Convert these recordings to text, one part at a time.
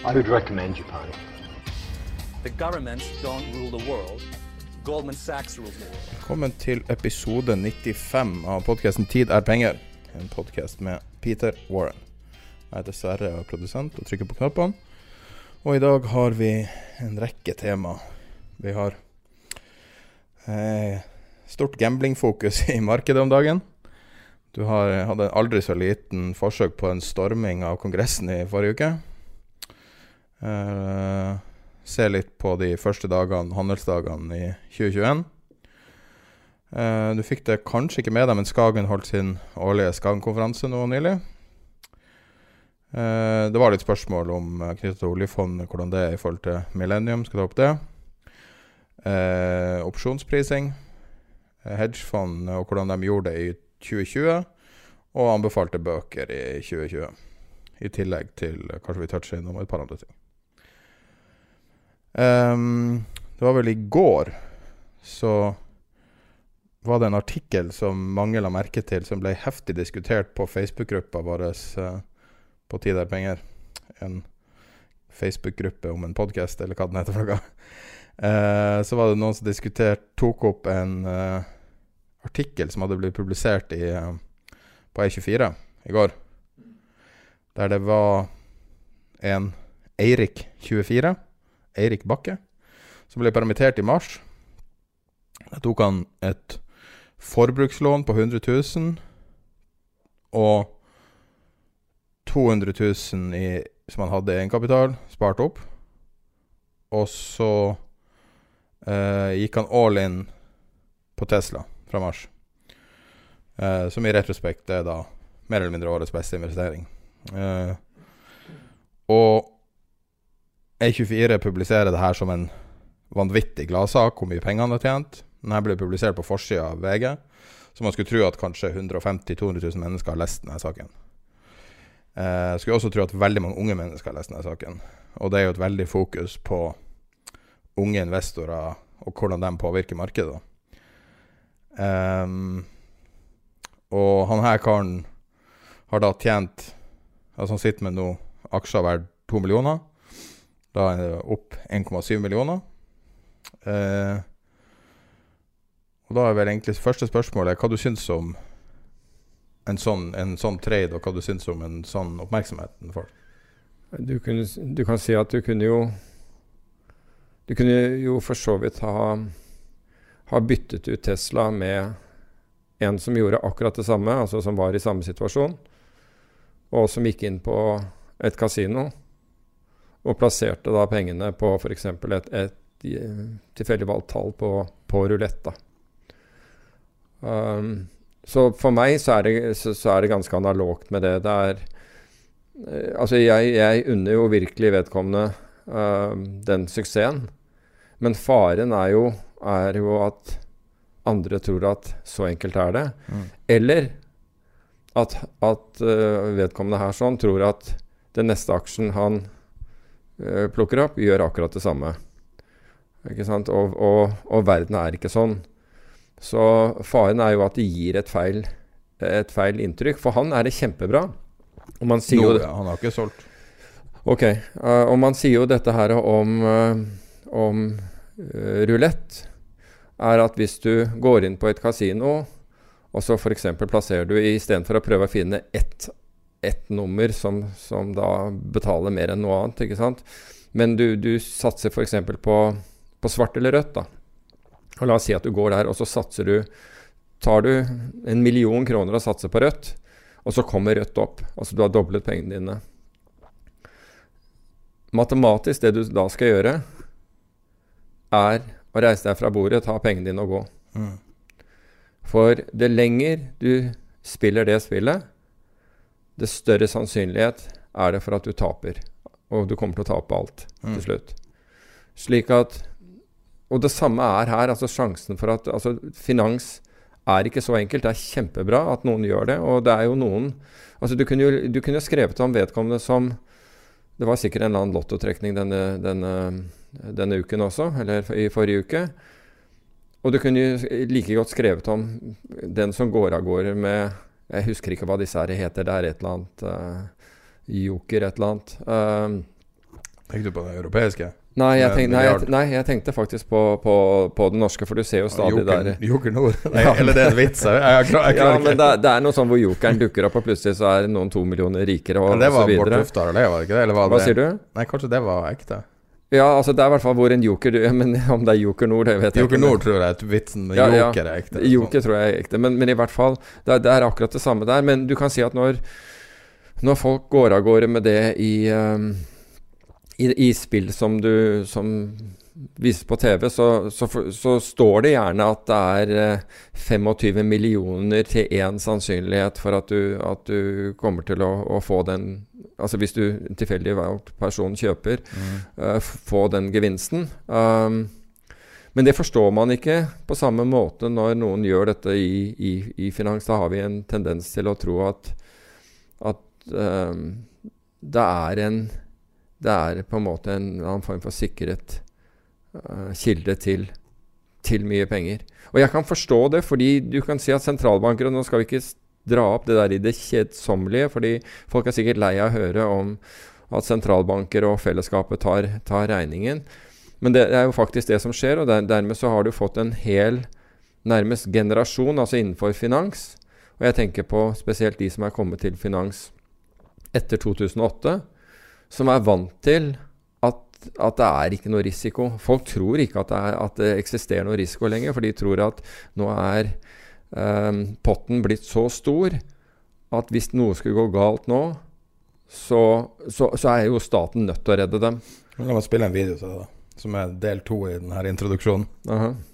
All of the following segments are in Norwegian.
I would recommend Japan. The governments don't rule the world. Goldman Sachs rules the world. Velkommen til episode 95 av podkasten 'Tid er penger'. En podkast med Peter Warren. Jeg er produsent og trykker på knappene. Og i dag har vi en rekke tema. Vi har eh, stort gamblingfokus i markedet om dagen. Du har hadde aldri så liten forsøk på en storming av Kongressen i forrige uke. Eh, se litt på de første dagene, handelsdagene i 2021. Uh, du fikk det kanskje ikke med deg, men Skagen holdt sin årlige Skagen-konferanse nå nylig. Uh, det var litt spørsmål om uh, knyttet til oljefondet, hvordan det er i forhold til Millennium. Skal ta opp det. Eh, opsjonsprising, eh, hedgefond og hvordan de gjorde det i 2020. Og anbefalte bøker i 2020. I tillegg til uh, kanskje vi toucher innom et par andre ting. Um, det var vel i går så var det en artikkel som mange la merke til, som ble heftig diskutert på Facebook-gruppa vår uh, på Tid er penger. En Facebook-gruppe om en podkast, eller hva den heter for noe. Uh, så var det noen som diskuterte Tok opp en uh, artikkel som hadde blitt publisert i, på E24 i går. Der det var en Eirik24 Eirik Bakke, som ble permittert i mars. Da tok han et forbrukslån på 100 000 og 200 000 i, som han hadde i egenkapital, spart opp. Og så eh, gikk han all in på Tesla fra mars. Eh, som i retrospekt er da mer eller mindre årets beste investering. Eh, og E24 publiserer det her som en vanvittig gladsak, hvor mye penger han har tjent. Den her ble publisert på forsida av VG, så man skulle tro at kanskje 150 000-200 000 mennesker har lest denne saken. Eh, skulle også tro at veldig mange unge mennesker har lest denne saken. Og det er jo et veldig fokus på unge investorer og hvordan de påvirker markedet. Um, og han her karen har da tjent Altså han sitter med noe aksjer verdt to millioner. Da er det opp 1,7 millioner. Eh, og da er vel egentlig første spørsmålet hva du syns om en sånn, en sånn trade, og hva du syns om en sånn oppmerksomhet den får? Du, kunne, du kan si at du kunne jo Du kunne jo for så vidt ha, ha byttet ut Tesla med en som gjorde akkurat det samme, altså som var i samme situasjon, og som gikk inn på et kasino og plasserte da pengene på f.eks. et, et tilfeldig valgt tall på, på rulett. Um, så for meg så er, det, så, så er, det, ganske analogt med det. Det er uh, Altså, jeg, jeg unner jo virkelig vedkommende uh, den suksessen. Men faren er jo, er jo, at andre tror at så enkelt er det. Mm. Eller at, at uh, vedkommende her sånn tror at den neste aksjen han plukker opp, gjør akkurat det samme. Ikke sant? Og, og, og, verden er ikke sånn. Så faren er jo at det gir et feil, et feil inntrykk. For han er det kjempebra. Og man sier jo ja, Han har ikke solgt. Ok. Uh, og man sier jo dette her om, uh, om rulett. Er at hvis du går inn på et kasino, og så f.eks. plasserer du istedenfor å prøve å finne ett ett nummer som, som, da betaler mer enn noe annet. ikke sant? Men du, du satser f.eks. På, på svart eller rødt. da. Og la oss si at du går der, og så satser du Tar du en million kroner og satser på rødt, og så kommer rødt opp. Altså du har doblet pengene dine. Matematisk, det du da skal gjøre, er å reise deg fra bordet, ta pengene dine og gå. Mm. For det lenger du spiller det spillet, det større sannsynlighet er det for at du taper. Og du kommer til å tape alt Mm. til slutt. Slik at Og det samme er her. altså Sjansen for at altså Finans er ikke så enkelt. Det er kjempebra at noen gjør det. Og det er jo noen altså Du kunne jo du kunne skrevet om vedkommende som Det var sikkert en eller annen lottotrekning denne, denne, denne uken også, eller i forrige uke. Og du kunne jo like godt skrevet om den som går av gårde med Jeg husker ikke hva disse her heter. Det er et eller annet uh, Joker, et eller annet. Uh, Tenkte du på det europeiske? nei, jeg tenkte, nei, jeg, nei, jeg tenkte faktisk på, på, på det norske, for du ser jo stadig Joker, der Joker Nord? Nei, Ja. Eller det er en vits? Jeg, jeg, klar, jeg Ja, men det, det er noe sånn hvor jokeren dukker opp, og plutselig så er noen to millioner rikere, og, Men det var Bård. Tufte Harald var det ikke det? Eller var Hva det? sier du? Nei, kanskje det var ekte? Ja, altså det er i hvert fall hvor en joker du, Men om det er Joker Nord, det vet jeg Joker ikke. Nord tror jeg er vitsen, men Ja. Joker er ekte. Joker tror jeg er ekte, men, men i hvert fall det er, det er akkurat det samme der. Men du kan si at når, når folk går av gårde med det i, um, i, i spill som du som vises på TV, så, så, så står det gjerne at det er eh, 25 millioner til én sannsynlighet for at du, at du kommer til å, å få den Altså hvis du tilfeldig valgt person kjøper, Mm. uh, få den gevinsten. Um, men det forstår man ikke på samme måte når noen gjør dette i, i, i finans. Da har vi en tendens til å tro at, at um, det er en Det er på en måte en annen form for sikret uh, kilde til, til mye penger. Og jeg kan forstå det, fordi du kan si at sentralbanker Og nå skal vi ikke dra opp det der i det kjedsommelige, fordi folk er sikkert lei av å høre om at sentralbanker og fellesskapet tar, tar regningen. Men det er jo faktisk det som skjer, og der, dermed så har du fått en hel nærmest generasjon, altså innenfor finans. Og jeg tenker på spesielt de som er kommet til finans etter 2008, som er vant til at, det er ikke noe risiko. Folk tror ikke at det, er, at det eksisterer noe risiko lenger, for de tror at nå er eh, potten blitt så stor at hvis noe skulle gå galt nå, så, så, så er jo staten nødt til å redde dem. La meg spille en video til deg, da. Som er del to i denne introduksjonen. Uh So,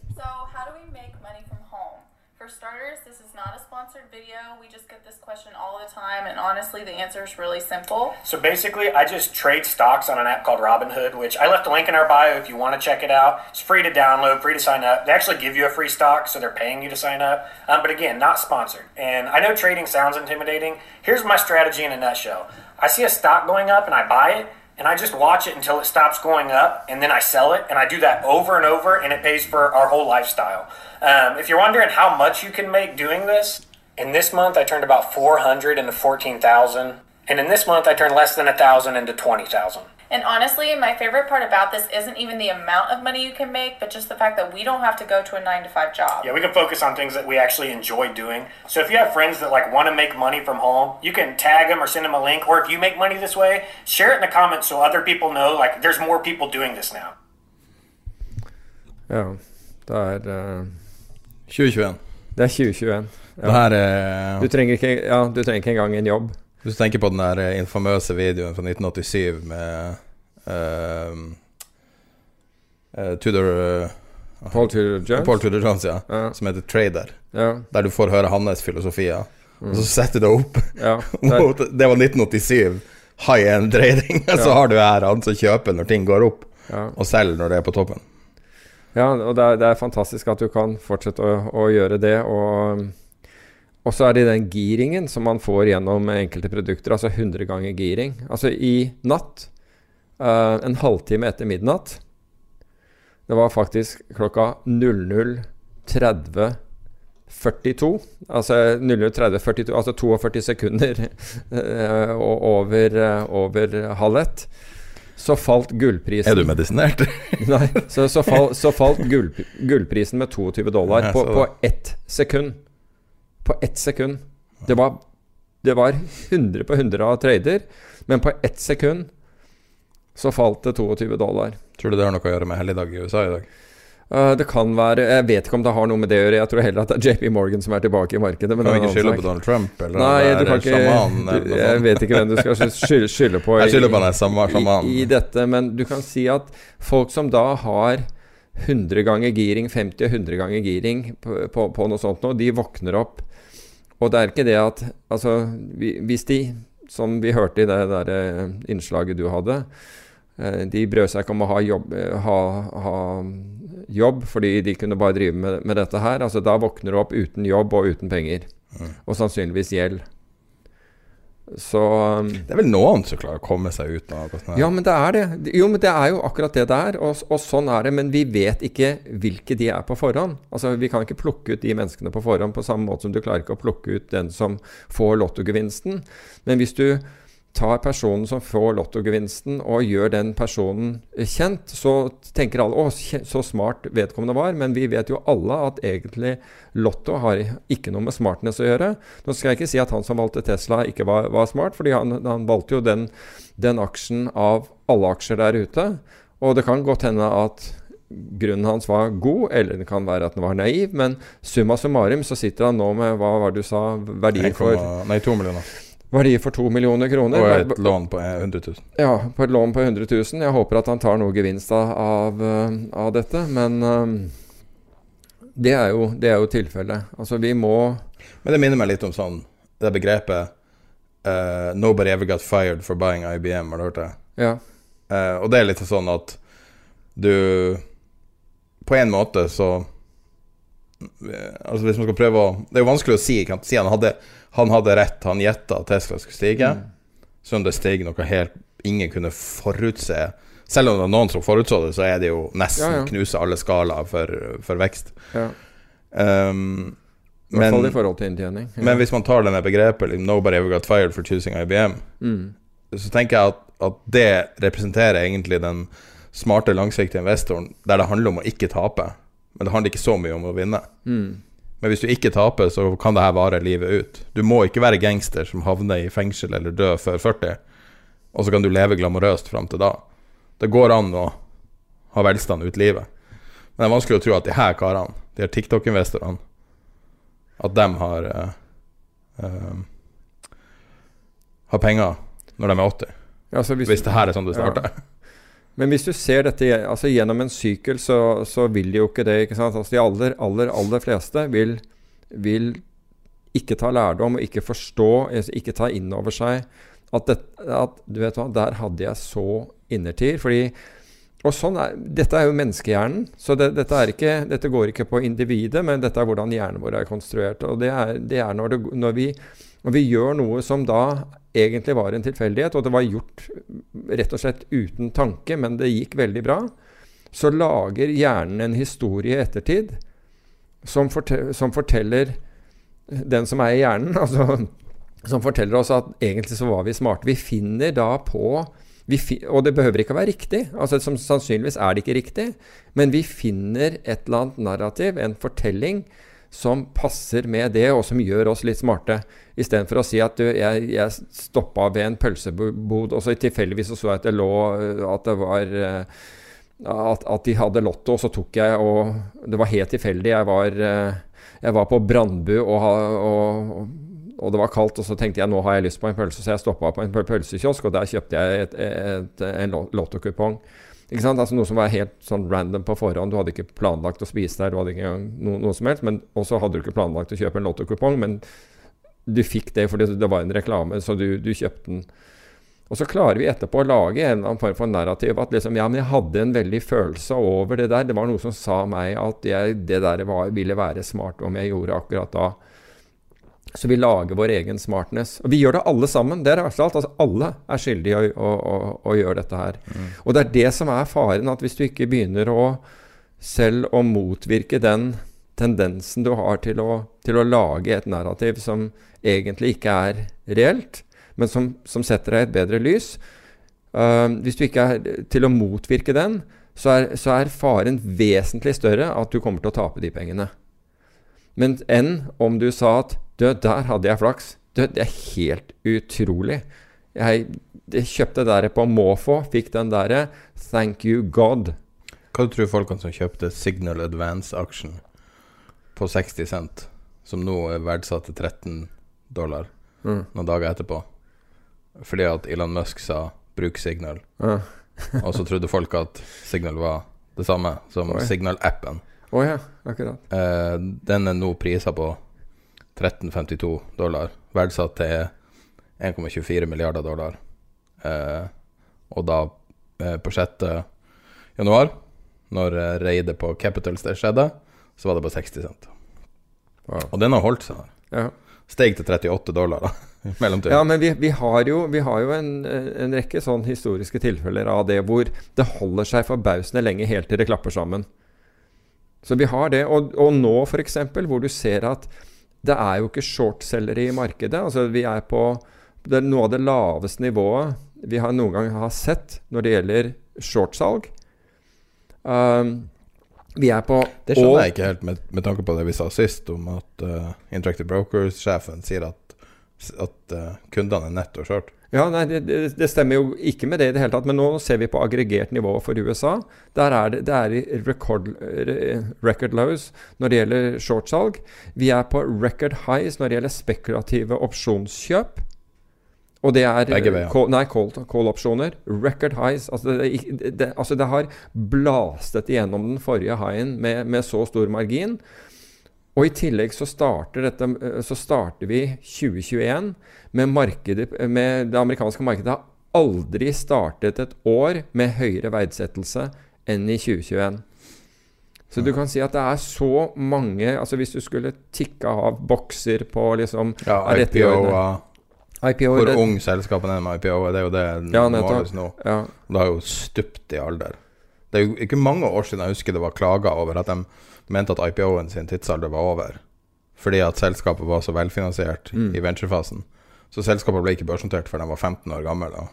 sponsored video. We just get this question all the time, and honestly, the answer is really simple. So basically, I just trade stocks on an app called Robinhood, which I left a link in our bio if you want to check it out. It's free to download, free to sign up. They actually give you a free stock, so they're paying you to sign up. Um, but again, not sponsored. And I know trading sounds intimidating. Here's my strategy in a nutshell I see a stock going up and I buy it. And I just watch it until it stops going up, and then I sell it, and I do that over and over, and it pays for our whole lifestyle. Um, if you're wondering how much you can make doing this, in this month I turned about 400 into 14,000. And in this month I turned less than a thousand into 20,000. And honestly, my favorite part about this isn't even the amount of money you can make, but just the fact that we don't have to go to a nine to five job. Yeah, we can focus on things that we actually enjoy doing. So if you have friends that like want to make money from home, you can tag them or send them a link. Or if you make money this way, share it in the comments so other people know like there's more people doing this now. Ja. Det er, eh, 2021. det er 2021. Det her er Du trenger, ikke, ja, du trenger ikke engang en jobb. Hvis du tenker på den der eh, infamøse videoen fra 1987 med uh, Tudor Paul Tudor Jones? Paul Tudor Jones, ja. Ja. Som heter Trader. Ja, Der du får høre hans filosofier. Og så setter du det opp ja. Det var 1987. High end trading. Så har du her han som kjøper når ting går opp, ja. og selger når det er på toppen. ja og det er, det er fantastisk at du kan fortsette å, å gjøre det. Og, og så er det den giringen som man får gjennom enkelte produkter, altså 100 ganger giring. Altså i natt, uh, en halvtime etter midnatt Det var faktisk klokka 00.30.42. Altså 00.30.42, altså 42 sekunder uh, over, uh, over halv ett. Så falt gullprisen Er du medisinert? Nei, så, så, fall, så falt gull, gullprisen med 22 dollar på, på ett sekund. På ett sekund. Det var, det var 100 på 100 av trader, men på ett sekund så falt det 22 dollar. Tror du det har noe å gjøre med helligdag i USA i dag? Uh, det kan være Jeg vet ikke om det har noe med det å gjøre. Jeg tror heller at det er JP Morgan som er tilbake i markedet. Men kan ikke skylde på Donald Trump? Eller Nei, du kan ikke du, Jeg vet ikke hvem du skal skylde, skylde på, jeg skylder på den samme, i, i, dette. Men du kan si at folk som da har 100 ganger giring, 50 og 100 ganger giring på, på, på noe sånt nå, de våkner opp. Og det er ikke det at Altså, hvis de, som vi hørte i det der eh, innslaget du hadde eh, de brød seg ikke om å ha jobb, eh, ha, ha jobb, fordi de kunne bare drive med, med, dette her. Altså Da våkner du opp uten jobb og uten penger. Mm. Og sannsynligvis gjeld. Så um, Det er vel noen som klarer å komme seg ut av det? Ja, men det er det. Jo, men det er jo akkurat det det er. Og, og, sånn er det. Men vi vet ikke hvilke de er på forhånd. Altså, Vi kan ikke plukke ut de menneskene på forhånd på samme måte som du klarer ikke å plukke ut den som får lottogevinsten. Men hvis du tar personen som får lottogevinsten og gjør den personen kjent, så tenker alle 'Å, så smart vedkommende var', men vi vet jo alle at egentlig Lotto har ikke noe med smartness å gjøre. Nå skal jeg ikke si at han som valgte Tesla, ikke var, var smart, fordi han, han valgte jo den, den, aksjen av alle aksjer der ute. Og det kan godt hende at grunnen hans var god, eller det kan være at den var naiv, men summa summarum så sitter han nå med hva var det du sa, verdier for Nei, to millioner verdi for to millioner kroner. Og et lån på 100 000. Ja, på et lån på 100 000. Jeg håper at han tar noe gevinst av, eh, av dette, men um, det, er jo, det er jo tilfellet. Altså, vi må Men det minner meg litt om sånn det begrepet uh, 'Nobody ever got fired for buying IBM'. Har du hørt det? Ja. Uh, og det er litt sånn at du På en måte så Altså Hvis man skal prøve å Det er jo vanskelig å si. Kan si han hadde han hadde rett, han gjetta at Tesla skulle stige. Mm. Så det steg noe helt ingen kunne forutse. Selv om det var noen som forutså det, så er det jo nesten ja, ja. knuse alle skalaer for, for, vekst. Ja. Um, I hvert fall i forhold til inntjening. Ja. Men hvis man tar denne begrepet like, 'Nobody ever got fired for choosing IBM', mm. så tenker jeg at, at, det representerer egentlig den smarte, langsiktige investoren der det handler om å ikke tape. Men det handler ikke så mye om å vinne. Mm. Men hvis du ikke taper, så kan det her vare livet ut. Du må ikke være gangster som havner i fengsel eller dør før 40, og så kan du leve glamorøst fram til da. Det går an å ha velstand ut livet. Men det er vanskelig å tro at de her karene, de her TikTok-investorene, at de har uh, uh, Har penger når de er 80. Ja, hvis, hvis, det her er sånn det starter. Ja. Men hvis du ser dette altså gjennom en sykkel, så, så, vil de jo ikke det. ikke sant? Altså De aller, aller, aller fleste vil, vil ikke ta lærdom og ikke forstå, altså ikke ta inn over seg at, det, at du vet hva, der hadde jeg så innertid. fordi og sånn er, Dette er jo menneskehjernen. så det, dette, ikke, dette, går ikke på individet, men dette er hvordan hjernen vår er konstruert. og Det er, det er når, det, når, vi, når, vi, gjør noe som da egentlig var en tilfeldighet, og det var gjort rett og slett uten tanke, men det gikk veldig bra, så lager hjernen en historie i ettertid som, fortel, som forteller den som er i hjernen, altså, som forteller oss at egentlig så var vi smarte. Vi finner da på fi, Og det behøver ikke å være riktig. altså som, Sannsynligvis er det ikke riktig, men vi finner et eller annet narrativ, en fortelling, som passer med det, og som gjør oss litt smarte. Istedenfor å si at du, jeg, jeg stoppa ved en pølsebod, og så tilfeldigvis så, så jeg at det lå At det var eh, at, at, de hadde Lotto, og så tok jeg og Det var helt tilfeldig. Jeg var, eh, jeg var på Brandbu, og, og, og, det var kaldt, og så tenkte jeg nå har jeg lyst på en pølse, så jeg stoppa på en pølsekiosk, og der kjøpte jeg et, et, et, en lottokupong. Ikke sant? Altså Noe som var helt sånn random på forhånd. Du hadde ikke planlagt å spise der, du hadde ikke noe, noe som helst. Men også hadde du ikke planlagt å kjøpe en lottokupong, men du fikk det fordi det var en reklame, så du, du, kjøpte den. Og så klarer vi etterpå å lage en eller annen form for narrativ at liksom, ja, men jeg hadde en veldig følelse over det der. Det var noe som sa meg at jeg, det der var, ville være smart om jeg gjorde akkurat da. Så vi lager vår egen smartness. Og vi gjør det alle sammen. Det er verst alt. Altså, alle er skyldige i å, å, å, gjøre dette her. Mm. Og det er det som er faren, at hvis du ikke begynner å selv å motvirke den tendensen du har til å, til å lage et narrativ som egentlig ikke er reelt, men som, som setter deg i et bedre lys uh, Hvis du ikke er til å motvirke den, så er, så er faren vesentlig større at du kommer til å tape de pengene. Men enn om du sa at du, der hadde jeg flaks. Du, det er helt utrolig. Jeg, jeg kjøpte der på måfå, fikk den derre Thank you God. Hva tror du folkene som kjøpte Signal Advance-aksjen på 60 cent, som nå er verdsatt til 13 dollar Mm. noen dager etterpå, fordi at Elon Musk sa 'bruk Signal', Ja. og så trodde folk at Signal var det samme som. Signal-appen. Oh, ja, akkurat. Eh, den er nå prisa på 13,52 dollar, verdsatt til 1,24 milliarder dollar. Eh, og da, eh, på 6. januar, når eh, reidet på Capitals det skjedde, så var det på 60 cent. Wow. Og den har holdt seg. Ja. Steg til 38 dollar, da. mellomtiden. Ja, men vi, vi har jo, vi har jo en, en rekke sånn historiske tilfeller av det hvor det holder seg forbausende lenge helt til det klapper sammen. Så vi har det. Og, og nå f.eks., hvor du ser at det er jo ikke shortselgere i markedet. Altså vi er på det er noe av det laveste nivået vi har noen gang har sett når det gjelder shortsalg. Um, vi er på Det skjønner og, jeg ikke helt, med, med tanke på det vi sa sist, om at uh, Interactive Brokers-sjefen sier at, at uh, kundene er netto short. Ja, nei, det, det, stemmer jo ikke med det i det hele tatt. Men nå ser vi på aggregert nivå for USA. Der er det, det er record, record lows når det gjelder shortsalg. Vi er på record highs når det gjelder spekulative opsjonskjøp. Og det er. Call, nei, call, call-opsjoner. Record highs. Altså det, det, altså det har blastet igjennom den forrige highen med, med så stor margin. Og i tillegg så starter, dette, eh, så starter vi 2021 med markedet med Det amerikanske markedet har aldri startet et år med høyere verdsettelse enn i 2021. Så du kan si at det er så mange altså Hvis du skulle tikke av bokser på liksom Ja, er dette i IPO Hvor det- ung selskapene er med IPO, det er jo det Ja, måles nå. Ja. Det har jo stupt i alder. Det er jo ikke mange år siden jeg husker det var klager over at de mente at IPO-en sin tidsalder var over. Fordi at selskapet var så velfinansiert Mm. i venturefasen. Så selskapet ble ikke børsnotert før de var 15 år gamle. Og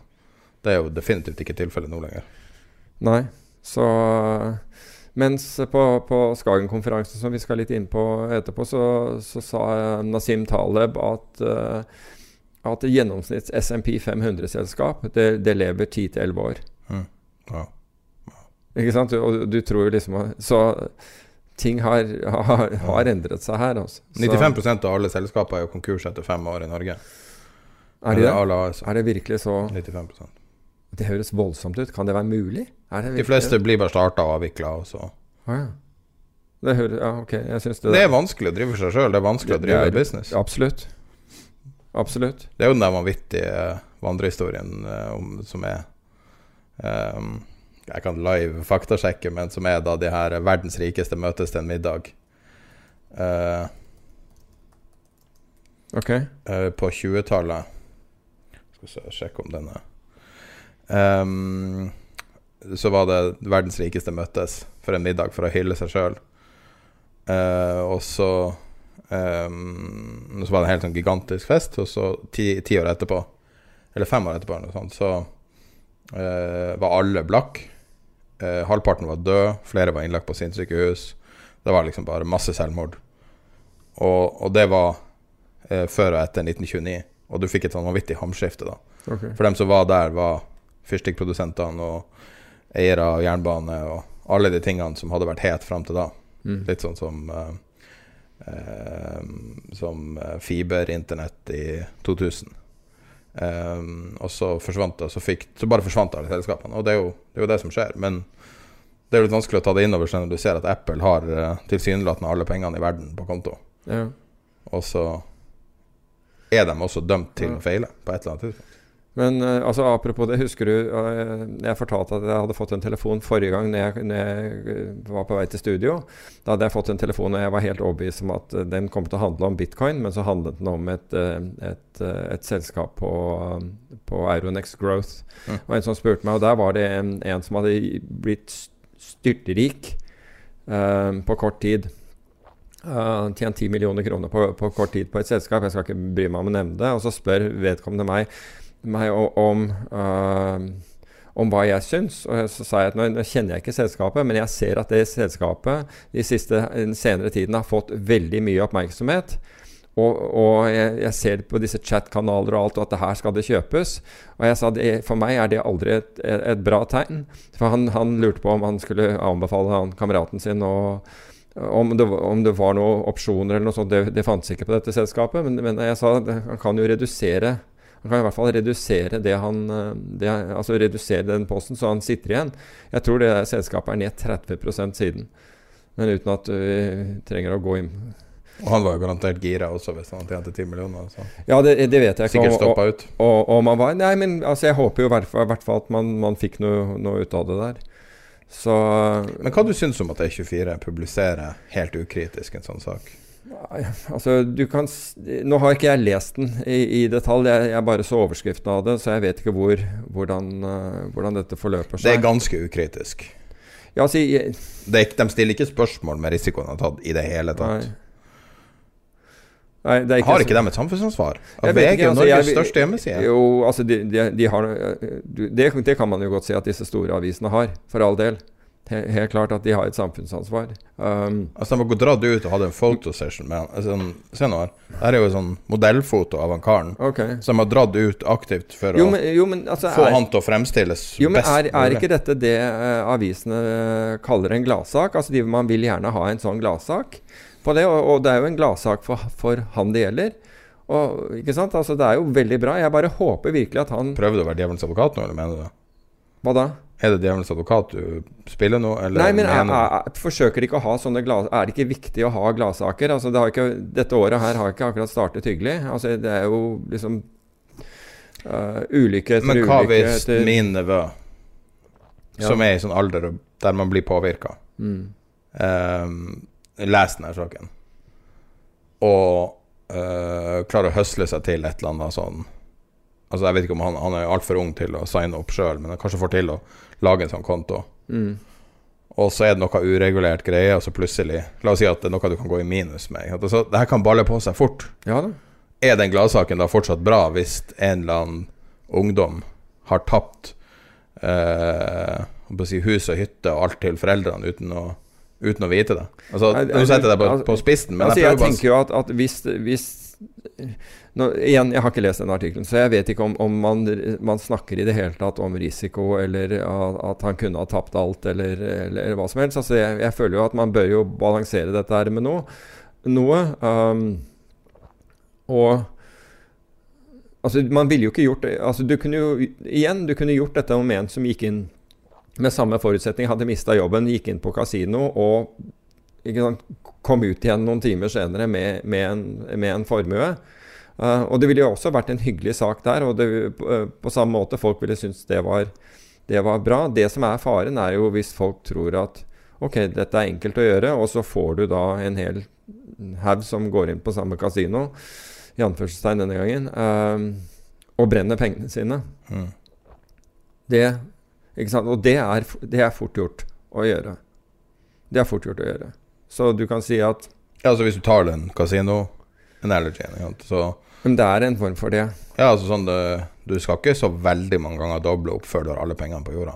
det er jo definitivt ikke tilfellet nå lenger. Nei. Så Mens på, på Skagen-konferansen, som vi skal litt inn på etterpå, så, så sa Nasim Taleb at uh, at gjennomsnitts SMP 500-selskap det, det lever 10-11 år. Mm. Ja. Ikke sant? Og du tror jo liksom Så ting har, har, har endret seg her. Altså. Så, 95% av alle selskaper er jo konkurs etter fem år i Norge. er, det, er det virkelig så 95% Det høres voldsomt ut. Kan det være mulig? Det De fleste blir bare starta og avvikla. Ah, ja. Det hører Ja, okay. Det Det er vanskelig å drive seg sjøl. Det er vanskelig å drive er- business. Absolutt. Absolutt. Det er jo den der vanvittige vandrehistorien eh, om, som er um, Jeg kan live faktasjekke, men som er da de her verdens rikeste møtes til en middag. Uh, Ok. Uh, på 20-tallet Skal vi sjekke om den er um, Så var det verdens rikeste møttes for en middag for å hylle seg sjøl. og så ehm, Så var det en helt sånn gigantisk fest, og så ti, ti år etterpå, eller fem år etterpå, sånt, så uh, var alle blakk. Uh, halvparten var død, flere var innlagt på sinnssykehus. Det var liksom bare masse selvmord. Og, og det var uh, før og etter 1929. Og du fikk et sånn vanvittig hamskifte, da. Okay. For dem som var der, var fyrstikkprodusentene og eiere av jernbane og alle de tingene som hadde vært het fram til da. Mm. Litt sånn som Som eh, fiberinternett i 2000. Eh, og så forsvant det, så, fikk, så bare forsvant alle selskapene. Og det er, jo, det er jo det som skjer. Men det er jo litt vanskelig å ta det inn over seg når du ser at Apple har uh, tilsynelatende alle pengene i verden på konto. Ja. Og så er de også dømt til Ja. å feile på et eller annet tidspunkt. Men eh, altså, apropos det, husker du eh, Jeg fortalte at jeg hadde fått en telefon forrige gang når jeg, når jeg eh, var på vei til studio. Da hadde jeg fått en telefon, og jeg var helt overbevist om at den kom til å handle om bitcoin, men så handlet den om et, et, et selskap på, på Euronex Growth. Mm. Og en som spurte meg, og der var det en, en som hadde blitt st- styrterik eh, på kort tid. Uh, tjent 10 millioner kroner på, på kort tid på et selskap. Jeg skal ikke bry meg om å nevne det. Og så spør vedkommende meg, meg o- om, uh, om hva jeg syns. Og så sa jeg at nå, nå kjenner jeg ikke selskapet, men jeg ser at det selskapet de siste, den senere tiden har fått veldig mye oppmerksomhet. og, og jeg, jeg, ser på disse chat-kanaler og alt, og at det her skal det kjøpes. Og jeg sa det, for meg er det aldri et, et bra tegn. For han, han, lurte på om han skulle anbefale han kameraten sin og om det, om det var noen opsjoner eller noe sånt. Det, det fantes ikke på dette selskapet. Men, men jeg sa at han kan jo redusere han kan i hvert fall redusere det han det, Altså redusere den posten, så han sitter igjen. Jeg tror det selskapet er ned 30% siden. Men uten at vi trenger å gå inn og han var jo garantert gira også hvis han tjente 10 millioner. Så. Ja, det, det, vet jeg ikke. Sikkert stoppa ut. Og, og, man var Nei, men altså, jeg håper jo i hvert fall at man, man fikk noe, noe, ut av det der. Så Men hva du syns om at E24 publiserer helt ukritisk en sånn sak? Altså du kan Nå har ikke jeg lest den i, i detalj, jeg, jeg, bare så overskriften av det, så jeg vet ikke hvor, hvordan, uh, hvordan dette forløper seg. Det er ganske ukritisk. Ja, altså, jeg, de stiller ikke spørsmål med risikoen de har tatt i det hele tatt. Nei. Nei, ikke har ikke de et samfunnsansvar? At VG er altså, Norges største hjemmeside? Jo, altså de, de, de har, det, det, kan man jo godt si at disse store avisene har, for all del. Helt klart at de har et samfunnsansvar. Um, altså De har dratt ut og hatt en fotosession med han. Altså, se nå her. Dette er jo en sånn modellfoto av han karen. Okay. Som har dratt ut aktivt for jo, men, jo, men, altså, å få er, han til å fremstilles jo, men best. Er, er ikke dette det uh, avisene uh, kaller en gladsak? Altså de, Man vil gjerne ha en sånn gladsak på det. Og, og det er jo en gladsak for, for, han det gjelder. Og, ikke sant? Altså, det er jo veldig bra. Jeg bare håper virkelig at han Prøver du å være djevelens advokat nå, eller mener du det? Hva da? Er det djevelens advokat du spiller nå? Nei, men jeg, jeg, jeg, forsøker ikke å ha sånne glas... Er det ikke viktig å ha gladsaker? Altså, det ikke, dette året her har ikke akkurat startet hyggelig. Altså, det er jo liksom uh, ulykke etter ulykke Men hva hvis etter... min nevø, ja. som er i sånn alder der man blir påvirka, mm. um, leser denne saken og uh, klarer å høsle seg til et eller annet sånn Altså Jeg vet ikke om han, han er altfor ung til å signe opp sjøl, men han kanskje får til å lage en sånn konto. Mm. Og så er det noe uregulert greie, og så plutselig La oss si at det er noe du kan gå i minus med. Altså, det her kan balle på seg fort. Ja da. Er den gladsaken da fortsatt bra hvis en eller annen ungdom har tapt eh, si hus og hytte og alt til foreldrene uten å uten å vite det. Altså, Nå setter jeg deg på, altså, på spissen, men altså, jeg, jeg tenker jo at, at hvis, hvis nå, igjen, jeg har ikke lest den artikkelen, så jeg vet ikke om, om man, man, snakker i det hele tatt om risiko, eller at han kunne ha tapt alt, eller, eller, eller hva som helst. Altså, jeg, jeg, føler jo at man bør jo balansere dette her med noe. noe um, og Altså, man ville jo ikke gjort det altså, Du kunne jo igjen, du kunne gjort dette om en som gikk inn med samme forutsetning, hadde mista jobben, gikk inn på kasino og sant, kom ut igjen noen timer senere med, med, en, med en, formue. Uh, og det ville jo også vært en hyggelig sak der, og det, uh, på samme måte folk ville synes det var, det var bra. Det som er faren, er jo hvis folk tror at ok, dette er enkelt å gjøre, og så får du da en hel haug som går inn på samme kasino, i anførselstegn denne gangen, uh, og brenner pengene sine. Mm. Det og det er, det er, fort gjort å gjøre. Det er fort gjort å gjøre. Så du kan si at Ja, altså hvis du tar den kasino-analogien, så Men det er en form for det. Ja, altså sånn det, Du skal ikke så veldig mange ganger doble opp før du har alle pengene på jorda.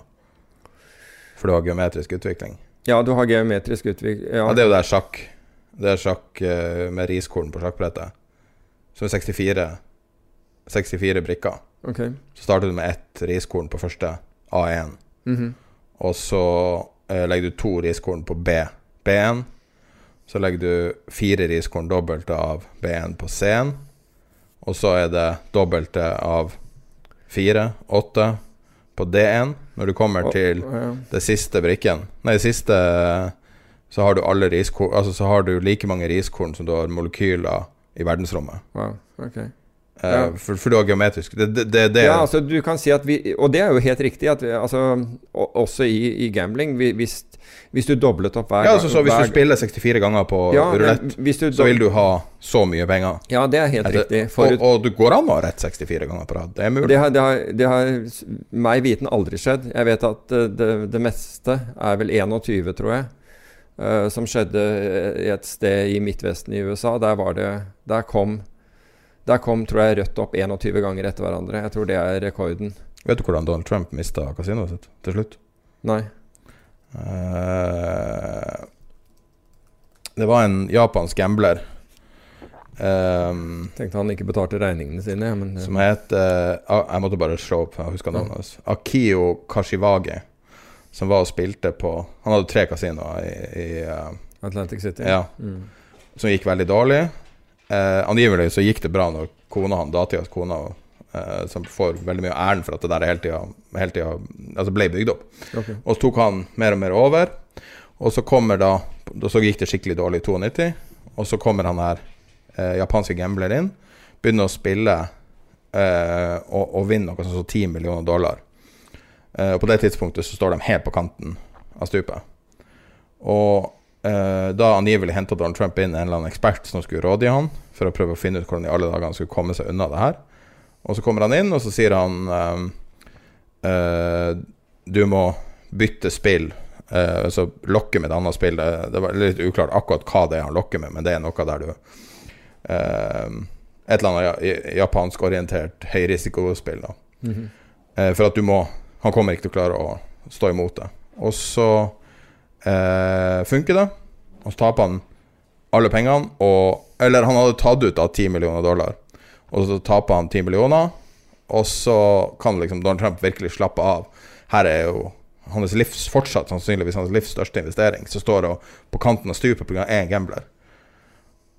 For du har geometrisk utvikling. Ja, du har geometrisk utvikling. Ja. ja det er jo det sjakk. Det er sjakk uh, med riskorn på sjakkbrettet. Så 64 64 brikker. Okay. Så starter du med ett riskorn på første A1. Mm -hmm. Og så eh, legger du to riskorn på B, B1. Så legger du fire riskorn dobbelte av B1 på C-en. Og så er det dobbelte av fire, åtte, på D1. Når du kommer til det siste brikken Nei, det siste så har du alle riskorn Altså så har du like mange riskorn som du har molekyler i verdensrommet. Wow, okay. Eh, ja. For, for, du har geometrisk det, det, det, Ja, altså du kan si at vi Og det er jo helt riktig, at vi, altså, også i, i gambling hvis, hvis, du doblet opp hver gang Ja, altså, så Hvis du spiller 64 ganger på ja, rulett, så vil du ha så mye penger. Ja, det er helt Etter, riktig. Forut, og, og, du går an å ha rett 64 ganger på rad. Det er mulig. Det har, det har, det har meg viten aldri skjedd. Jeg vet at det, meste er vel 21, tror jeg. Uh, som skjedde et sted i Midtvesten i USA. Der, var det, der kom der kom tror jeg Rødt opp 21 ganger etter hverandre. Jeg tror det er rekorden. Vet du hvordan Donald Trump mista kasinoet sitt til slutt? Nei. Uh, det var en japansk gambler Um, Tenkte han ikke betalte regningene sine. Men, som heter uh, Jeg måtte bare slå opp, jeg husker navnet hans. Akio Kashiwagi. Som var og spilte på Han hadde tre kasinoer i, i uh, Atlantic City. Ja. Mm. Som gikk veldig dårlig. Uh, angivelig så gikk det bra når kona han, datidas kona, som får veldig mye æren for at det der hele tida, hele tida altså ble bygd opp. Okay. Og så tok han mer og mer over. Og så kommer da Så gikk det skikkelig dårlig i 92, og så kommer han her eh, japanske gambler inn, begynner å spille eh, og, og vinner noe sånn som 10 millioner dollar. Eh, og på det tidspunktet så står de helt på kanten av stupet. Og eh, da angivelig henta Donald Trump inn en eller annen ekspert som skulle rådgi han, for å prøve å finne ut hvordan i alle dager han skulle komme seg unna det her. Og så kommer han inn, og så sier han eh, eh, Du må bytte spill altså lokke med et annet spill det, det, var litt uklart akkurat hva det er han lokker med, men det er noe der du Et eller annet japanskorientert høyrisikospill. da mm -hmm. For at du må Han kommer ikke til å klare å stå imot det. Og så funker det, og så taper han alle pengene, og Eller han hadde tatt ut av 10 millioner dollar, og så taper han 10 millioner, og så kan liksom Donald Trump virkelig slappe av. Her er jo hans livs fortsatt sannsynligvis hans livs største investering, som står på kanten av stupet pga. én gambler.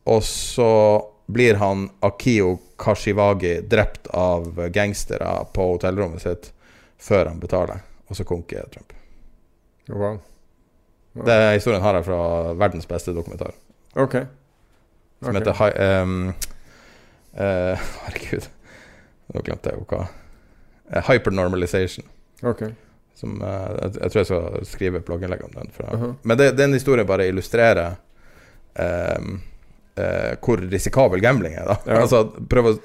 Og så blir han Akio Kashiwagi drept av gangstere på hotellrommet sitt før han betaler, og så konker Trump. Wow. Det Historien har jeg fra verdens beste dokumentar. Ok. Som okay. heter um, uh, Herregud, nå glemte jeg jo hva. Uh, Hypernormalization. Okay. Som, uh, jeg, jeg, tror jeg skal skrive blogginnlegg om den. Uh -huh. Men det, den historien bare illustrerer um, hvor risikabel gambling er. da ja. Altså prøv å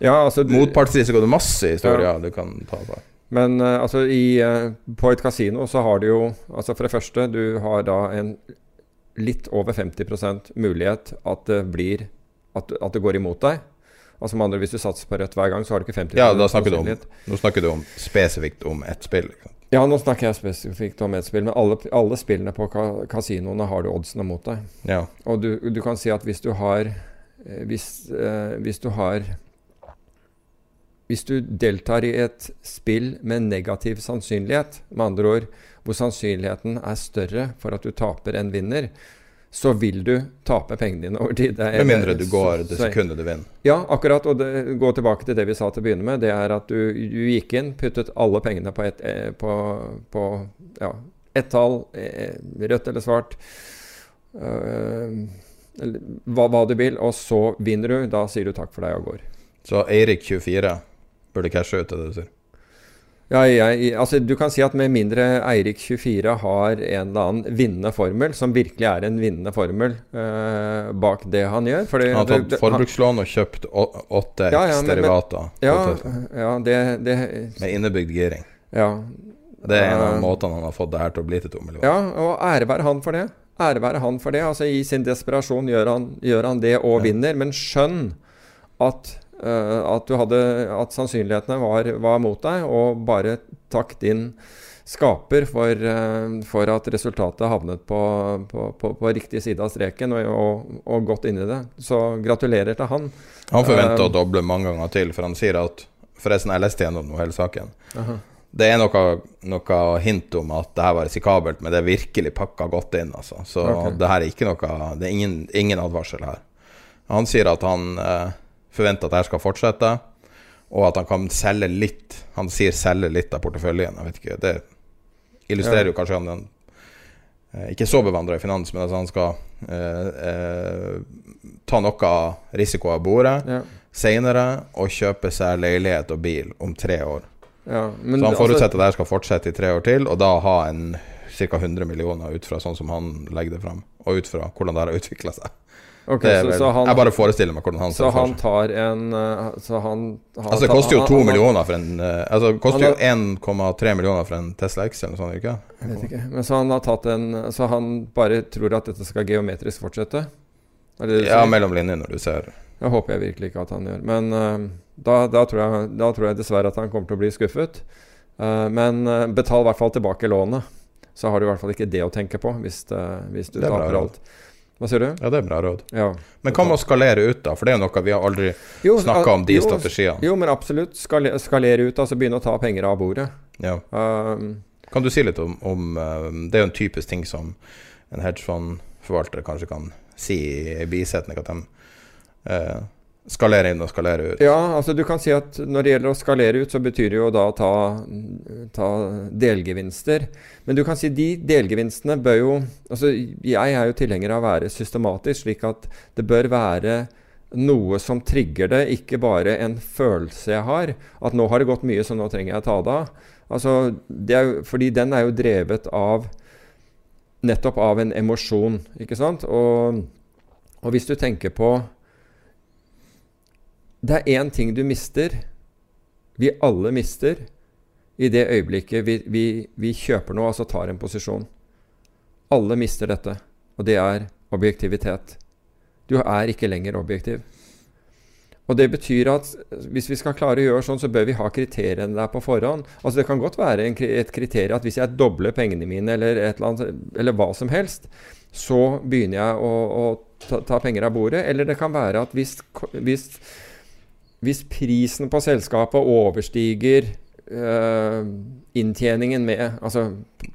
ja, altså, Motpartsrisiko det er masse historier ja. du kan ta på. Men uh, altså i, på et kasino så har du jo altså For det første, du har da en litt over 50 mulighet at det blir at, at det går imot deg. Altså med andre, Hvis du satser på rødt hver gang, så har du ikke 50 Ja, da snakker du om, nå snakker du om spesifikt om ett spill. Liksom. Ja, nå snakker jeg spesifikt om ett spill, men alle, alle spillene på ka kasinoene har du oddsene mot deg. Ja. Og du, du, kan si at hvis du har hvis, eh, hvis du har Hvis du deltar i et spill med negativ sannsynlighet, med andre ord hvor sannsynligheten er større for at du taper enn vinner, så vil du tape pengene dine over tid. Med mindre du går det sekundet du vinner. Ja, akkurat. Og det, gå tilbake til det vi sa til å begynne med. Det er at du, du gikk inn, puttet alle pengene på ett på, på, ja, et tall, rødt eller svart, Uh, hva, hva, du vil, og så vinner du. Da sier du takk for deg og går. Så Eirik24 burde cashe ut, det du sier? Ja, jeg, altså Du kan si at med mindre Eirik24 har en eller annen vinnende formel, som virkelig er en vinnende formel eh, bak det han gjør fordi, Han har tatt forbrukslån og kjøpt åtte ja, ja, derivater. Ja, ja det, det, Med innebygd giring. Ja. Det er en av uh, måtene han har fått det her til å bli til to millioner. Ja, og ære være han for det. Ære være han for det. Altså I sin desperasjon gjør han, gjør han det og vinner, men skjønn at at, hadde, at, sannsynlighetene var, var, mot deg, og bare takk din skaper for, uh, for at resultatet havnet på, på, på, på, riktig side av streken og, og, og gått inn i det. Så gratulerer til han. Han forventer uh, å doble mange ganger til, for han sier at Forresten, jeg leste gjennom hele saken. -huh. Det er noe, noe, hint om at det her var risikabelt, men det er virkelig pakka godt inn. Altså. Så okay. det her er ikke noe Det er ingen, ingen advarsel her. Han sier at han forventer at dette skal fortsette, og at han kan selge litt Han sier selge litt av porteføljen. Jeg vet ikke, Det illustrerer jo kanskje han den eh, ikke så bevandra i finans, men at han skal eh, eh, ta noe av risikoen av bordet ja. seinere og kjøpe seg leilighet og bil om tre år. Ja, så han forutsetter altså, at dette skal fortsette i tre år til, og da ha en ca. 100 millioner ut fra sånn som han legger det fram, og ut fra hvordan det har utvikla seg. Okay, så, så han, jeg bare forestiller meg hvordan han ser for seg. Så han tar en uh, Så han, han Altså, det koster jo 2 millioner for en uh, Altså, det koster jo 1,3 millioner for en Tesla X eller noe sånt, ikke Jeg vet ikke. Men så han har tatt en Så han bare tror at dette skal geometrisk fortsette? Det det ja, mellom linjene, når du ser Det håper jeg virkelig ikke at han gjør. Men uh, da, da, tror jeg, da, tror jeg, dessverre at han kommer til å bli skuffet. men betal i hvert fall tilbake lånet. Så har du i hvert fall ikke det å tenke på hvis, hvis du taper alt. Hva sier du? Ja, det er bra råd. Ja. Men hva med å skalere ut, da? For det er jo noe vi har aldri snakka om, de jo, strategiene. Jo, men absolutt. Skale, skalere ut, altså begynne å ta penger av bordet. Ja. Um, Kan du si litt om, om eh, Det er jo en typisk ting som en hedgefondforvalter kanskje kan si i bisetning, at de eh, skalerer inn og skalere ut. ja, altså du kan si at når det gjelder å skalere ut, så betyr det jo da å ta, ta delgevinster. Men du kan si de delgevinstene bør jo Altså jeg er jo tilhenger av å være systematisk, slik at det bør være noe som trigger det, ikke bare en følelse jeg har. At nå har det gått mye, så nå trenger jeg å ta det av. Altså, det er fordi den er jo drevet av nettopp av en emosjon, ikke sant? Og, og hvis du tenker på Det er én ting du mister, vi alle mister, i det øyeblikket vi, vi, vi kjøper noe, altså tar en posisjon. Alle mister dette, og det er objektivitet. Du er ikke lenger objektiv. Og Det betyr at hvis vi skal klare å gjøre sånn, så bør vi ha kriteriene der på forhånd. Altså Det kan godt være en, et kriterium at hvis jeg dobler pengene mine, eller, eller, annet, eller hva som helst, så begynner jeg å, å ta, ta, penger av bordet. Eller det kan være at hvis, hvis, hvis prisen på selskapet overstiger uh, inntjeningen med altså,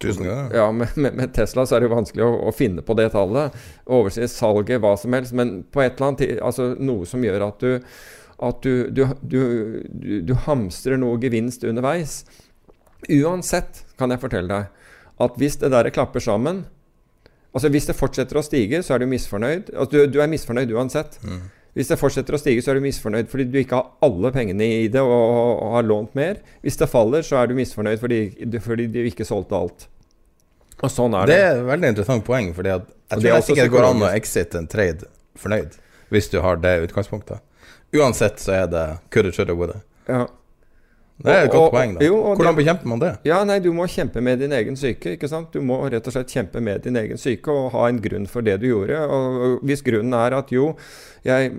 Tusen ganger? Ja, med, med, med, Tesla så er det jo vanskelig å, å, finne på det tallet. Overse salget, hva som helst. Men på et eller annet altså noe som gjør at du at du, du, du, du, hamstrer noe gevinst underveis. Uansett kan jeg fortelle deg at hvis det der klapper sammen Altså Hvis det fortsetter å stige, så er du misfornøyd. Altså, du, er misfornøyd uansett. Mm. Hvis det fortsetter å stige, så er du misfornøyd fordi du ikke har alle pengene i det og, og, har lånt mer. Hvis det faller, så er du misfornøyd fordi, fordi du ikke solgte alt. Og sånn er det. Det er et veldig interessant poeng, fordi at jeg tror det ikke det går an å exit en trade fornøyd, hvis du har det utgangspunktet. Uansett så er det could it, should it, would it. Ja. Det er et godt poeng. da. Jo, Hvordan bekjemper man det? Ja, nei, Du må kjempe med din egen syke. ikke sant? Du må rett og slett kjempe med din egen syke og ha en grunn for det du gjorde. Og Hvis grunnen er at jo, jeg,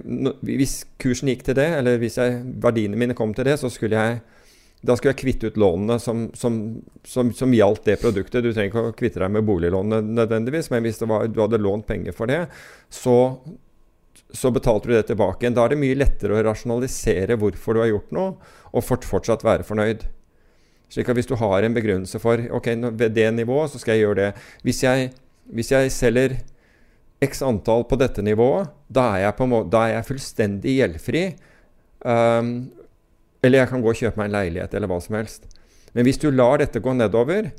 hvis kursen gikk til det, eller hvis jeg, verdiene mine kom til det, så skulle jeg da skulle jeg kvitte ut lånene som, som, som, som gjaldt det produktet. Du trenger ikke å kvitte deg med boliglån nødvendigvis, men hvis var, du hadde lånt penger for det, så, så betalte du det tilbake igjen. Da er det mye lettere å rasjonalisere hvorfor du har gjort noe, og fortsatt være fornøyd. Slik at hvis du har en begrunnelse for ok, ved det nivået, så skal jeg gjøre det. Hvis jeg, hvis jeg selger x antall på dette nivået, da er jeg, må, da er jeg fullstendig gjeldfri. Um, eller jeg kan gå og kjøpe meg en leilighet, eller hva som helst. Men hvis du lar dette gå nedover,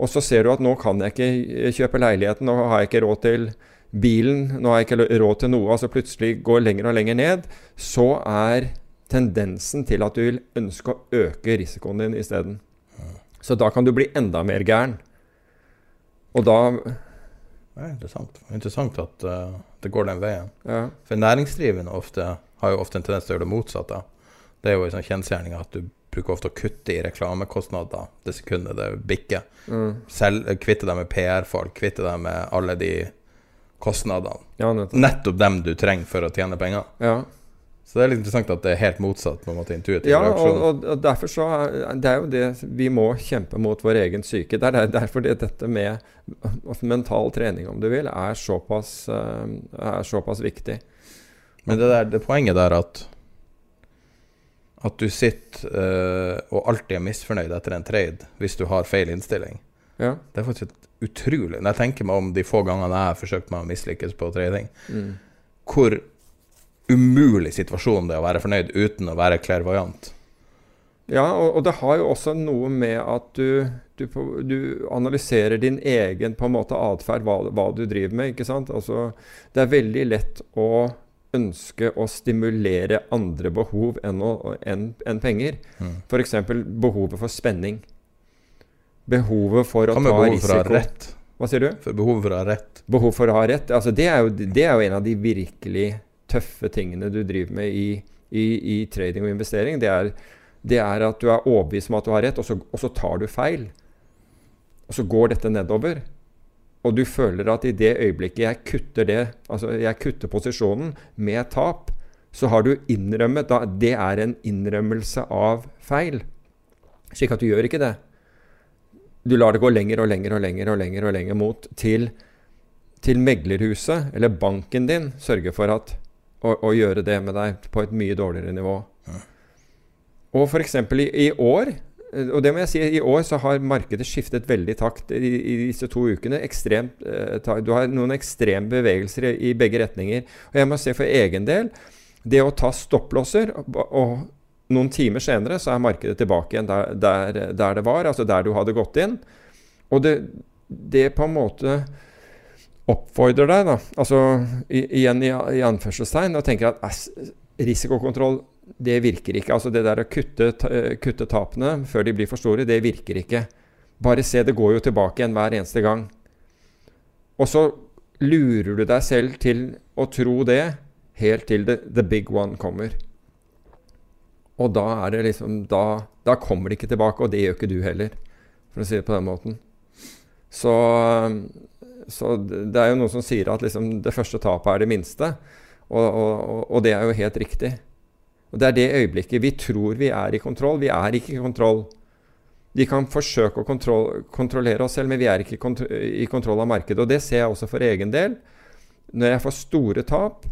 og så ser du at nå kan jeg ikke kjøpe leiligheten, nå har jeg ikke råd til bilen, nå har jeg ikke råd til noe, altså plutselig går lenger og lenger ned, så er tendensen til at du vil ønske å øke risikoen din isteden. Så da kan du bli enda mer gæren. Og da Det er interessant. Interessant at uh, det går den veien. Ja. For næringsdrivende ofte, har jo ofte en tendens til å gjøre det motsatte. Det er jo en sånn kjensgjerning at du bruker ofte å kutte i reklamekostnader det sekundet det bikker. Mm. Selv, kvitte deg med PR-folk, kvitte deg med alle de kostnadene. Ja, nettopp. nettopp dem du trenger for å tjene penger. Ja. Så det er litt interessant at det er helt motsatt på en måte intuitiv ja, reaksjon. Og, og, derfor så er det er jo det vi må kjempe mot vår egen syke. Det er derfor det, dette med mental trening, om du vil, er såpass, eh, er såpass viktig. Men det, der, det poenget der at at du sitter uh, og alltid er misfornøyd etter en trade hvis du har feil innstilling. Ja. Det er faktisk utrolig Når jeg tenker meg om de få gangene jeg har forsøkt meg å mislykkes på trading, mm. hvor umulig situasjon det er å være fornøyd uten å være klervoajant. Ja, og, og, det har jo også noe med at du, du, du analyserer din egen på en måte atferd, hva, hva, du driver med. ikke sant? Altså, det er veldig lett å ønske å stimulere andre behov enn, å, enn, enn penger. Mm. F.eks. behovet for spenning. Behovet for å ta risiko. For å ha rett. Hva sier du? For behovet for å ha rett. Behov for å ha rett. Altså, det, er jo, det er jo en av de virkelig tøffe tingene du driver med i, i, i trading og investering, det er, det er, at du er overbevist om at du har rett, og så, og så, tar du feil. Og så går dette nedover. Og du føler at i det øyeblikket jeg kutter det, altså jeg kutter posisjonen med tap, så har du innrømmet da, Det er en innrømmelse av feil. Slik at du gjør ikke det. Du lar det gå lenger og lenger og lenger og lenger og lenger mot til til meglerhuset eller banken din sørger for at, å, å, gjøre det med deg på et mye dårligere nivå. Ja. Og f.eks. I, i år og det må jeg si, I år så har markedet skiftet veldig takt i, i disse to ukene. Ekstremt, eh, du har noen ekstreme bevegelser i, i, begge retninger. Og jeg må se for egen del Det å ta stopplåser og, og noen timer senere så er markedet tilbake igjen der, der, der, det var, altså der du hadde gått inn. Og det, det på en måte oppfordrer deg, da, altså igjen i, i anførselstegn, og tenker at ass, risikokontroll det virker ikke. Altså det der å kutte, kutte, tapene før de blir for store, det virker ikke. Bare se, det går jo tilbake igjen hver eneste gang. Og så lurer du deg selv til å tro det helt til the, the big one kommer. Og da er det liksom da, da, kommer det ikke tilbake, og det gjør ikke du heller, for å si det på den måten. Så, så det er jo noen som sier at liksom det første tapet er det minste, og, og, og det er jo helt riktig. Og Det er det øyeblikket vi tror vi er i kontroll. Vi er ikke i kontroll. Vi kan forsøke å kontroll, kontrollere oss selv, men vi er ikke kontro i kontroll av markedet. Og det ser jeg også for egen del. Når jeg får store tap,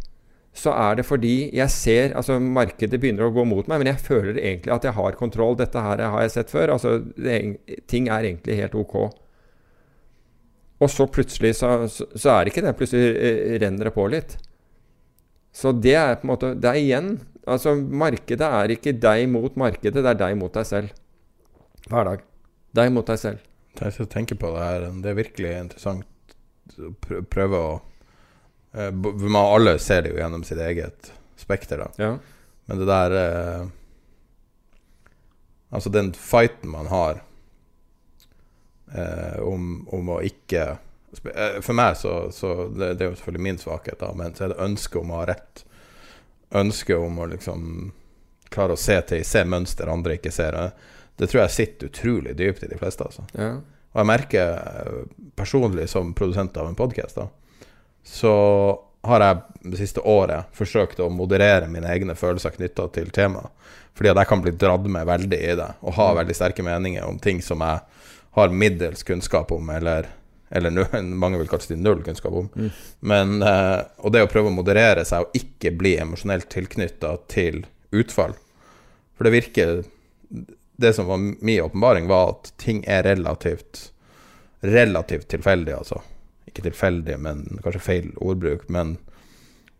så er det fordi jeg ser altså Markedet begynner å gå mot meg, men jeg føler egentlig at jeg har kontroll. Dette her har jeg sett før. altså det, Ting er egentlig helt ok. Og så plutselig så, så, så er det ikke det. Plutselig eh, renner det på litt. Så det er på en måte Det er igjen Altså, markedet er ikke deg mot markedet, det er deg mot deg selv. Hver dag. Deg mot deg selv. Jeg tenker på det her. Det er virkelig interessant å prøve å Man alle ser det jo gjennom sitt eget spekter, da. Ja. Men det der uh, Altså, den fighten man har uh, om, om, å ikke For meg så, så det, det, er jo selvfølgelig min svakhet, da, men så er det ønsket om å ha rett ønske om å liksom klare å se til se mønster andre ikke ser. Det tror jeg sitter utrolig dypt i de fleste. Altså. Ja. Og jeg merker eh, personlig som produsent av en podkast, så har jeg det siste året forsøkt å moderere mine egne følelser knytta til temaet. Fordi at jeg kan bli dratt med veldig i det, og ha mm. veldig sterke meninger om ting som jeg har middels kunnskap om, eller eller mange vil kanskje si null kunnskap om. Mm. Men, eh, og det å prøve å moderere seg og ikke bli emosjonelt tilknytta til utfall. For det virker Det som var min åpenbaring, var at ting er relativt relativt tilfeldig, altså. Ikke tilfeldig, men kanskje feil ordbruk. Men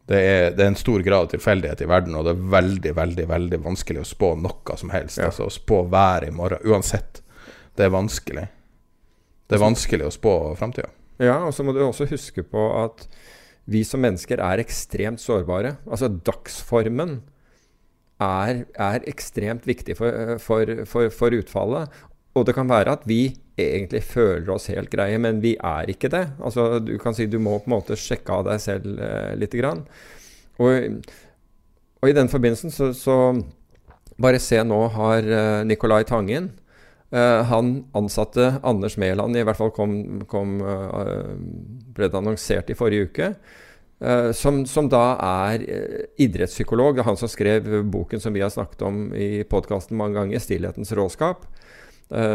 det er, det er, en stor grad av tilfeldighet i verden, og det er veldig, veldig veldig vanskelig å spå noe som helst. Ja. Altså å spå været i morgen. Uansett. Det er vanskelig. Det er vanskelig å spå framtida. Ja, og så må du også huske på at vi som mennesker er ekstremt sårbare. Altså dagsformen er, er ekstremt viktig for, for, for, for, utfallet. Og det kan være at vi egentlig føler oss helt greie, men vi er ikke det. Altså, du kan si du må på en måte sjekke av deg selv eh, lite Grann. Og, og i den forbindelsen så, så Bare se nå har eh, Nicolai Tangen eh, han ansatte Anders Mæland, i hvert fall kom, kom, uh, ble det annonsert i forrige uke. Uh, som, som, da er idrettspsykolog. Det er han som skrev boken som vi har snakket om i podkasten mange ganger, 'Stillhetens råskap'.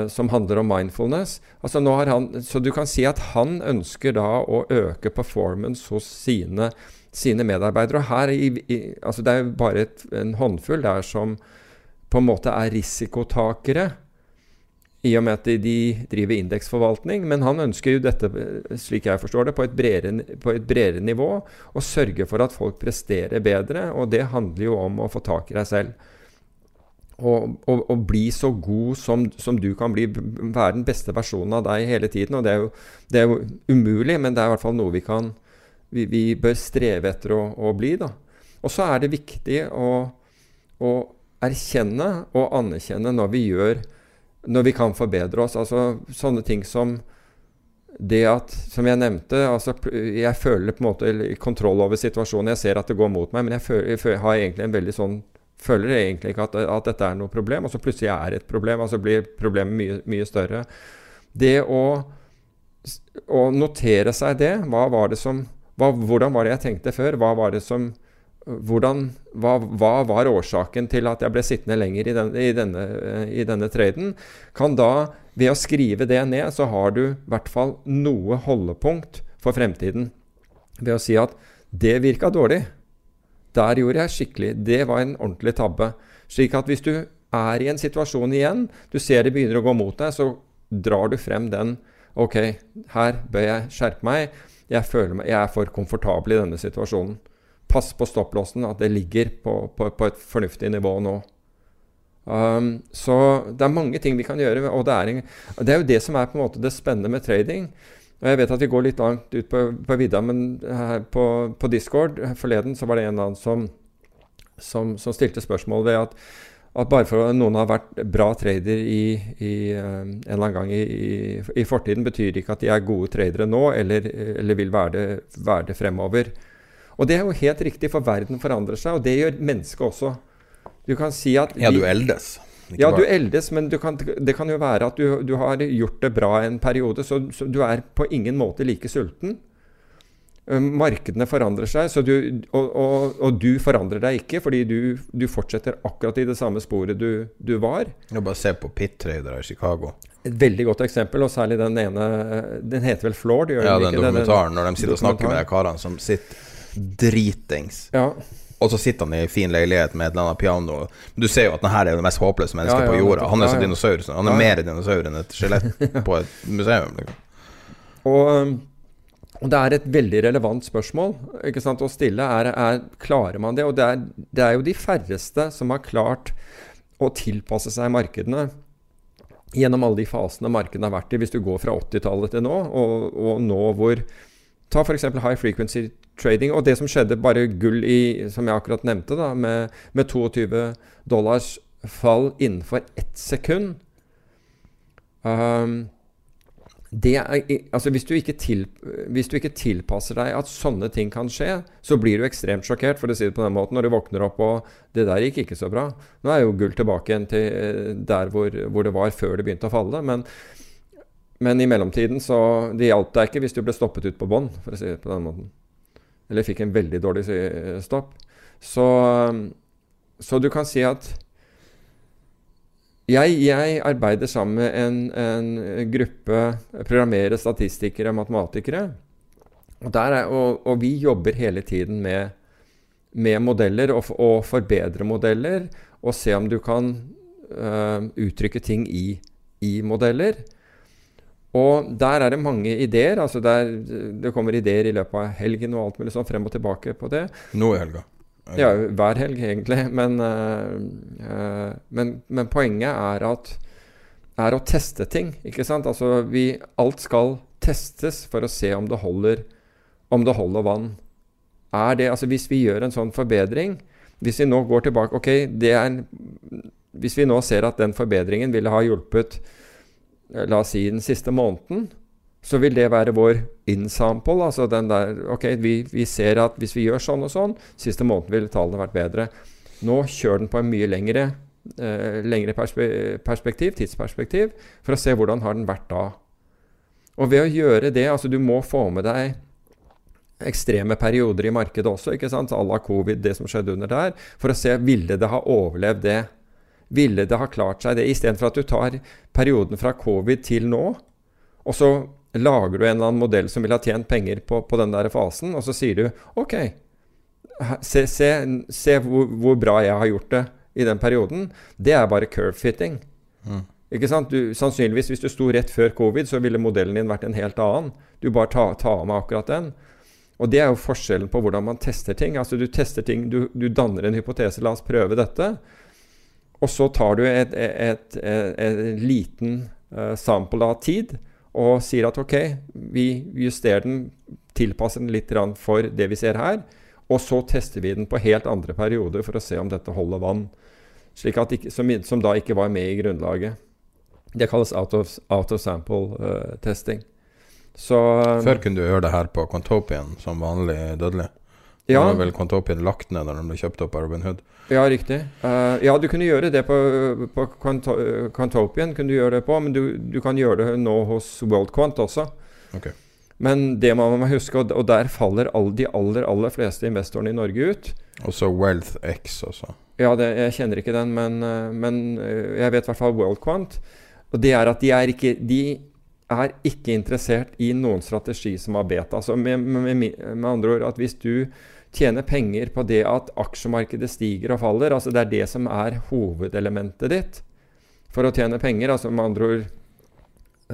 Som handler om mindfulness. Altså han, så du kan si at han ønsker da å øke performance hos sine, sine medarbeidere. Og her i, i, altså Det er bare et, en håndfull der som på en måte er risikotakere i og med at de driver indeksforvaltning. Men han ønsker jo dette, slik jeg forstår det, på et, bredere, på et bredere nivå. Og sørge for at folk presterer bedre. Og det handler jo om å få tak i deg selv. Og, og, og bli så god som, som, du kan bli. Være den beste versjonen av deg hele tiden. Og det er jo, det er jo umulig, men det er i hvert fall noe vi kan Vi, vi bør streve etter å, å bli, da. Og så er det viktig å, å erkjenne og anerkjenne når vi gjør når vi kan forbedre oss. Altså sånne ting som det at, som jeg nevnte altså, Jeg føler på en måte kontroll over situasjonen. Jeg ser at det går mot meg, men jeg, føler, jeg har egentlig en veldig sånn føler egentlig ikke at, at, dette er noe problem, og så plutselig er et problem. altså blir problemet mye, mye større. Det å, å, notere seg det hva var det som, hva, Hvordan var det jeg tenkte før? Hva var som hvordan, hva, hva, var årsaken til at jeg ble sittende lenger i, den, i, denne, i, denne, traden? Kan da, ved å skrive det ned, så har du i hvert fall noe holdepunkt for fremtiden. ved å si at det virka dårlig. Der gjorde jeg skikkelig. Det var en ordentlig tabbe. Slik at hvis du er i en situasjon igjen, du ser det begynner å gå mot deg, så drar du frem den Ok, her bør jeg skjerpe meg. Jeg føler meg, jeg er for komfortabel i denne situasjonen. Pass på stopplåsen, at det ligger på, på, på et fornuftig nivå nå. Um, så det er mange ting vi kan gjøre. Og det er, det er, jo det som er på en måte det spennende med trading. Og Jeg vet at vi går litt langt ut på, på vidda, men på, på, Discord forleden så var det en eller annen som, som, som stilte spørsmål ved at at bare for at noen har vært bra trader i, i, uh, en eller annen gang i, i, fortiden, betyr ikke at de er gode tradere nå, eller, eller vil være det, være det, fremover. Og det er jo helt riktig, for verden forandrer seg, og det gjør mennesket også. Du kan si at Ja, du eldes. Ja, du eldes, men du kan, det kan jo være at du, du, har gjort det bra en periode, så, så du er på ingen måte like sulten. Markedene forandrer seg, du, og, og, og, du forandrer deg ikke fordi du, du, fortsetter akkurat i det samme sporet du, du var. Bare se på pit-tradere i Chicago. Et veldig godt eksempel, og særlig den ene Den heter vel Floor? ja, den dokumentaren, når de sitter og snakker med de karene som sitter dritings. Ja. Og så sitter han i fin leilighet med et eller annet piano. Du ser jo at denne er det mest håpløse mennesket ja, ja, på jorda. Han er som dinosaur. Han er mer dinosaur enn et skjelett på et museum. Liksom. Og um, og Det er et veldig relevant spørsmål å stille. Er, er, klarer man det? Og det er, det er, jo de færreste som har klart å tilpasse seg markedene gjennom alle de fasene markedene har vært i, hvis du går fra 80-tallet til nå, og, og, nå hvor Ta f.eks. high frequency trading, og det som skjedde bare gull i, som jeg akkurat nevnte, da, med, med 22 dollars fall innenfor ett sekund. Um, er, altså hvis, du til, hvis, du ikke tilpasser deg at sånne ting kan skje, så blir du ekstremt sjokkert, for å si det på den måten, når du våkner opp og det der gikk ikke så bra. Nå er jo gull tilbake igjen til eh, der hvor, hvor det var før det begynte å falle. Men, men i mellomtiden så Det hjalp deg ikke hvis du ble stoppet ut på bånn, for å si det på den måten. Eller fikk en veldig dårlig stopp. Så, så du kan si at jeg, jeg, arbeider sammen med en, en gruppe programmerere, statistikere, matematikere. Og, er, og, og, vi jobber hele tiden med, med modeller og, og, forbedre modeller. Og se om du kan uh, uttrykke ting i, i, modeller. Og der er det mange ideer. altså der, Det kommer ideer i løpet av helgen og alt mulig sånn frem og tilbake på det. Nå i helga? Ja, hver helg, egentlig. Men, uh, men, men, poenget er at er å teste ting. ikke sant? Altså, vi, alt skal testes for å se om det holder, om det holder vann. Er det, altså Hvis vi gjør en sånn forbedring Hvis vi nå går tilbake ok, det er, Hvis vi nå ser at den forbedringen ville ha hjulpet la oss si den siste måneden, så vil det være vår insample. Altså den der Ok, vi, vi, ser at hvis vi gjør sånn og sånn, siste måneden vil tallene vært bedre. Nå kjør den på en mye lengre, eh, lengre perspe perspektiv, tidsperspektiv, for å se hvordan har den vært da. Og ved å gjøre det, altså du må få med deg ekstreme perioder i markedet også, ikke sant, à la covid, det som skjedde under der, for å se ville det ha overlevd det. Ville det ha klart seg det, istedenfor at du tar perioden fra covid til nå, og så lager du en eller annen modell som vil ha tjent penger på, på den der fasen, og så sier du OK, se, se, se hvor, hvor, bra jeg har gjort det i den perioden. Det er bare curve fitting. Mm. Ikke sant? Du, sannsynligvis hvis du sto rett før covid, så ville modellen din vært en helt annen. Du bare tar ta meg akkurat den. Og det er jo forskjellen på hvordan man tester ting. Altså Du tester ting, du, du danner en hypotese. La oss prøve dette. Og så tar du et, et, et, et liten uh, sample av tid og sier at ok, vi justerer den, tilpasser den litt for det vi ser her. Og så tester vi den på helt andre perioder for å se om dette holder vann. Ikke, som, som, da ikke var med i grunnlaget. Det kalles out of, out of sample uh, testing. Så, Før kunne du gjøre det her på Contopian som vanlig dødelig? Ja. Nå har vel Quantopian lagt ned når de ble kjøpt opp av Robin Hood? Ja, riktig. Uh, ja, du kunne gjøre det på, på Quantopian, kunne du gjøre det på, men du, du kan gjøre det nå hos WorldQuant også. Okay. Men det man må huske, og der faller alle, de aller aller fleste investorene i Norge ut. Også WealthX også. Ja, det, jeg kjenner ikke den, men, eh, men, eh, jeg vet i hvert fall WorldQuant. Og det er at de er ikke De er ikke interessert i noen strategi som har beta. Altså med, med, med, andre ord at hvis du tjener penger på det at aksjemarkedet stiger og faller, altså det er det som er hovedelementet ditt for å tjene penger, altså med andre ord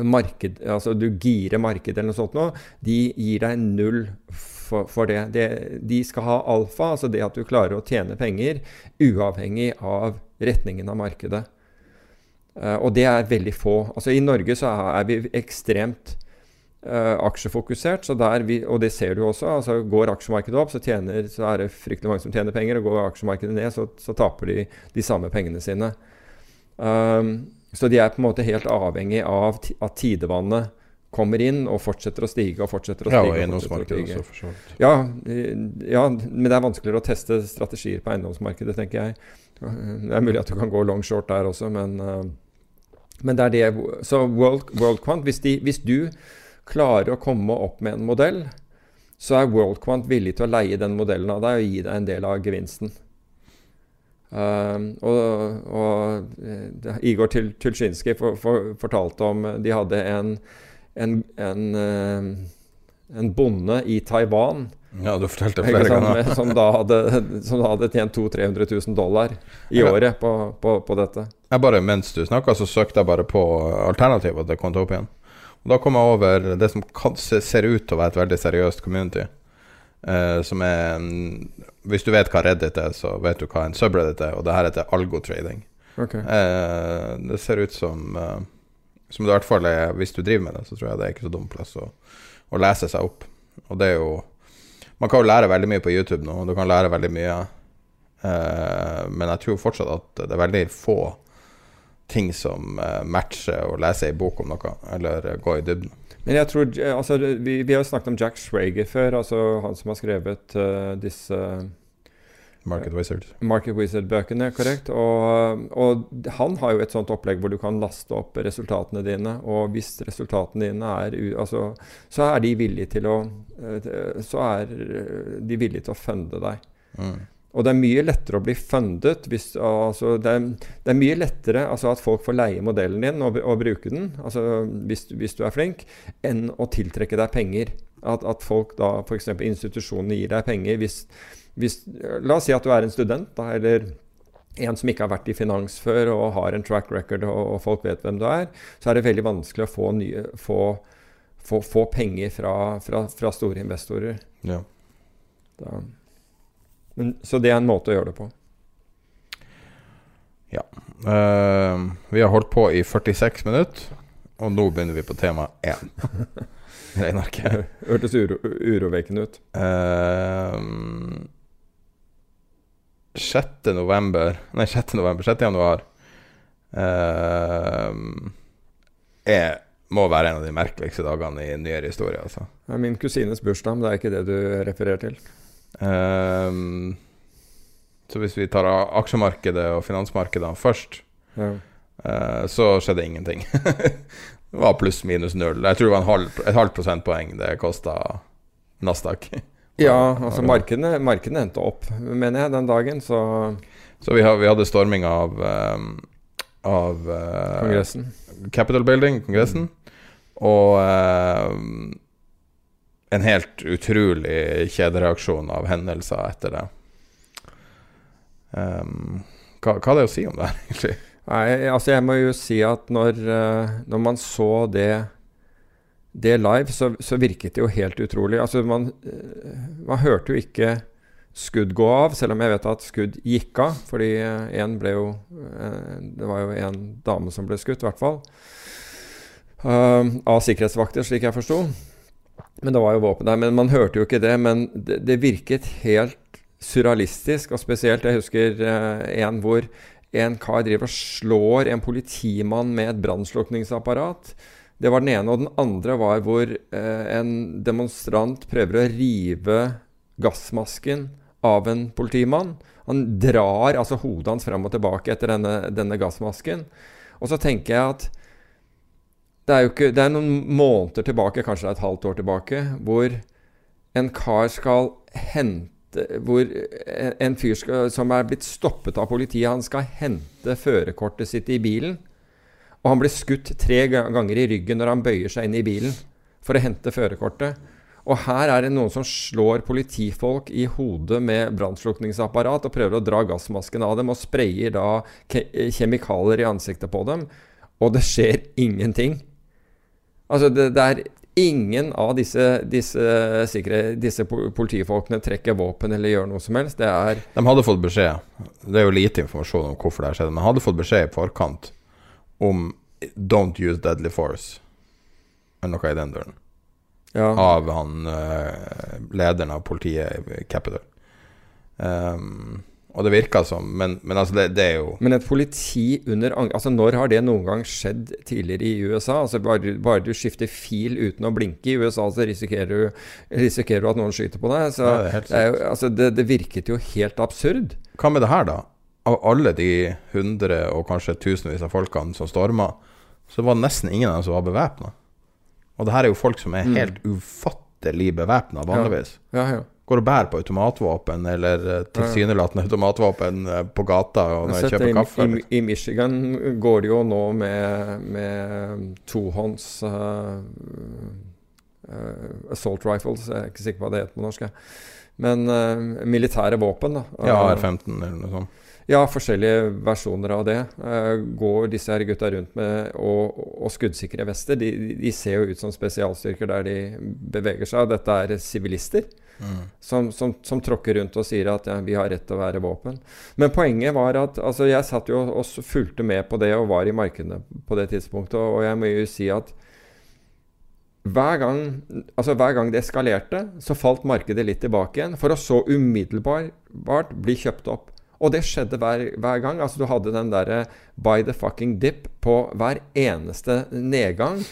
marked, altså du girer markedet eller noe sånt nå, de gir deg null for, for det. det. De skal ha alfa, altså det at du klarer å tjene penger uavhengig av retningen av markedet. Uh, og det er veldig få. Altså I Norge så er vi ekstremt aksjefokusert, så vi, og det ser du også. altså Går aksjemarkedet opp, så, tjener, så, er det fryktelig mange som tjener penger. Og går aksjemarkedet ned, så, så taper de de samme pengene sine. Um, så de er på en måte helt avhengig av at tidevannet kommer inn og fortsetter å stige og fortsetter å stige. Ja, og eiendomsmarkedet også, for så vidt. Ja, ja, men det er vanskeligere å teste strategier på eiendomsmarkedet, tenker jeg. Det er mulig at du kan gå long short der også, men, uh, men det er det Så World, WorldQuant, hvis, de, hvis du klarer å komme opp med en modell, så er WorldQuant villig til å leie den modellen av deg og gi deg en del av gevinsten. Uh, og, og uh, Igor Tulsjinskij for, for, fortalte om De hadde en, en, en, uh, en bonde i Taiwan ja, du fortalte flere ganger. som, da hadde, som da hadde tjent 200 000-300 000 dollar i året på, på, på, dette. Jeg bare, Mens du snakka, så søkte jeg bare på alternativer til opp igjen. Og Da kom jeg over det som ser ut til å være et veldig seriøst community. Uh, som er Hvis du vet hva Reddit er, så vet du hva en subreddit er, og det her heter algotrading. Okay. Uh, det ser ut som uh, Som det i hvert fall er Hvis du driver med det, så tror jeg det er ikke så dum plass å, å, lese seg opp. Og det er jo Man kan jo lære veldig mye på YouTube nå, og du kan lære veldig mye. men jeg tror fortsatt at det er veldig få ting som matcher å lese ei bok om noe, eller gå i dybden. Men jeg tror, eh, altså, vi, vi har snakket om Jack Schrager før, altså han som har skrevet uh, disse Market Wizard. Market Wizard-bøkene, korrekt. Og, og, han har jo et sånt opplegg hvor du kan laste opp resultatene dine. Og hvis resultatene dine er altså, Så er de villige til å eh, Så er de villige til å funde deg. Mm. Og det er mye lettere å bli fundet hvis, altså, det, er, det, er, mye lettere altså, at folk får leie modellen din og, og bruke den, altså, hvis, hvis, du er flink, enn å tiltrekke deg penger. At, at folk da, f.eks. institusjonene gir deg penger hvis, hvis, La oss si at du er en student, da, eller en som ikke har vært i finans før og har en track record, og, og folk vet hvem du er, så er det veldig vanskelig å få, nye, få, få, få penger fra, fra, fra, store investorer. Ja. Da. Men, så det er en måte å gjøre det på. Ja. Uh, vi har holdt på i 46 minutter, og nå begynner vi på tema én. Regnearket. Hørtes uro, urovekkende ut. Uh, 6. november Nei, 6. november, 6. januar uh, er, må være en av de merkeligste dagene i nyere historie. Altså. Det er min kusines bursdag, men det er ikke det du refererer til. Um, så hvis vi tar aksjemarkedet og finansmarkedene først, ja. uh, så skjedde ingenting. det var pluss minus null. Jeg tror det var halv, et halvt prosentpoeng det kosta Nasdaq. ja, altså markedene, markedene, endte opp, mener jeg, den dagen, så Så vi, vi hadde storming av, um, av uh, Kongressen. Capital Building, Kongressen. Mm. Og uh, en helt utrolig kjedereaksjon av hendelser etter det. Um, hva, hva, er det å si om det her, egentlig? Nei, altså Jeg må jo si at når, uh, når man så det, det live, så, så, virket det jo helt utrolig. Altså man, uh, man, hørte jo ikke skudd gå av, selv om jeg vet at skudd gikk av. Fordi én uh, ble jo Det var jo en dame som ble skutt, i hvert fall. av sikkerhetsvakter, slik jeg forsto. Men det var jo våpen der. Men man hørte jo ikke det. Men det, det virket helt surrealistisk. Og spesielt, jeg husker eh, en hvor en kar driver og slår en politimann med et brannslukningsapparat. Det var den ene. Og den andre var hvor eh, en demonstrant prøver å rive gassmasken av en politimann. Han drar altså hodet hans fram og tilbake etter denne, denne gassmasken. Og så tenker jeg at det er jo ikke, det er noen måneder tilbake, kanskje det er et halvt år tilbake, hvor en kar skal hente Hvor en fyr skal, som er blitt stoppet av politiet, han skal hente førerkortet sitt i bilen. Og han blir skutt tre ganger i ryggen når han bøyer seg inn i bilen for å hente førerkortet. Og her er det noen som slår politifolk i hodet med brannslukningsapparat og prøver å dra gassmasken av dem og sprayer da kjemikalier i ansiktet på dem. Og det skjer ingenting. Altså, det, det er ingen av disse, disse, sikre, disse, politifolkene trekker våpen eller gjør noe som helst. Det er De hadde fått beskjed, det er jo lite informasjon om hvorfor det har skjedd, men hadde fått beskjed i forkant om 'don't use deadly force', eller noe i den duren ja. av han uh, lederen av politiet i Capital. Um, og det virka som Men, men altså, det, det, er jo Men et politi under Altså, når har det noen gang skjedd tidligere i USA? Altså, bare, bare du skifter fil uten å blinke i USA, så risikerer du, risikerer du at noen skyter på deg. Så ja, det, jo, altså, det, det virket jo helt absurd. Hva med det her, da? Av alle de hundre og kanskje tusenvis av folkene som storma, så var det nesten ingen av dem som var bevæpna. Og det her er jo folk som er mm. helt mm. ufattelig bevæpna vanligvis. Ja. Ja, ja. Går og bærer på automatvåpen eller eh, tilsynelatende automatvåpen eh, på gata og når jeg kjøper kaffe. I, I, Michigan går det jo nå med, med tohånds uh, uh, assault rifles, jeg er ikke sikker på hva det heter på norsk. Men uh, militære våpen. da. Ja, R15 eller noe sånt. Ja, forskjellige versjoner av det. Går disse her gutta rundt med og, og skuddsikre vester? De, de, ser jo ut som spesialstyrker der de beveger seg. Dette er sivilister som, som, som, tråkker rundt og sier at ja, vi har rett til å være våpen. Men poenget var at altså, jeg satt jo og fulgte med på det og var i markedene på det tidspunktet, og jeg må jo si at hver gang, altså hver gang, det eskalerte, så falt markedet litt tilbake igjen, for å så umiddelbart bli kjøpt opp. Og det skjedde hver, hver gang. Altså Du hadde den derre by the fucking dip på hver eneste nedgang.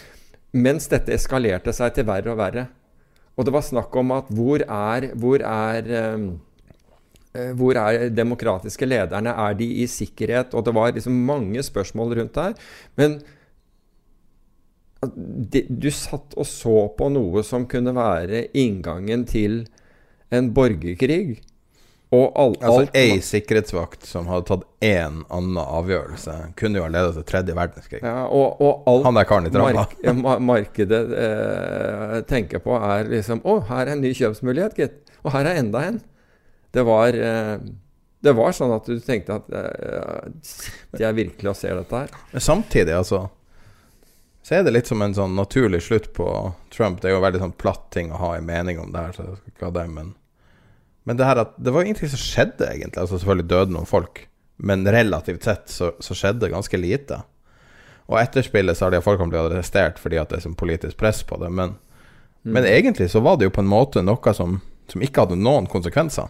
Mens dette eskalerte seg til verre og verre. Og det var snakk om at hvor er, hvor er um, hvor er demokratiske lederne? Er de i sikkerhet? Og det var liksom mange spørsmål rundt der. Men de, du satt og så på noe som kunne være inngangen til en borgerkrig. Og all, altså, Ei sikkerhetsvakt som hadde tatt én annen avgjørelse, kunne jo ha ledet til tredje verdenskrig. Ja, og, og alt Han er karen i trappa. Mark, markedet eh, tenker på, er liksom Å, her er en ny kjøpsmulighet, gitt. Og her er enda en. Det var, eh, det var sånn at du tenkte at eh, jeg virkelig og ser dette her? Men samtidig, altså så er det litt som en sånn naturlig slutt på Trump. Det er jo veldig sånn platt ting å ha en mening om det her, så jeg skal ikke ha det, men men det her at det var ingenting som skjedde, egentlig. Altså Selvfølgelig døde noen folk, men relativt sett så, så skjedde ganske lite. Og etterspillet så har de folk blitt arrestert fordi at det er sånn politisk press på det. Men, mm. men, egentlig så var det jo på en måte noe som, som ikke hadde noen konsekvenser.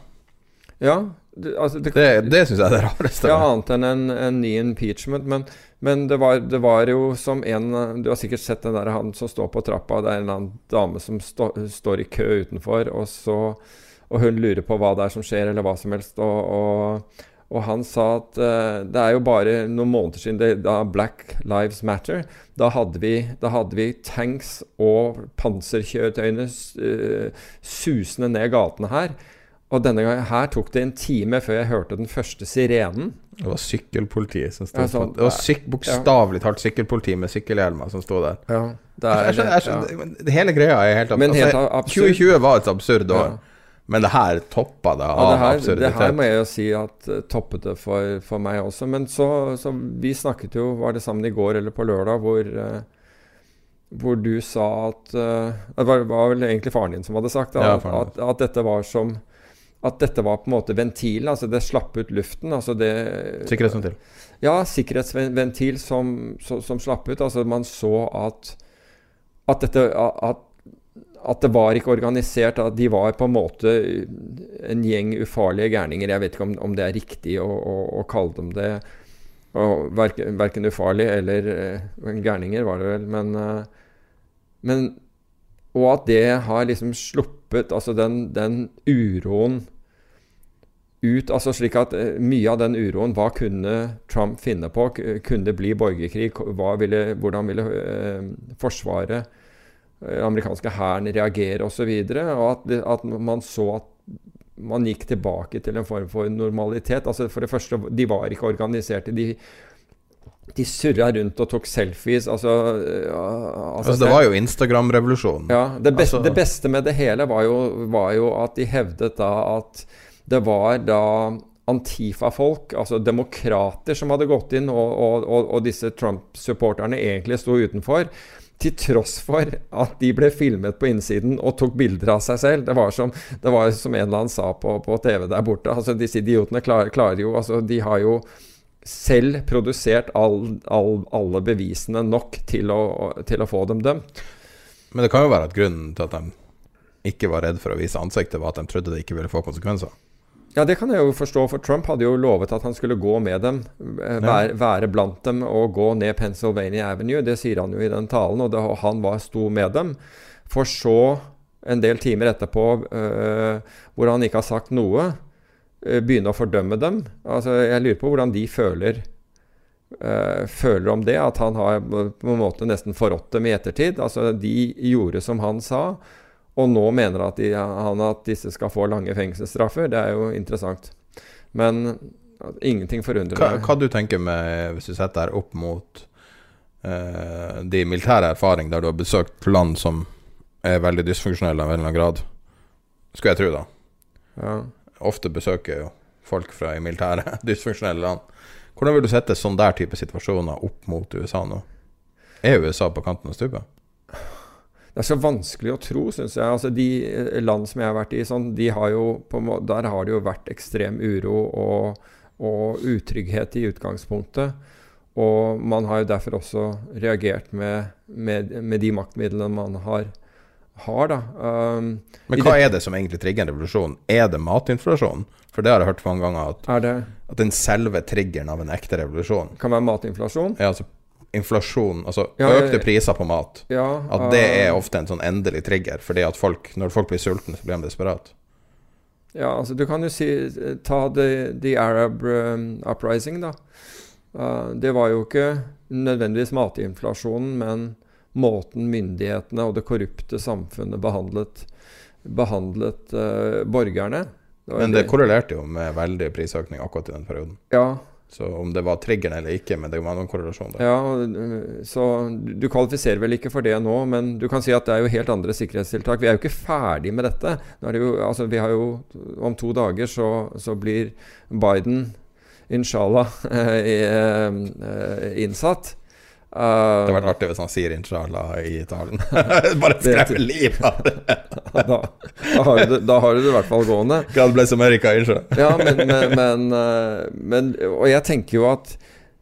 Ja, det, altså det, det, det syns jeg er det rareste. Ja, annet enn en, en ny impeachment. Men, men det, var, det, var, jo som en Du har sikkert sett den der han som står på trappa. Det er en eller annen dame som stå, står i kø utenfor, og så og hun lurer på hva det er som skjer, eller hva som helst. Og, og, og han sa at uh, det er jo bare noen måneder siden det, da Black Lives Matter. Da hadde vi, da hadde vi tanks og panserkjøretøyene uh, susende ned gatene her. Og denne gangen her tok det en time før jeg hørte den første sirenen. Det var sykkelpolitiet som sto ja, sånn, Det var syk, bokstavelig talt sykkelpoliti med sykkelhjelmer som sto der. Ja, det er, jeg skjønner, jeg skjønner, ja. Hele greia er helt, absurd. helt absurd. 2020 var et absurd år. Ja. Men det her toppa det av ja, det her, absurditet. Det her må jeg jo si at uh, toppet det for, for, meg også. Men så, så, Vi snakket jo, var det sammen i går eller på lørdag, hvor, uh, hvor du sa at uh, Det var, var, vel egentlig faren din som hadde sagt da, ja, at, at, dette var som At dette var på en måte ventilen. Altså det slapp ut luften. Altså det Sikkerhetsventil. Ja, sikkerhetsventil som, som, som slapp ut. Altså man så at at, dette, at at det var ikke organisert, at de var på en måte en gjeng ufarlige gærninger. Jeg vet ikke om, om det er riktig å, å, å kalle dem det. Og verken, verken ufarlige eller uh, gærninger, var det vel. Men, uh, men, Og at det har liksom sluppet altså den, den uroen ut, altså slik at uh, Mye av den uroen Hva kunne Trump finne på? Kunne det bli borgerkrig? Ville, hvordan ville Forsvaret Eh, amerikanske hæren reagere osv. Og, så og at, at, man så at man gikk tilbake til en form for normalitet. Altså For det første, de var ikke organiserte. De, de surra rundt og tok selfies. Altså, altså, altså, Det var jo Instagram-revolusjonen. Ja, det, best, altså, det, beste med det hele var jo, var jo, at de hevdet da at det var da Antifa-folk, altså demokrater, som hadde gått inn, og, og, og, og disse Trump-supporterne egentlig sto utenfor. Til tross for at de ble filmet på innsiden og tok bilder av seg selv. Det var som, det var som en eller annen sa på, på TV der borte. altså Disse idiotene klarer, klarer jo altså De har jo selv produsert all, all, alle bevisene nok til å, til å, få dem dømt. Men det kan jo være at grunnen til at de ikke var redd for å vise ansiktet, var at de trodde det ikke ville få konsekvenser. Ja, det kan jeg jo forstå, for Trump hadde jo lovet at han skulle gå med dem. Eh, være, være blant dem og gå ned Pennsylvania Avenue. Det sier han jo i den talen, og det, han var, sto med dem. For så, en del timer etterpå, øh, hvor han ikke har sagt noe, Eh, begynne å fordømme dem. Altså, jeg lurer på hvordan de føler, uh, føler om det. At han har på en måte nesten forrådt dem i ettertid. Altså, de gjorde som han sa, og nå mener at de, han at disse skal få lange fengselsstraffer. Det er jo interessant. Men ingenting forundrer meg. Hva, hva du tenker med, hvis du setter deg opp mot uh, de militære erfaring der du har besøkt land som er veldig dysfunksjonelle av en eller annen grad, skulle jeg tro, da. Ja ofte besøker jo folk fra i militære dysfunksjonelle land. Hvordan vil du sette sånn der type situasjoner opp mot USA nå? Er USA på kanten av stupet? Det er så vanskelig å tro, syns jeg. Altså, de eh, land som jeg har vært i, sånn, de har jo, der har det jo vært ekstrem uro og, og utrygghet i utgangspunktet. Og man har jo derfor også reagert med, med, med de maktmidlene man har, har. da. Um, Men hva er det som egentlig trigger en revolusjon? Er det matinflasjon? For det har jeg hørt mange ganger, at, at den selve triggeren av en ekte revolusjon Kan være matinflasjon? Ja, altså inflasjon, altså ja, økte priser på mat. Ja, at det er ofte en sånn endelig trigger, fordi at folk, når folk blir sultne, så blir de desperate. Ja, altså du kan jo si Ta the, the Arab um, uprising, da. Uh, det var jo ikke nødvendigvis matinflasjonen, men måten myndighetene og det korrupte samfunnet behandlet, behandlet uh, borgerne. Det Men det korrelerte jo med veldig prisøkning akkurat i den perioden. Ja. Så om det var triggeren eller ikke, men det var noen korrelasjon der. Ja, så du kvalifiserer vel ikke for det nå, men du kan si at det er jo helt andre sikkerhetstiltak. Vi er jo ikke ferdig med dette. Det jo, altså, vi har jo, om to dager så, så blir Biden, inshallah, eh, innsatt. Uh, det hadde vært artig hvis han sier 'inshallah' i talen. Bare skremme livet av det. da, da, har du, da har du det i hvert fall gående. God bless America, inshallah. ja, men, men, men, eh, men, Og jeg tenker jo at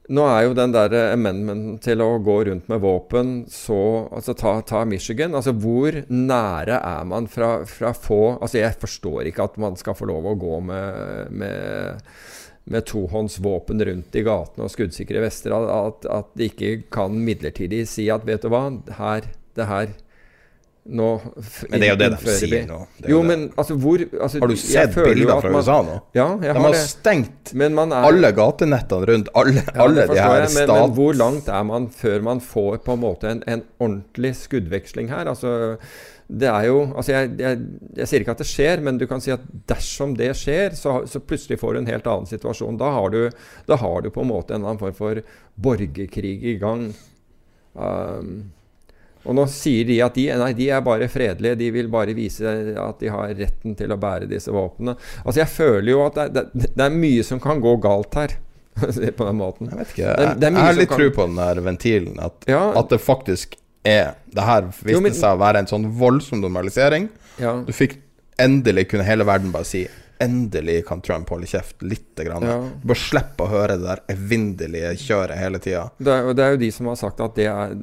nå er jo den der amendmenten til å gå rundt med våpen så Altså ta, ta Michigan. Altså hvor nære er man fra, fra få Altså jeg forstår ikke at man skal få lov å gå med, med med tohåndsvåpen rundt i gatene og skuddsikre vester, at, at, de ikke kan midlertidig si at vet du hva, her, det her nå Men det er jo det de sier nå. Jo, men altså hvor altså, Har du sett bilder fra USA nå? Ja, jeg de har, har stengt er, alle gatenettene rundt alle, ja, alle de her stats... Men, men, hvor langt er man før man får på en måte en, en ordentlig skuddveksling her? Altså det er jo altså jeg, jeg, jeg, sier ikke at det skjer, men du kan si at dersom det skjer, så, så plutselig får du en helt annen situasjon. Da har, du, da har du på en måte en eller annen form for borgerkrig i gang. Um, og nå sier de at de, nei, de er bare fredelige, de vil bare vise at de har retten til å bære disse våpnene. Altså Jeg føler jo at det, det, det er mye som kan gå galt her. på den måten. Jeg vet ikke. Jeg, jeg har litt kan... tro på den der ventilen. At, ja, at det faktisk er Det her viste jo, men, seg å være en sånn voldsom normalisering. Ja. Du fikk endelig kunne hele verden bare si Endelig kan Trump holde kjeft lite grann. Ja. Du bare slippe å høre det der evinnelige kjøret hele tida. Det, det, er jo de som har sagt at det er,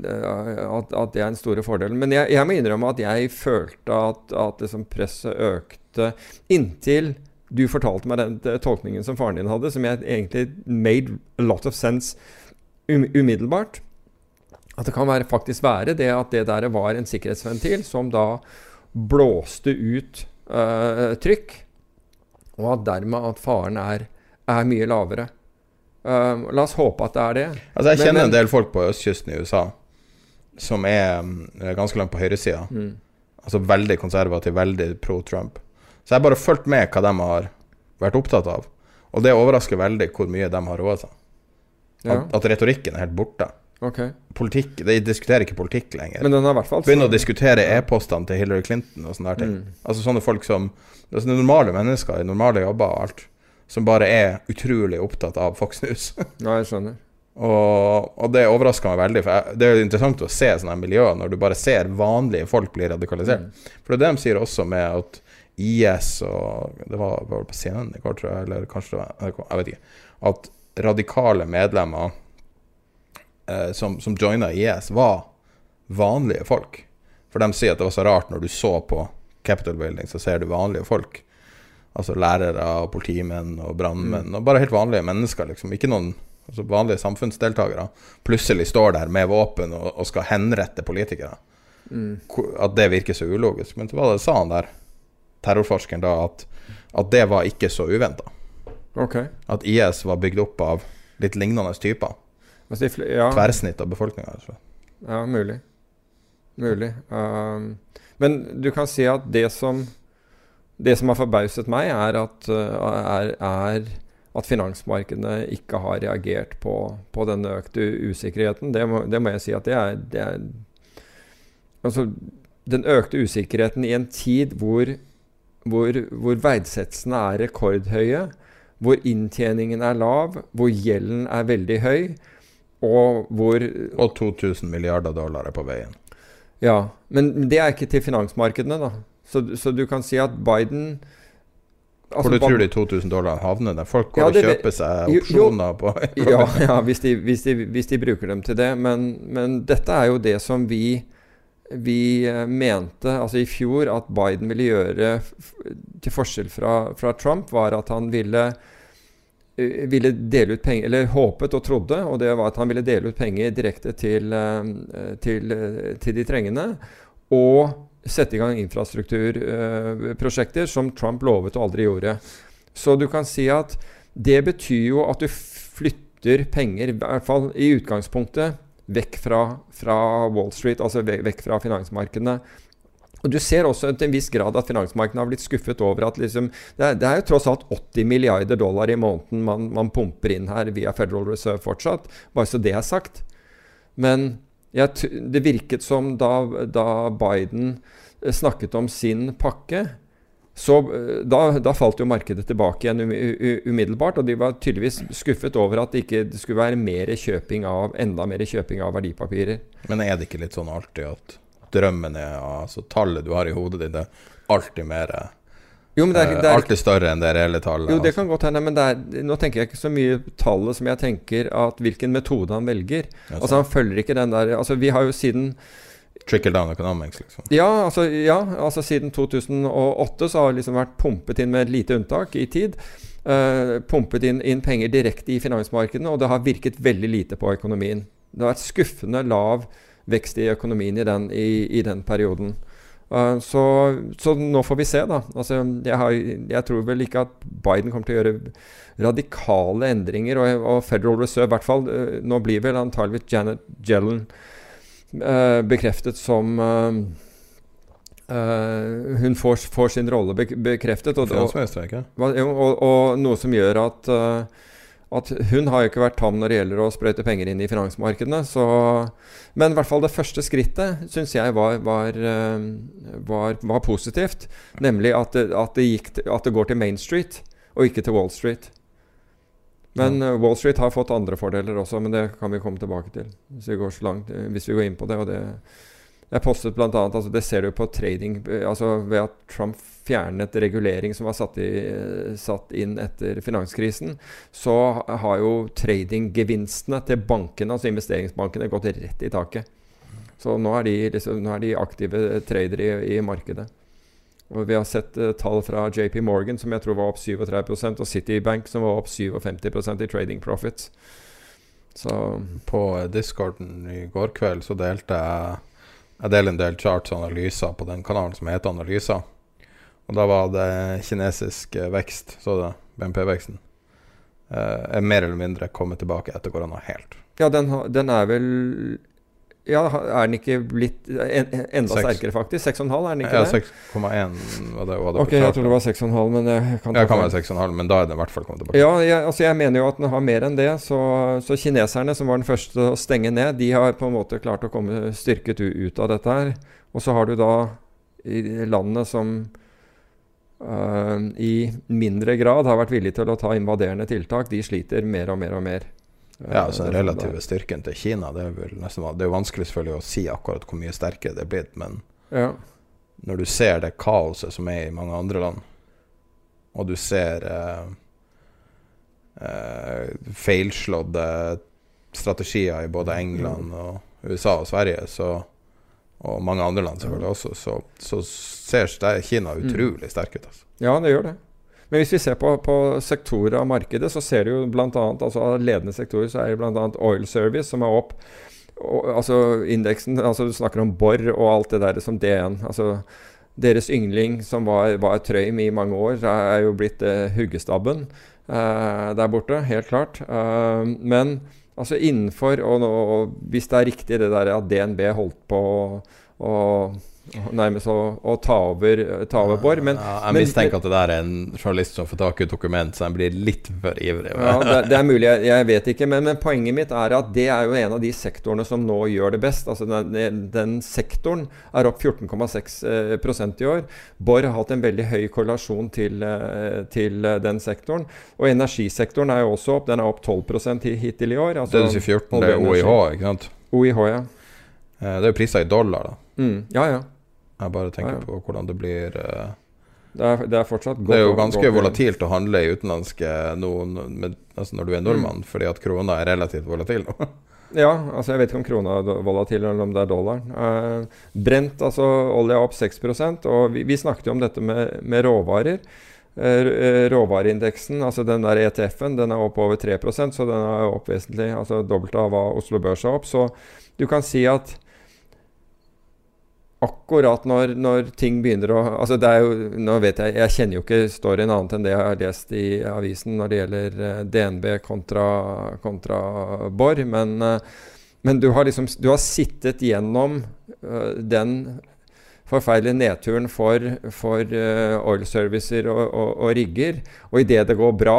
at, at det er en store fordelen. Men jeg, jeg, må innrømme at jeg følte at, at liksom presset økte inntil du fortalte meg den tolkningen som faren din hadde, som jeg egentlig made a lot of sense um, umiddelbart. At det kan være, faktisk være det at det der var en sikkerhetsventil som da blåste ut uh, trykk, og at dermed at faren er, er mye lavere. Uh, la oss håpe at det er det. Altså Jeg kjenner men, en del folk på østkysten i USA som er ganske langt på høyresida. Mm. Altså veldig konservativ, veldig pro Trump. Så jeg har bare fulgt med hva de har vært opptatt av. Og det overrasker veldig hvor mye de har roa seg. Ja. At, at retorikken er helt borte. Ok. Politikk, De diskuterer ikke politikk lenger. Men den har hvert fall Begynner å diskutere e-postene til Hillary Clinton og sånne der ting. Mm. Altså sånne folk som altså Normale mennesker i normale jobber og alt, som bare er utrolig opptatt av Fox News. Ja, jeg skjønner. og, og det overrasker meg veldig, for jeg, det er jo interessant å se sånne miljøer når du bare ser vanlige folk bli radikalisert. Mm. For det er det de sier også med at IS og Det var, vel på scenen i går, tror jeg, eller kanskje det var jeg vet ikke. At radikale medlemmer eh, som, som joina IS, var vanlige folk. For de sier at det var så rart når du så på Capital Building, så ser du vanlige folk. Altså lærere og politimenn og brannmenn, og bare helt vanlige mennesker, liksom. Ikke noen altså vanlige samfunnsdeltakere. Plutselig står der med våpen og, og skal henrette politikere. Mm. At det virker så ulogisk. Men det, sa han der, terrorforskeren, da, at, at det var ikke så uventa. Okay. At IS var bygd opp av litt lignende typer. Ja, Tverrsnitt av befolkninga. Altså. ja, mulig. Mulig. Um, men du kan si at det som Det som har forbauset meg, er at, uh, er, er at finansmarkedene ikke har reagert på, på denne økte usikkerheten. Det må, det må jeg si at det er, det er Altså, den økte usikkerheten i en tid hvor, hvor, hvor verdsettelsene er rekordhøye, hvor inntjeningen er lav, hvor gjelden er veldig høy, og hvor Og 2000 milliarder dollar er på veien. Ja, men det er ikke til finansmarkedene, da. Så, så du kan si at Biden Hvor du tror de 2000 dollar havner der? Folk går Ja, og kjøper seg jo- jo. opsjoner på Ja, ja hvis, de, hvis, de, hvis de bruker dem til det. Men, men dette er jo det som vi, vi eh, mente altså i fjor at Biden ville gjøre, til forskjell fra, fra Trump, var at han ville ville dele ut penger, eller håpet og trodde, og det var at han ville dele ut penger direkte til, eh, til, eh, til de trengende. Og sette i gang infrastrukturprosjekter som Trump lovet og aldri gjorde. Så du kan si at det betyr jo at du flytter penger, i hvert fall i utgangspunktet, vekk fra, fra Wall Street, altså vekk fra finansmarkedene. Og Du ser også til en viss grad at finansmarkedene har blitt skuffet over at liksom, det, er, det er jo tross alt 80 milliarder dollar i måneden man, man pumper inn her via Federal Reserve fortsatt, bare så det er sagt. Men jeg, det virket som da, da Biden eh, snakket om sin pakke, så eh, da, da falt jo markedet tilbake igjen umiddelbart. Og de var tydeligvis skuffet over at det ikke skulle være mer kjøping av, enda mer kjøping av verdipapirer. Men er det ikke litt sånn alltid at drømmen er altså tallet du har i hodet ditt, er alltid mer Jo, men det er, eh, det er, Alltid større enn det reelle tallet? jo, det altså. kan godt hende, men er, nå tenker jeg ikke så mye tallet som jeg tenker at hvilken metode han velger. Altså, Altså Han følger ikke den der Altså Vi har jo siden Trickle down economics, liksom. Ja, altså, ja, altså siden 2008 så har det liksom vært pumpet inn med et lite unntak i tid. Uh, pumpet inn, inn penger direkte i finansmarkedene, og det har virket veldig lite på økonomien. Det har vært skuffende lav vekst i økonomien i den, i, i den perioden. Uh, så, så nå får vi se, da. Altså, jeg, har, jeg tror vel ikke at Biden kommer til å gjøre radikale endringer, og, og Federal Reserve i hvert fall Uh, Nå blir vel antageligvis Janet Yellen uh, bekreftet som eh, eh, Hun får, får sin rolle bekreftet. Og, og, og, noe som gjør at, eh, at hun har jo ikke vært tam når det gjelder å sprøyte penger inn i finansmarkedene. Så, men i hvert fall det første skrittet syns jeg var, var, eh, var, var positivt. Nemlig at det, at, det gikk, at det går til Main Street, og ikke til Wall Street. Men ja. Wall Street har fått andre fordeler også, men det kan vi komme tilbake til. Hvis vi går, så langt, eh, hvis vi går inn på det. Og det jeg postet annet, altså Det ser du på trading eh, altså Ved at Trump fjernet regulering som var satt, i, eh, satt inn etter finanskrisen, så har jo tradinggevinstene til bankene, altså investeringsbankene, gått rett i taket. Så nå er de, liksom, nå er de aktive tradere i, i markedet. Og Vi har sett uh, tall fra JP Morgan som jeg tror var opp 37% og Citibank som var opp 57% i trading profits. Så På discorden i går kveld så delte jeg Jeg deler en del charts og analyser på den kanalen som heter Analyser. Og da var det kinesisk eh, vekst, så det, BNP-veksten, eh, er mer eller mindre kommet tilbake etter korona helt. Ja, den, den er vel Ja, er den ikke blitt en, enda 6. sterkere, faktisk? 6,5, er den ikke Ja, det? 6,1 var det. Var det Ok, jeg tror det var 6,5, men jeg kan Ja, Jeg kan være 6,5, men da er det i hvert fall kommet tilbake. Ja, jeg, altså jeg mener jo at den har mer enn det. Så, så kineserne, som var den første til å stenge ned, de har på en måte klart å komme styrket ut av dette her. Og så har du da landene som øh, i mindre grad har vært villige til å ta invaderende tiltak, de sliter mer og mer og mer. Ja, altså Den Eh, relative styrken til Kina Det er vel nesten Det er jo vanskelig selvfølgelig å si akkurat hvor mye sterkere det er blitt, men Ja. når du ser det kaoset som er i mange andre land, og du ser eh, eh, feilslåtte strategier i både England og USA og Sverige, så, og mange andre land selvfølgelig også, så, så ser Kina utrolig sterk ut. Altså. Ja, det gjør det. Men hvis vi ser på, på sektorer av markedet, så ser du jo bl.a. Altså av ledende sektorer så er det bl.a. Oil Service som er opp. Og, altså indeksen altså Du snakker om Borr og alt det der som DN. Altså deres yngling som var, var Trøim i mange år, er jo blitt eh, huggestabben eh, der borte. Helt klart. Eh, men altså innenfor og, og hvis det er riktig det der at DNB holdt på å nærmest å, å ta over, ta over Bård. men ja, jeg men- mistenker at det der er en journalist som får tak i et dokument, så han blir litt for ivrig. Ja, det, det er mulig, jeg, jeg vet ikke. Men, men poenget mitt er at det er jo en av de sektorene som nå gjør det best. Altså Den, den sektoren er opp 14,6 eh, i år. Borr har hatt en veldig høy korrelasjon til, eh, til eh, den sektoren. Og energisektoren er jo også opp. Den er opp 12 prosent hittil i år. Altså, det du sier 14, det er OIH, ikke sant? OIH, ja. Eh, Det er jo priser i dollar, da. Mm, ja, ja. Jeg bare tenker Ja, ja. på hvordan det blir uh... Det er, det er fortsatt godt Det er jo ganske godt volatilt å handle i utenlandske nå, med, altså når du er nordmann, Mm. fordi at krona er relativt volatil nå. Ja, altså jeg vet ikke om krona er volatil eller om det er dollaren. Uh, brent, altså olje er opp 6 og vi, vi snakket jo om dette med, med råvarer. Eh, råvareindeksen, altså den der ETF-en, den er opp over 3% så den er opp vesentlig. Altså dobbelt av hva Oslo Børs er opp. Så du kan si at akkurat når, når ting begynner å Altså det er jo Nå vet jeg Jeg kjenner jo ikke storyen annet enn det jeg har lest i avisen når det gjelder eh, DNB kontra, kontra Borr, men, eh, men du har liksom Du har sittet gjennom eh, den forferdelige nedturen for, for oil servicer og, og, og rigger, og idet det går bra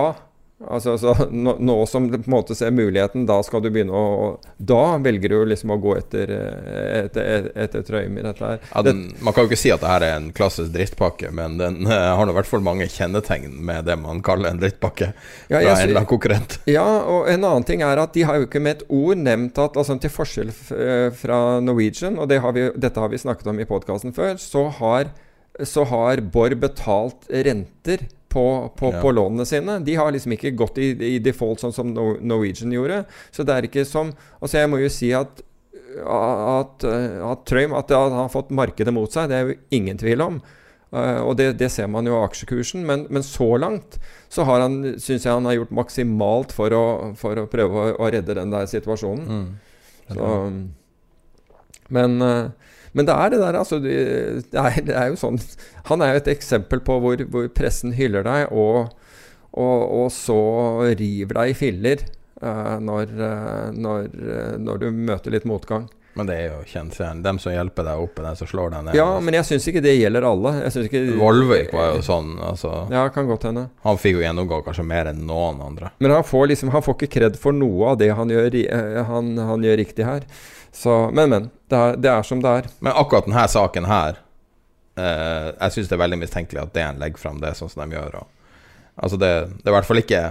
Altså, altså, nå, nå som du på en måte ser muligheten, da skal du begynne å Da velger du liksom å gå etter, eh, etter, etter, etter Trøim i dette her. Ja, den, man kan jo ikke si at det her er en klassisk drittpakke, men den uh, har i hvert fall mange kjennetegn med det man kaller en drittpakke Ja, fra en eller konkurrent. Ja, og en annen ting er at de har jo ikke med et ord nevnt at altså til forskjell eh, fra Norwegian, og det har vi, dette har vi snakket om i podkasten før, så har, så har Borr betalt renter på, på, Ja. på lånene sine. De har liksom ikke gått i, i default sånn som Norwegian gjorde. Så det er ikke som Altså, jeg må jo si at at, eh, at Trøim at han har fått markedet mot seg, det er jo ingen tvil om. Uh, og det, det ser man jo av aksjekursen. Men, men så langt så har han, syns jeg han har gjort maksimalt for å, for å prøve å, å redde den der situasjonen. Så, men, eh, men det er det der, altså. Det, det, er, det er jo sånn Han er jo et eksempel på hvor, hvor pressen hyller deg, og, og, og så river deg i filler uh, når, eh, når, eh, når du møter litt motgang. Men det er jo kjent. serien. Dem som hjelper deg opp, er den som slår deg ned. Ja, men jeg syns ikke det gjelder alle. Ikke Volvik var jo sånn. Altså, Ja, kan godt hende. Han fikk jo gjennomgå kanskje mer enn noen andre. Men han får liksom Han får ikke kred for noe av det han gjør, han, han gjør riktig her. Så, men, men. Det er, det er som det er. Men akkurat denne saken her eh, Jeg syns det er veldig mistenkelig at DN legger fram det sånn som de gjør. Og, altså det, det er i hvert fall ikke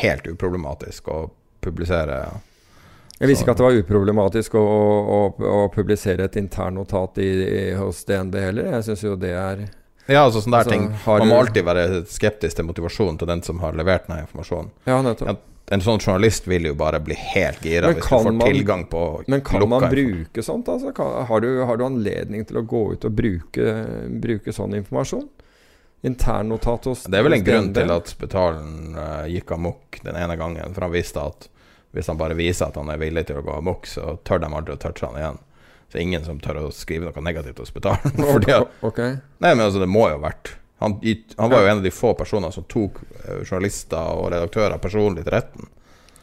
helt uproblematisk å publisere Jeg visste ikke at det var uproblematisk å, å, å publisere et internnotat i, i, hos DNB heller. Jeg syns jo det er Ja, altså sånne der Altså, ting Man må alltid være skeptisk til motivasjonen til den som har levert denne informasjonen. Ja, nettopp. En sånn journalist vil jo bare bli helt gira hvis du får man- tilgang på Men kan man bruke sånt? Altså? Kan, har, du, har du anledning til å gå ut og bruke, bruke sånn informasjon? Internnotat hos Det er vel en grunn DNB? til at Spetalen uh, gikk amok den ene gangen, for han visste at hvis han bare viser at han er villig til å gå amok, så tør de aldri å touche han igjen. Så ingen som tør å skrive noe negativt hos Spetalen. Okay. nei, men altså, det må jo ha vært han, han var jo en av de få personene som tok eh, journalister og redaktører personlig til retten.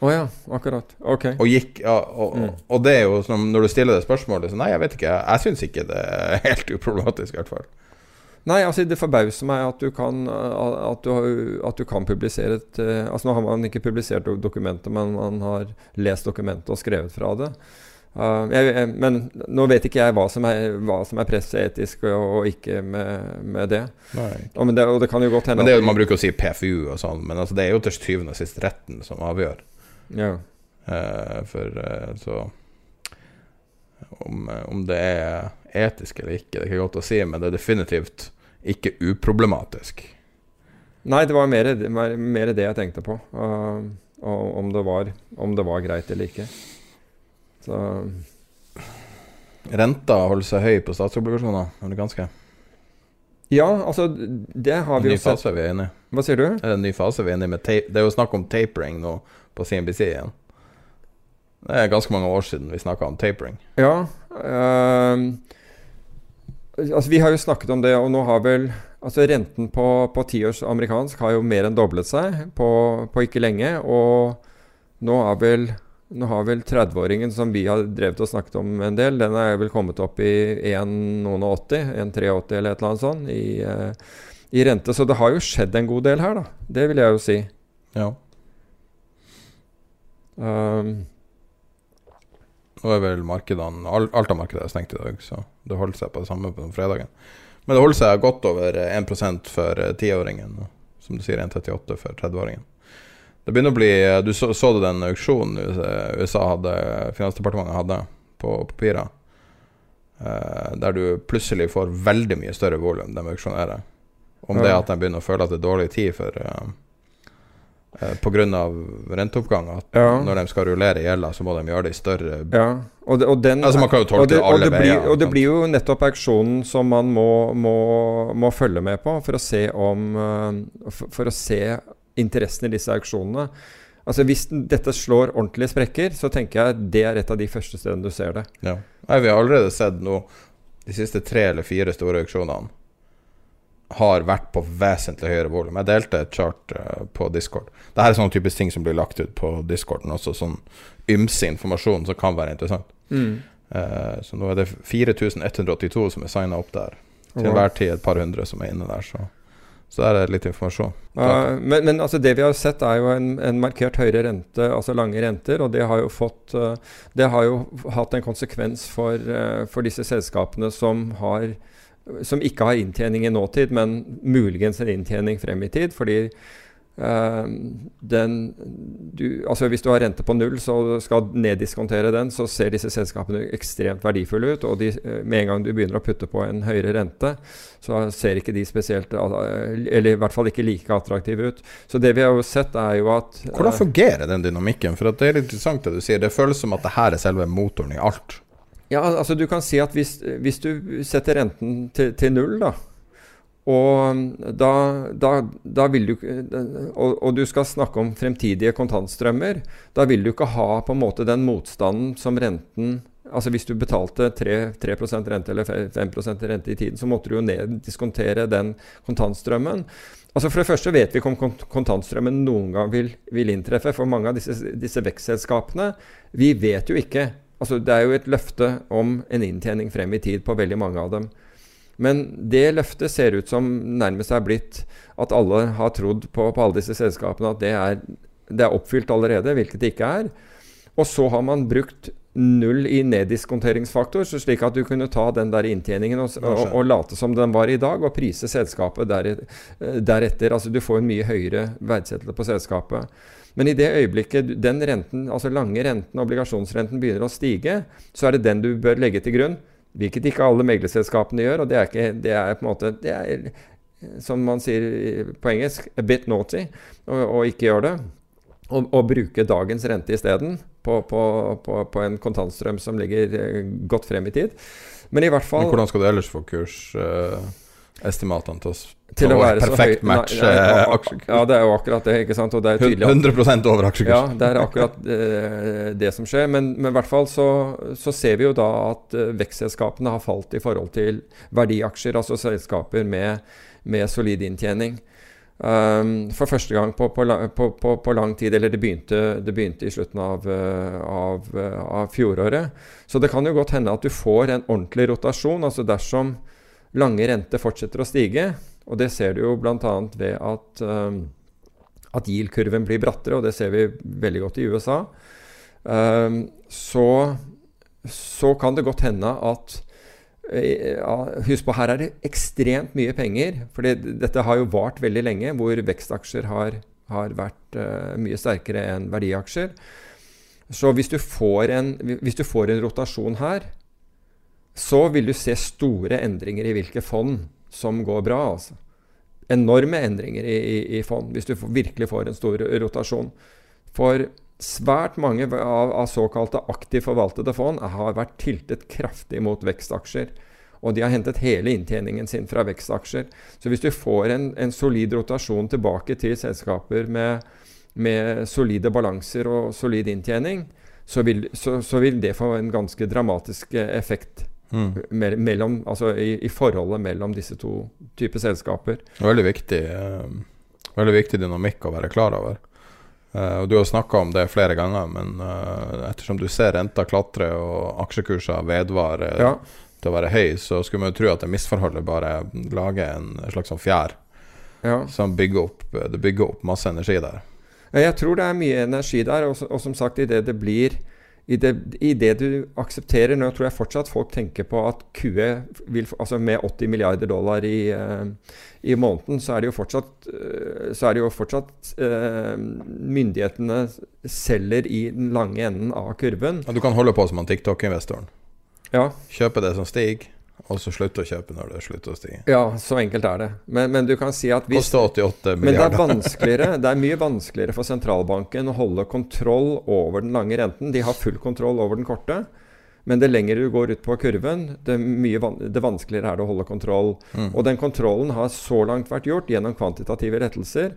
Å ja, akkurat. Ok. Og, gikk, og, og, Mm. og, det er jo som Når du stiller det spørsmålet så Nei, jeg vet ikke. Jeg, syns ikke det er helt uproblematisk, i hvert fall. Nei, altså det forbauser meg at du kan, at du, at du kan publisere et eh, Altså Nå har man ikke publisert dokumentet, men man har lest dokumentet og skrevet fra det. Uh, jeg, jeg, men nå vet ikke jeg hva som er, hva som er presseetisk og, og ikke med, med det. Og, men det. Og det kan jo godt hende Men det er Man bruker å si PFU og sånn, men altså, det er jo til syvende og sist retten som avgjør. Ja. Uh, for uh, så om, eh, om det er etisk eller ikke, det er ikke godt å si, men det er definitivt ikke uproblematisk. Nei, det var mer, mer, mer det jeg tenkte på. uh, og om det, var, om det var greit eller ikke. Så Renta holder seg høy på statsobligasjoner amerikanske. Ja, altså Det har vi jo sett. fase vi er inne i. Hva sier du? Er det en ny fase vi er inne i med Det er jo snakk om tapering nå på CNBC igjen. Det er ganske mange år siden vi snakka om tapering. Ja. Øh, altså Vi har jo snakket om det, og nå har vel Altså Renten på, på tiårs amerikansk har jo mer enn doblet seg på, på ikke lenge. Og nå er vel nå har vel 30-åringen som vi har drevet og snakket om en del, den er vel kommet opp i 1,80, 1,83 eller et eller annet sånt i, uh, i rente. Så det har jo skjedd en god del her, da. Det vil jeg jo si. Ja. Um, Nå er vel markedene av markedet er stengt i dag, så det holder seg på det samme på fredagen. Men det holder seg godt over eh, 1 for eh, tiåringen, som du sier 1,38 for 30-åringen. Det begynner å bli eh, Du så, så du den auksjonen USA, USA hadde, Finansdepartementet hadde på papirer? Eh, der du plutselig får veldig mye større volum de auksjonerer. Om det Ja. at de begynner å føle at det er dårlig tid for uh, Pga. renteoppgang. At Ja. når de skal rullere gjelda, så må de gjøre det i større Ja, og, det, og den Altså, man kan jo tolke det, det alle og det blir, Og det blir jo nettopp auksjonen som man må, må, må følge med på for å se om eh, for, for å se interessen i disse auksjonene. Altså Hvis dette slår ordentlige sprekker, så tenker jeg det er et av de første stedene du ser det. Ja. Nei, vi har allerede sett nå De siste tre eller fire store auksjonene har vært på vesentlig høyere volum. Jeg delte et chart uh, på Discord. Dette er sånne typiske ting som blir lagt ut på Discorden. Også sånn ymse informasjon som kan være interessant. Eh, så nå er det 4182 som er signa opp der. Til enhver tid et par hundre som er inne der. Så, så der er litt informasjon. Uh, men, men altså det vi har sett, er jo en, en markert høyere rente, altså lange renter. Og det har jo fått eh, Det har jo hatt en konsekvens for, eh, for disse selskapene som har som ikke har inntjening i nåtid, men muligens en inntjening frem i tid. Fordi den du, altså Hvis du har rente på null, så skal neddiskontere den, så ser disse selskapene ekstremt verdifulle ut. Og de, eh, med en gang du begynner å putte på en høyere rente, så ser ikke de spesielt eh, Eller i hvert fall ikke like attraktive ut. Så det vi har jo sett, er jo at eh, Hvordan fungerer den dynamikken? For det er litt interessant det du sier. Det føles som at det her er selve motoren i alt. Ja, altså du kan si at hvis, hvis du setter renten til, til null, da, og da, da, da vil du og, og du skal snakke om fremtidige kontantstrømmer, da vil du ikke ha på en måte den motstanden som renten Altså Hvis du betalte 3, 3 rente eller 5% rente i tiden, så måtte du jo neddiskontere den kontantstrømmen. Altså For det første vet vi ikke om kontantstrømmen noen gang vil, vil inntreffe. For mange av disse, disse vekstselskapene Vi vet jo ikke. Altså Det er jo et løfte om en inntjening frem i tid på veldig mange av dem. Men det løftet ser ut som nærmest er blitt at alle har trodd på, på alle disse selskapene at det er, det er oppfylt allerede, hvilket det ikke er. Og så har man brukt null i neddiskonteringsfaktor, så slik at du kunne ta den der inntjeningen og, og, og late som den var i dag, og prise selskapet der, deretter. Altså Du får en mye høyere verdsettelse på selskapet. Men i det øyeblikket den renten, altså lange renten, obligasjonsrenten, begynner å stige, så er det den du bør legge til grunn. Hvilket ikke alle meglerselskapene gjør. og det er, ikke, det er på en måte det er, Som man sier på engelsk, a bit naughty å ikke gjøre det. Og, og bruke dagens rente isteden, på, på, på, på en kontantstrøm som ligger godt frem i tid. Men i hvert fall Men hvordan skal du ellers få kursestimatene til oss til å være perfekt høy- match nei, nei, ja, aksjekurs? Ja, det er jo akkurat det. ikke sant? Og det er tydelig at 100 over aksjekurs. Ja, det er akkurat eh, det som skjer. Men, men i hvert fall så, så ser vi jo da at eh, vekstselskapene har falt i forhold til verdiaksjer, altså selskaper med, med solid inntjening. Um, for første gang på, på, på, på, lang tid. Eller det begynte, det begynte i slutten av, uh, av, uh, av, fjoråret. Så det kan jo godt hende at du får en ordentlig rotasjon. altså Dersom lange renter fortsetter å stige, og det ser du jo bl.a. ved at, um, at yield-kurven blir brattere, og det ser vi veldig godt i USA, um, så, så kan det godt hende at Eh, Husk på, her er det ekstremt mye penger. For dette har jo vart veldig lenge, hvor vekstaksjer har, har vært mye sterkere enn verdiaksjer. Så hvis du, en, hvis du, får en, rotasjon her, så vil du se store endringer i hvilke fond som går bra. altså. Enorme endringer i, i, i fond, hvis du virkelig får en stor rotasjon. For Svært mange av, av såkalte aktivt forvaltede fond har vært tiltet kraftig mot vekstaksjer. Og de har hentet hele inntjeningen sin fra vekstaksjer. Så hvis du får en, en solid rotasjon tilbake til selskaper med, med solide balanser og solid inntjening, så vil, så, så vil, det få en ganske dramatisk effekt mm. mellom, altså i, i, forholdet mellom disse to typer selskaper. Veldig viktig, eh, veldig viktig dynamikk å være klar over. Eh, og Du har snakka om det flere ganger, men eh, ettersom du ser renta klatre og aksjekurser vedvare ja. til å være høy, så skulle man jo tro at det misforholdet bare lager en slags sånn fjær ja. som bygger opp, det bygger opp masse energi der. Jeg tror det er mye energi der, og, og som sagt, idet det blir i det, i det, du aksepterer Nå tror jeg fortsatt folk tenker på at QE vil, altså med 80 milliarder dollar i, uh, i måneden, så er det jo fortsatt, uh, så er det jo fortsatt uh, myndighetene selger i den lange enden av kurven. Ja, du kan holde på som han TikTok-investoren. Ja. Kjøpe det som stiger. Og så slutte å kjøpe når det slutter å stige. Ja, så enkelt er det. Men, men du kan si at hvis, 88. Men det er vanskeligere, det er mye vanskeligere for sentralbanken å holde kontroll over den lange renten. De har full kontroll over den korte. Men det lenger du går ut på kurven, det, mye, det vanskeligere er det å holde kontroll. Mm. Og den kontrollen har så langt vært gjort gjennom kvantitative rettelser.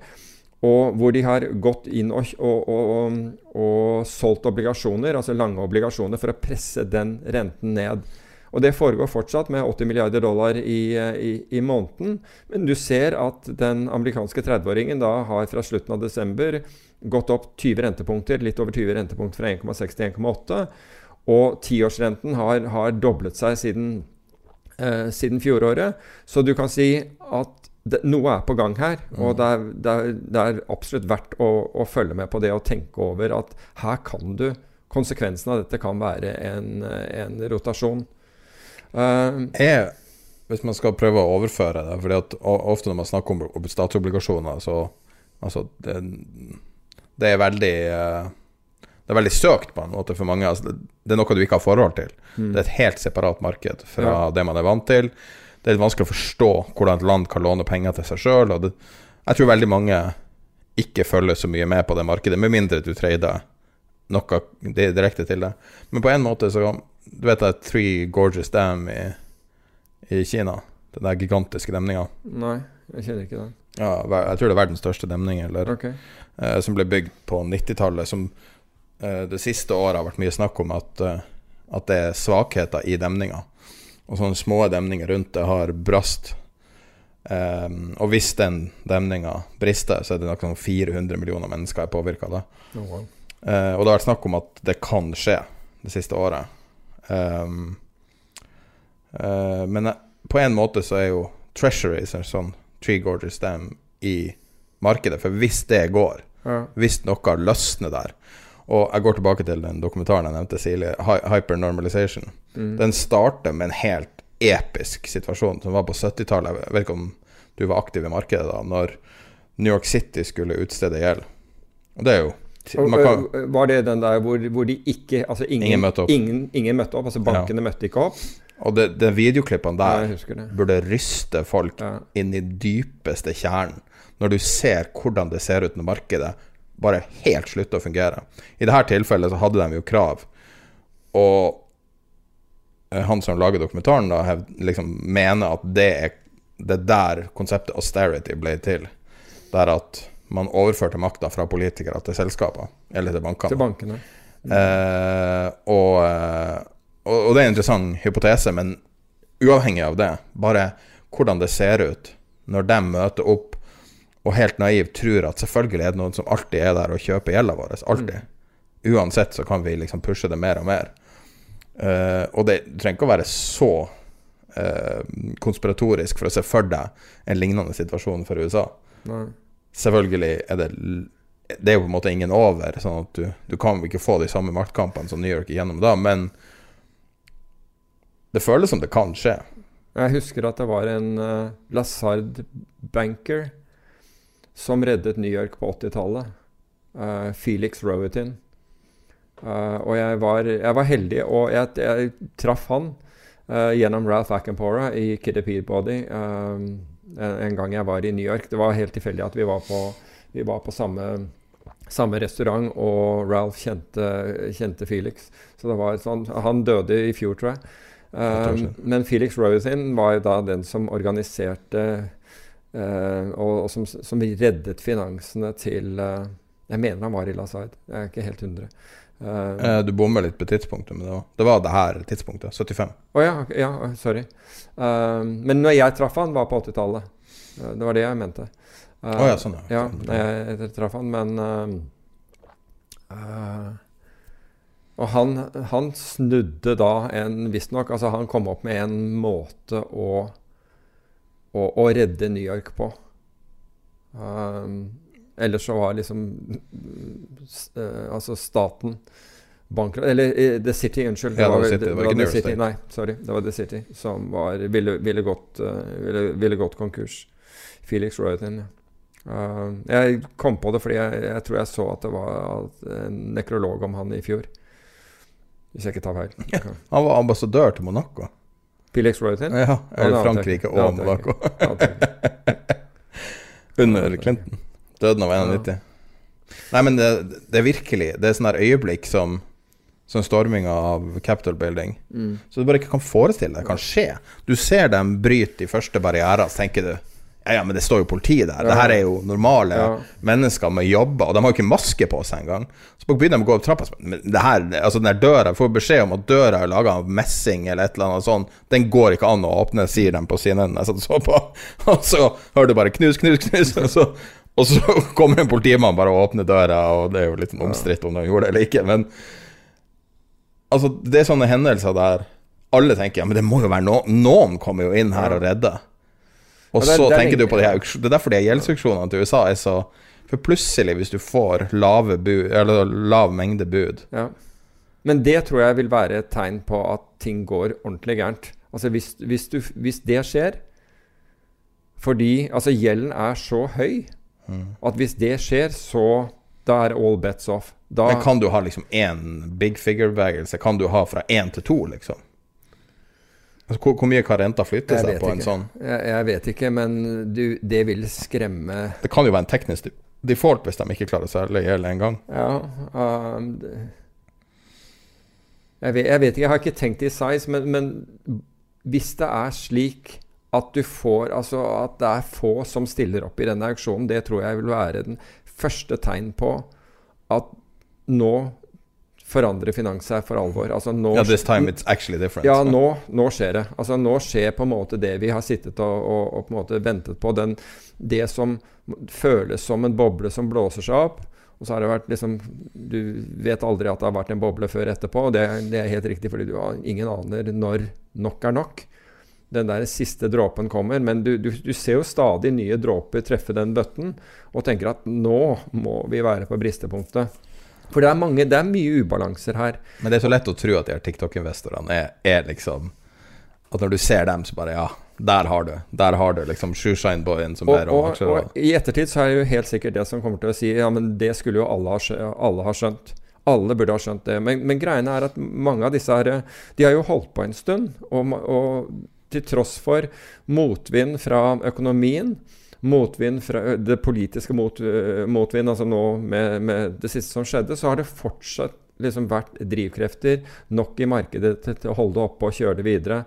Og hvor de har gått inn og, og, og, og solgt obligasjoner, altså lange obligasjoner, for å presse den renten ned. Og det foregår fortsatt med 80 milliarder dollar i, i, i måneden. Men du ser at den amerikanske 30-åringen da har fra slutten av desember gått opp 20 rentepunkter, litt over 20 rentepunkter fra 1,6 til 1,8. Og tiårsrenten har, har doblet seg siden, eh, siden fjoråret. Så du kan si at det, noe er på gang her. Og mm. det er, det er, det er absolutt verdt å, å, følge med på det og tenke over at her kan du Konsekvensen av dette kan være en, en rotasjon. Uh, er, hvis man skal prøve å overføre det fordi at Ofte når man snakker om statsobligasjoner, så altså, det, det, er veldig uh, Det er veldig søkt på en måte for mange. Altså, det, det, er noe du ikke har forhold til. Mm. Det er et helt separat marked fra ja. det man er vant til. Det er litt vanskelig å forstå hvordan et land kan låne penger til seg sjøl. Jeg tror veldig mange ikke følger så mye med på det markedet, med mindre du trader noe direkte til det. Men på en måte så du vet det Three Gorgeous Dam i, i Kina? Den der gigantiske demninga? Nei, jeg kjenner ikke den. Ja, jeg tror det er verdens største demning, eller, okay. eh, som ble bygd på 90-tallet. Som eh, det siste året har vært mye snakk om at, eh, at det er svakheter i demninga. Og sånne små demninger rundt det har brast. Um, og hvis den demninga brister, så er det noe 400 millioner mennesker er påvirka av det. Oh, wow. uh, og det har vært snakk om at det kan skje det siste året. Um, uh, men eh, på en måte så er jo Treasuries en sånn Tree Gorges Dam i markedet. For hvis det går, ja. hvis noe løsner der Og jeg går tilbake til den dokumentaren jeg nevnte tidligere, Hypernormalization. Mm. Den starter med en helt episk situasjon som var på 70-tallet. Jeg vet ikke om du var aktiv i markedet da, når New York City skulle utstede gjeld. Og det er jo kan, var det den der hvor, hvor de ikke altså ingen, ingen, møtte. Ingen, ingen møtte opp? Altså bankene ja. møtte ikke opp? Og det, det videoklippene der burde ryste folk ja. inn i dypeste kjernen. Når du ser hvordan det ser ut når markedet bare helt slutter å fungere. I dette tilfellet så hadde de jo krav. Og eh, han som lager dokumentaren, da, liksom mener at det er det der konseptet austerity ble til. Der at man overførte makta fra politikere til selskaper, eller til bankene. Til bankene. Eh, og, eh, og, og, det er en interessant hypotese, men uavhengig av det, bare hvordan det ser ut når de møter opp og helt naivt tror at selvfølgelig er det noen som alltid er der og kjøper gjelda vår. Alltid. Uansett så kan vi liksom pushe det mer og mer. Eh, og det trenger ikke å være så eh, konspiratorisk for å se for deg en lignende situasjon for USA. Nei. Selvfølgelig er det Det er jo på en måte ingen over, sånn at du, du kan ikke få de samme maktkampene som New York igjennom da, men det føles som det kan skje. Jeg husker at det var en uh, Lazard-banker som reddet New York på 80-tallet. Uh, Felix Rowetin. Uh, og jeg var, jeg var, heldig, og jeg, jeg traff han uh, gjennom Ralph Ackenpora i Kid Peabody um, en, en, gang jeg var i New York. Det var helt tilfeldig at vi var på, vi var på samme, samme, restaurant, og Ralph kjente, kjente, Felix. Så det var sånn, Han døde i fjor, tror jeg. Um, men Felix Rowitin var jo da den som organiserte Uh, og, og som, som, reddet finansene til uh, Jeg mener han var i Lazard. Jeg er ikke helt 100. Uh, du bommer litt på tidspunktet, men det var det, var det her tidspunktet. 75. Å oh, ja, ja, sorry. men når jeg traff han, var på 80-tallet. det var det jeg mente. Å oh, ja, sånn ja. ja jeg, jeg traff han, men og han, han, snudde da en Visstnok altså Han kom opp med en måte å å, å redde New York på. Um, ellers så var liksom uh, Altså staten bankrott Eller uh, The City, unnskyld. Ja, det var, City, det var, ikke New York City. Nei, sorry. Det var The City som var, ville, ville, gått, uh, ville, ville, gått konkurs. Felix Royton. Uh, jeg kom på det fordi jeg, jeg, tror jeg så at det var en nekrolog om han i fjor. Hvis jeg ikke tar feil. Ja, han var ambassadør til Monaco. Felix Royalton? Ja, eller Frankrike og Monaco. Under Clinton. Døden av 91. Nei, men det, det, er virkelig Det er sånn der øyeblikk som Som storminga av Capitol Building. Mm. Så du bare ikke kan forestille deg det kan skje. Du ser dem bryte de første barrierer, så tenker du ja, ja, men det står jo politi der. Ja. Det her er jo normale ja. mennesker med jobber, og de har jo ikke maske på seg engang. Så begynner de å gå opp trappa Men det her, altså den der døra Jeg får beskjed om at døra er laga av messing eller et eller annet sånt. Den går ikke an å åpne, sier de på CNN. Jeg satt og så på, og så hører du bare knus, knus, knus. Og så, og så kommer en politimann bare og åpner døra, og det er jo litt omstridt om de gjorde det eller ikke. Men altså, det er sånne hendelser der alle tenker ja, men det må jo være noen Noen kommer jo inn her og redder. Og ja, det, så det tenker du på de her Det er derfor de gjeldsauksjonene til USA er så For plutselig, hvis du får lave bud, eller lav mengde bud ja. Men det tror jeg vil være et tegn på at ting går ordentlig gærent. Altså hvis, hvis, du, hvis det skjer fordi altså gjelden er så høy. At hvis det skjer, så da er all bets off. Da, Men kan du ha liksom én big figure-bevegelse? Kan du ha fra én til to, liksom? Altså, hvor, hvor, mye kan renta flytte seg på ikke. en sånn? Jeg, jeg vet ikke, men du, det vil skremme Det kan jo være en teknisk default hvis de ikke klarer å selge gjeld en gang. Ja, um, jeg, vet, jeg, vet, ikke, jeg har ikke tenkt i size, men, men, hvis det er slik at du får Altså at det er få som stiller opp i denne auksjonen, det tror jeg vil være den første tegn på at nå forandrer finans seg for alvor. Altså nå, yeah, this time it's actually different. Ja, nå, nå, skjer det. Altså Nå skjer på en måte det vi har sittet og, og, og på en måte ventet på. Den, det som føles som en boble som blåser seg opp. Og så har det vært liksom Du vet aldri at det har vært en boble før etterpå. Og det, det er helt riktig, fordi du har ingen aner når nok er nok. Den der siste dråpen kommer. Men du, du, du ser jo stadig nye dråper treffe den bøtten, og tenker at nå må vi være på bristepunktet. For det er, mange, det er mye ubalanser her. Men det er så lett å tro at de her TikTok-investorene er, er, liksom At når du ser dem, så bare Ja, der har du Der har du liksom Shoeshine-boyen som ber om aksjer. Og, og, i ettertid så er det jo helt sikkert det som kommer til å si Ja, men det skulle jo alle ha, alle ha skjønt. Alle burde ha skjønt det. Men, men greiene er at mange av disse her De har jo holdt på en stund. og, og til tross for motvind fra økonomien, motvind fra det politiske mot, motvind, altså nå med, med, det siste som skjedde, så har det fortsatt liksom vært drivkrefter nok i markedet til, til å holde det oppe og kjøre det videre.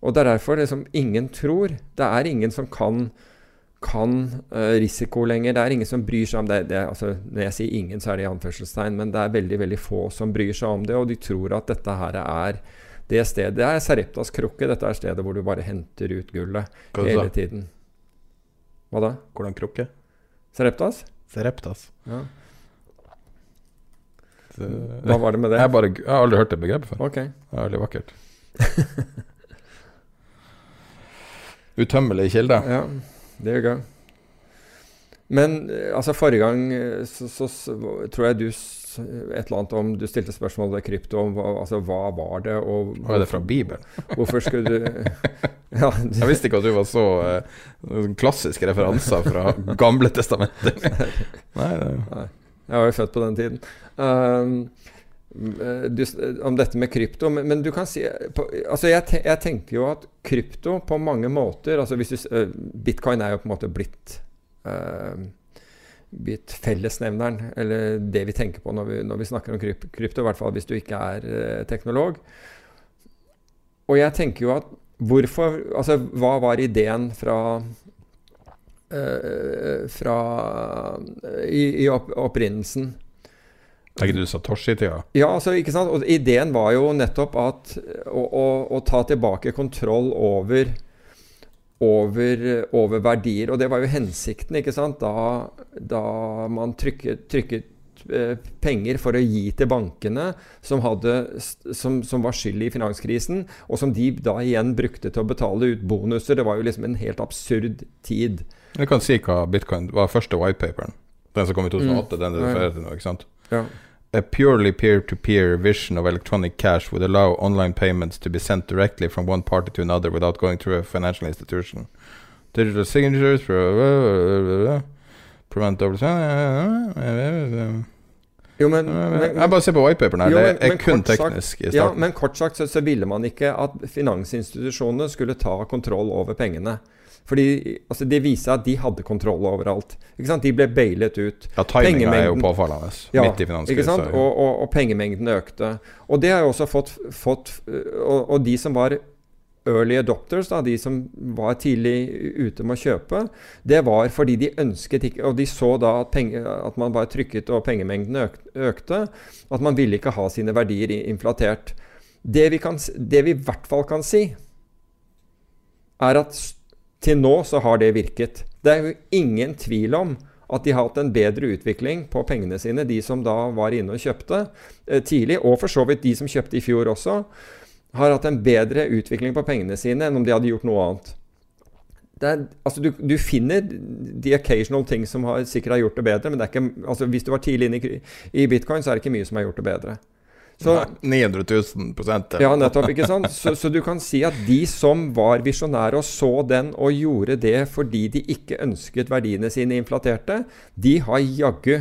Og det er derfor liksom ingen tror Det er ingen som kan, kan uh, risiko lenger. Det er ingen som bryr seg om det. det altså, når jeg sier ingen, så er det i anførselstegn, men det er veldig veldig få som bryr seg om det, og de tror at dette her er det stedet. Det er Sareptas krukke. Dette er stedet hvor du bare henter ut gullet hele tiden. Hva da? Hvordan krukke? Sereptas? Sereptas. Ja. Hva var det med det? Jeg, bare, jeg har aldri hørt det begrepet før. Ok. Det er veldig vakkert. Utømmelig kilde. Ja, det gjør jeg. Men eh, altså forrige gang eh, så, så, så tror jeg du et eller annet om Du stilte spørsmål ved krypto om altså, hva var det, og Hva er det fra Bibelen? hvorfor skulle du Ja, du, Jeg visste ikke at du var så eh, klassiske referanser fra Gamle testamenter. Nei, det, Jeg var jo født på den tiden. Um, eh, du, om dette med krypto. Men, men du kan si på, altså jeg, jeg tenker jo at krypto på mange måter altså hvis du, eh, Bitcoin er jo på en måte blitt eh, blitt fellesnevneren, eller det vi tenker på når vi, når vi snakker om kryp, krypto, i hvert fall hvis du ikke er eh, teknolog. Og jeg tenker jo at hvorfor Altså, hva var ideen fra eh, fra i, i opp, opprinnelsen? tenker du Satoshi-tida? Ja, altså, ikke sant? Og ideen var jo nettopp at å, å, å ta tilbake kontroll over over, over verdier. Og det var jo hensikten, ikke sant? Da, da man trykket, trykket eh, penger for å gi til bankene som, hadde, som, som var skyld i finanskrisen, og som de da igjen brukte til å betale ut bonuser. Det var jo liksom en helt absurd tid. Jeg kan si hva bitcoin var første whitepaperen. Den som kom i 2008. Den du Mm. Ja, ja. refererer til nå, ikke sant? Ja. A purely peer-to-peer vision of electronic cash would allow online payments to be sent directly from one party to another without going through a financial institution. Digital signatures prevent double Jo, men, men, Jeg bare ser på whitepaperen her. Jo, Det er kun teknisk i Ja, men kort sagt så, så ville man ikke at finansinstitusjonene skulle ta kontroll over pengene. Fordi altså, Det viser at de hadde kontroll overalt. Ikke sant? De ble bailet ut. Ja, timinga er jo påfallende. Ja, midt i ikke finanskrisa. Og, og, og pengemengden økte. Og det har jo også fått, fått og, og de som var early adopters, da, de som var tidlig ute med å kjøpe, det var fordi de ønsket ikke Og de så da at, penge, at man bare trykket og pengemengden økte. At man ville ikke ha sine verdier inflatert. Det vi, kan, det vi i hvert fall kan si, er at til nå så har det virket. Det er jo ingen tvil om at de har hatt en bedre utvikling på pengene sine, de som da var inne og kjøpte eh, tidlig, og for så vidt de som kjøpte i fjor også, har hatt en bedre utvikling på pengene sine enn om de hadde gjort noe annet. Er, altså du, du finner de occasional ting som har, sikkert har gjort det bedre, men det ikke, altså hvis du var tidlig inne i, i bitcoin, så er det ikke mye som har gjort det bedre. Så, 900 000 prosent. ja, nettopp. ikke sant? Så, så du kan si at de som var visjonære og så den og gjorde det fordi de ikke ønsket verdiene sine inflaterte, de har jaggu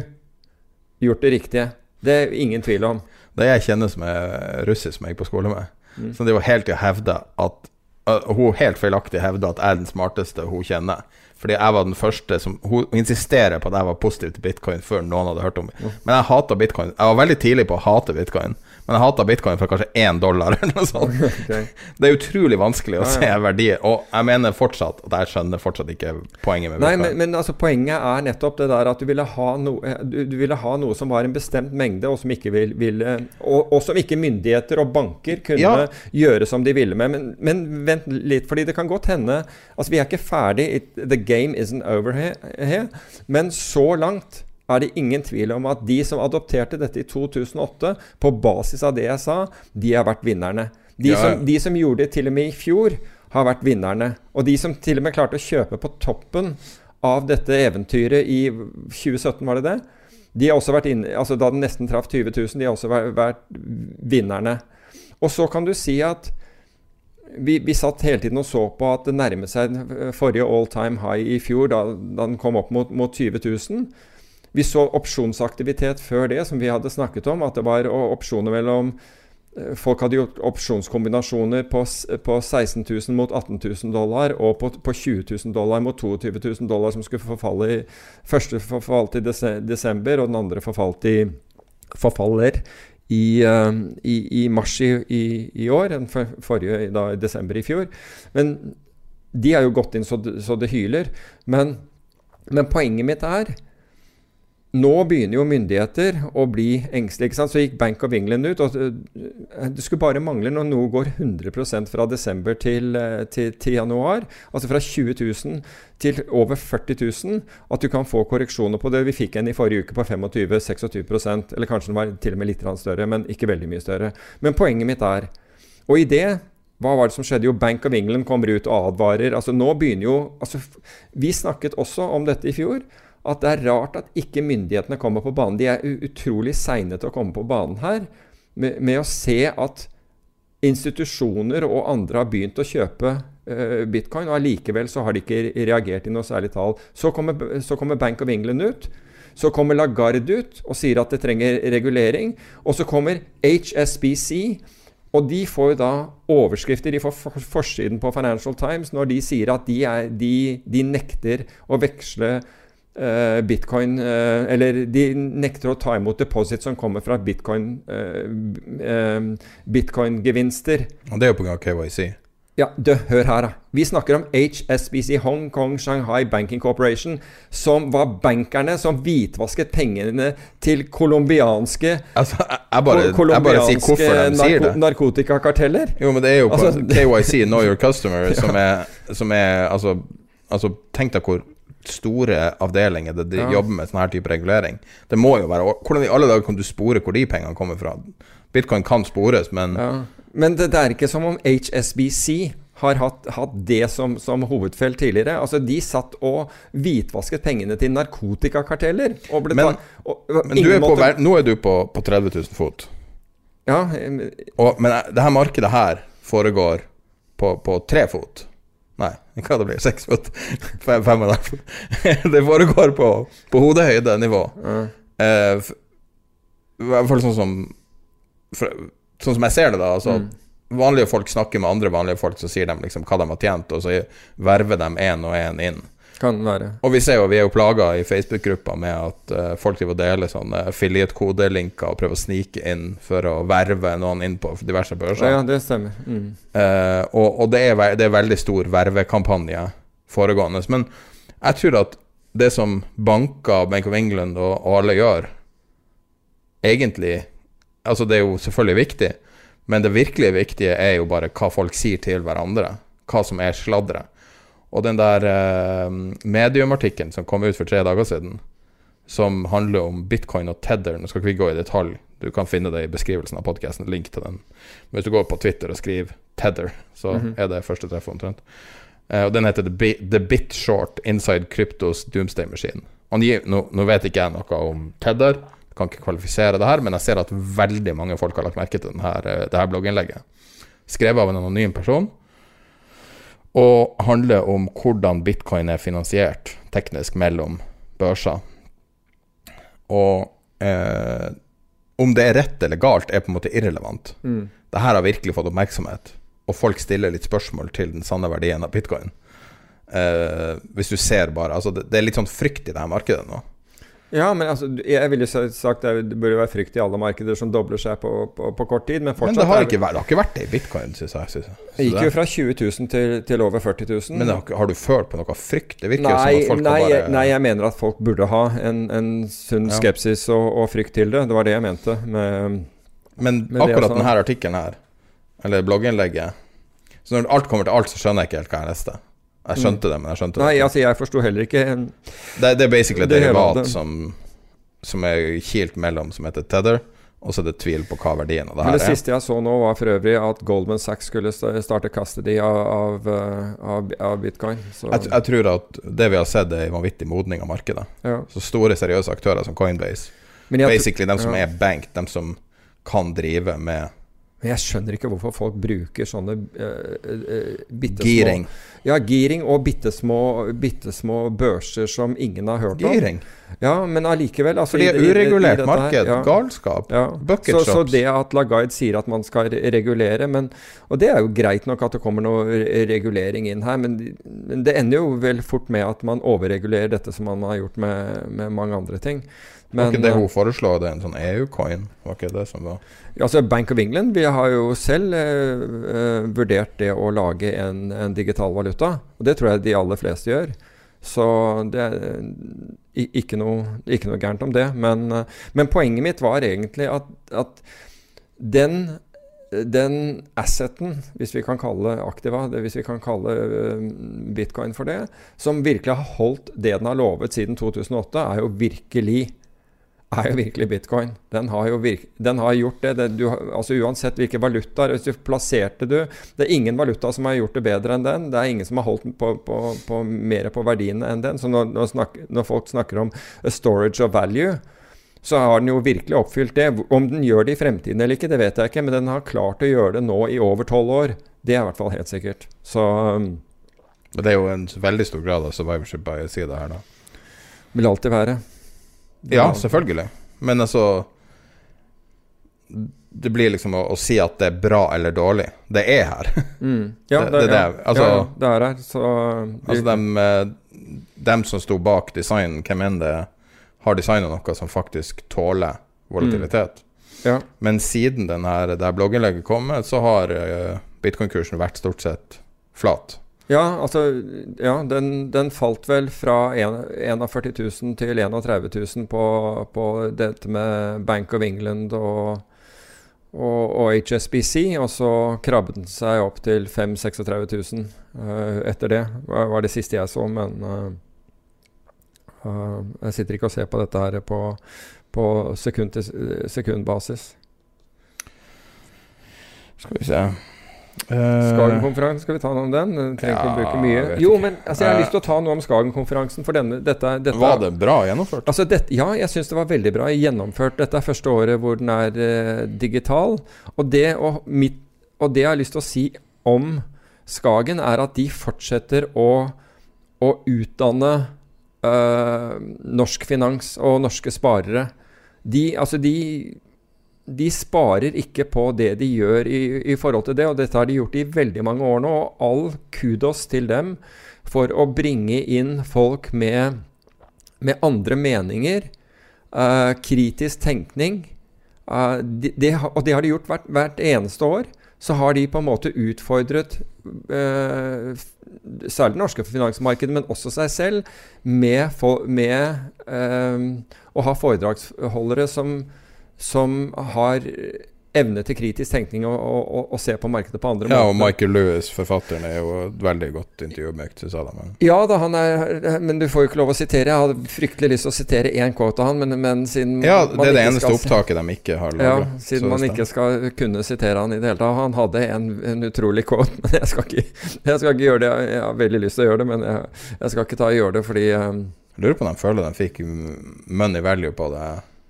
gjort det riktige. Det er ingen tvil om. Det jeg kjenner som er russer som jeg gikk på skole med, Mm. så de var helt til å hevde at Hun helt feilaktig hevda at jeg er den smarteste hun kjenner. Fordi jeg var den første som Hun insisterer på at jeg var positiv til bitcoin før noen hadde hørt om det. Men jeg hata bitcoin. Jeg var veldig tidlig på å hate bitcoin, men jeg hata bitcoin for kanskje én dollar eller noe sånt. Okay. Det er utrolig vanskelig å Ja, ja. se verdier, og jeg mener fortsatt at jeg skjønner fortsatt ikke poenget med Nei, bitcoin. men, men altså, poenget er nettopp det der at du ville ha, noe, du, du ville ha noe som var en bestemt mengde, og som ikke vil, ville og, og som ikke myndigheter og banker kunne Ja. gjøre som de ville med. Men, men vent litt, fordi det kan godt hende Altså, vi er ikke ferdig. It, the game isn't over here, here. Men så langt er det ingen tvil om at de som adopterte dette i 2008, på basis av det jeg sa, de har vært vinnerne. De, Ja, som, de som gjorde det til og med i fjor, har vært vinnerne. Og de som til og med klarte å kjøpe på toppen av dette eventyret i 2017, var det det? De har også vært inne, altså Da den nesten traff 20 000, de har også vært, vært vinnerne. Og så kan du si at vi, vi satt hele tiden og så på at det nærmet seg forrige all time high i fjor, da, da den kom opp mot, mot 20 000. Vi så opsjonsaktivitet før det, som vi hadde snakket om. At det var opsjoner mellom eh, Folk hadde gjort opsjonskombinasjoner på, på 16 000 mot 18 000 dollar, og på, på 20 000 dollar mot 22 000 dollar, som skulle forfalle i Første forfalt i desember, og den andre forfalt i forfaller i, eh, i, i mars i, i, år, den for, forrige da, i desember i fjor. Men de har jo gått inn så, så det hyler. Men, men poenget mitt er nå begynner jo myndigheter å bli engstelige. ikke sant? Så gikk Bank of England ut. og eh, Det skulle bare mangle når noe går 100 fra desember til, eh, til, til, januar. Altså fra 20 000 til over 40 000. At du kan få korreksjoner på det. Vi fikk en i forrige uke på 25-26% Eller kanskje den var til og med litt større, men ikke veldig mye større. Men poenget mitt er Og i det hva var det som skjedde? Jo, Bank of England kommer ut og advarer. Altså nå begynner jo, altså Vi snakket også om dette i fjor at det er rart at ikke myndighetene kommer på banen. De er utrolig seine til å komme på banen her med, med, å se at institusjoner og andre har begynt å kjøpe uh, bitcoin, og allikevel så har de ikke reagert i noe særlig tall. Så kommer, så kommer Bank of England ut. Så kommer Lagarde ut og sier at det trenger regulering. Og så kommer HSBC. Og de får jo da overskrifter. De får forsiden på Financial Times når de sier at de, er, de, de nekter å veksle bitcoin uh, Eller de nekter å ta imot deposit som kommer fra bitcoin uh, bitcoin-gevinster. Og det er jo pga. KYC. Ja, du, hør her, da. Vi snakker om HSBC, Hong Kong Shanghai Banking Corporation, som var bankerne som hvitvasket pengene til colombianske altså, jeg, bare, jeg bare sier hvorfor de sier det. Narkotikakarteller. Jo, men det er jo på altså, KYC, Know Your Customer, som er, som er altså, altså, tenk deg hvor store avdelinger der de ja. jobber med sånn her type regulering. Det må jo være Hvordan i alle dager kan du spore hvor de pengene kommer fra? Bitcoin kan spores, men ja. Men det, det, er ikke som om HSBC har hatt, hatt det som, som, hovedfelt tidligere. Altså, De satt og hvitvasket pengene til narkotikakarteller. men, og, men er måte... nå er du på, på 30 000 fot. Ja. Og, men det her markedet her foregår på, på tre fot. Nei, hva det blir Seks fot? Fem, fem og fot. det foregår på, på hodehøyde-nivå. Mm. Eh, I hvert fall sånn som Sånn som jeg ser det, da. Altså, mm. Vanlige folk snakker med andre vanlige folk, så sier de liksom hva de har tjent, og så verver de én og én inn. Kan være. Og vi ser jo, vi er jo plaga i Facebook-gruppa med at uh, folk driver og deler sånne affiliate-kodelinker og prøver å snike inn for å verve noen inn på diverse børser. Ja, det stemmer. Mm. Uh, og, og det, er, det er veldig stor vervekampanje foregående. Men jeg tror at det som banker, Bank of England og, og alle gjør, egentlig Altså, det er jo selvfølgelig viktig, men det virkelig viktige er jo bare hva folk sier til hverandre. Hva som er sladderet. Og den der eh, mediumartikkelen som kom ut for tre dager siden, som handler om bitcoin og Tether Nå skal ikke vi gå i detalj, du kan finne det i beskrivelsen av podkasten, link til den. Men hvis du går på Twitter og skriver Tether, så mm -hmm. er det første treff omtrent. Eh, og den heter The, Bit, The Bit Short Inside Cryptos Doomsday Machine. Nå, nå, vet ikke jeg noe om Tether, kan ikke kvalifisere det her, men jeg ser at veldig mange folk har lagt merke til denne, eh, det her blogginnlegget. Skrevet av en anonym person og handler om hvordan bitcoin er finansiert teknisk mellom børser. Og eh, om det er rett eller galt, er på en måte irrelevant. Mm. Dette har virkelig fått oppmerksomhet, og folk stiller litt spørsmål til den sanne verdien av bitcoin. Eh, hvis du ser bare Altså, det, det, er litt sånn frykt i det her markedet nå. Ja, men altså, jeg ville sagt det burde være frykt i alle markeder som dobler seg på, på, på kort tid. Men, men det, har ikke, det har ikke vært det i bitcoin, syns jeg. Synes jeg. Det gikk jo fra 20 000 til, til over 40 000. Men har, har, du følt på noe frykt? Det virker nei, jo som at folk nei, bare Nei, jeg mener at folk burde ha en, en sunn skepsis og, og, frykt til det. Det var det jeg mente med Men med akkurat denne artikkelen her, eller blogginnlegget Så når alt kommer til alt, så skjønner jeg ikke helt hva jeg leste. Jeg skjønte det, men jeg skjønte Nei, det ikke. altså jeg forsto heller ikke det, det, er basically et derivat som, som er kilt mellom, som heter Tether. Og så er det tvil på hva verdien av det her er. Det siste jeg så nå, var for øvrig at Goldman Sachs skulle starte custody av, av, av, av bitcoin. Jeg, jeg, tror at det vi har sett, er en vanvittig modning av markedet. Ja. Så store, seriøse aktører som Coinbase, basically dem som ja. er bank, dem som kan drive med men jeg skjønner ikke hvorfor folk bruker sånne uh, uh, bitte Giring. Ja, giring og bitte små, børser som ingen har hørt om. Giring? Ja, men allikevel altså, For det er uregulert i, i marked. Ja. Galskap. Ja. Bucket så, så, det at Lagarde sier at man skal regulere men, Og det er jo greit nok at det kommer noe regulering inn her, men, men det ender jo vel fort med at man overregulerer dette som man har gjort med, med mange andre ting. Men, var ikke det hun eh, foreslo, det en sånn EU-coin? Var ikke det som var Altså Bank of England vi har jo selv eh, eh, vurdert det å lage en, en, digital valuta. Og det tror jeg de aller fleste gjør. Så det er ikke noe, ikke noe gærent om det. Men, eh, men poenget mitt var egentlig at, at den, den asseten, hvis vi kan kalle aktiva, det, hvis vi kan kalle eh, bitcoin for det, som virkelig har holdt det den har lovet siden 2008, er jo virkelig er jo virkelig bitcoin. Den har jo virk, den har gjort det. det du, altså Uansett hvilke valutaer hvis du plasserte du Det er ingen valuta som har gjort det bedre enn den. Det er ingen som har holdt på, på, på mer på verdiene enn den. Så når, når, snak, når, folk snakker om storage of value, så har den jo virkelig oppfylt det. Om den gjør det i fremtiden eller ikke, det vet jeg ikke, men den har klart å gjøre det nå i over tolv år. Det er i hvert fall helt sikkert. Så um, Men det er jo en veldig stor grad av survivorship bias i det her, da. vil alltid være. Ja, selvfølgelig. Men altså Det blir liksom å, å si at det er bra eller dårlig. Det er her. Mm. Ja, Det- det er ja, altså- ja, det er her. Så Altså dem, eh, dem som sto bak designen, hvem enn det har designa noe som faktisk tåler volatilitet. ja. Men siden den her, det blogginnlegget kom, så har uh, bitcoin-kursen vært stort sett flat. Ja, altså Ja, den, den falt vel fra en- 41 000 til 31 000 på, på dette med Bank of England og, og, og HSBC, og så krabbet den seg opp til 5 36 000 eh, etter det. Det var det siste jeg så, men uh, uh, jeg sitter ikke og ser på dette her på, på sekund sekundbasis. Skal vi se Skagen-konferansen, skal vi ta noe om den? Den trenger ikke å bruke mye. Jo, men altså, jeg har Eh, lyst til å ta noe om Skagen-konferansen, for denne, dette, dette Var det bra gjennomført? Altså dette, ja, jeg syns det var veldig bra gjennomført. Dette er første året hvor den er uh, digital. Og det, og, mitt, og det jeg har lyst til å si om Skagen, er at de fortsetter å, å utdanne uh, norsk finans og norske sparere. De, altså de, de sparer ikke på det de gjør i, i forhold til det, og dette har de gjort i veldig mange år nå. Og all kudos til dem for å bringe inn folk med med andre meninger, uh, kritisk tenkning. Uh, de, de, og det har de gjort hvert, hvert eneste år. Så har de på en måte utfordret uh, særlig det norske finansmarkedet, men også seg selv, med, for, med å ha foredragsholdere som, som har evne til kritisk tenkning og, og, og, se på markedet på andre Ja, og. Michael Lewis, forfatteren, er jo et veldig godt intervjuobjekt, syns jeg. Men Ja da, han er Men du får jo ikke lov å sitere. Jeg hadde fryktelig lyst til å sitere én quote av han, men, men siden ja, det er det eneste skal- opptaket de ikke har Ja, siden man ikke skal kunne sitere han i det hele tatt. Han hadde en, en utrolig quote, men jeg skal, ikke, jeg skal ikke gjøre det. Jeg, jeg har veldig lyst til å gjøre det, men jeg, jeg skal ikke ta og gjøre det fordi um, Lurer på om de føler de fikk money value på det.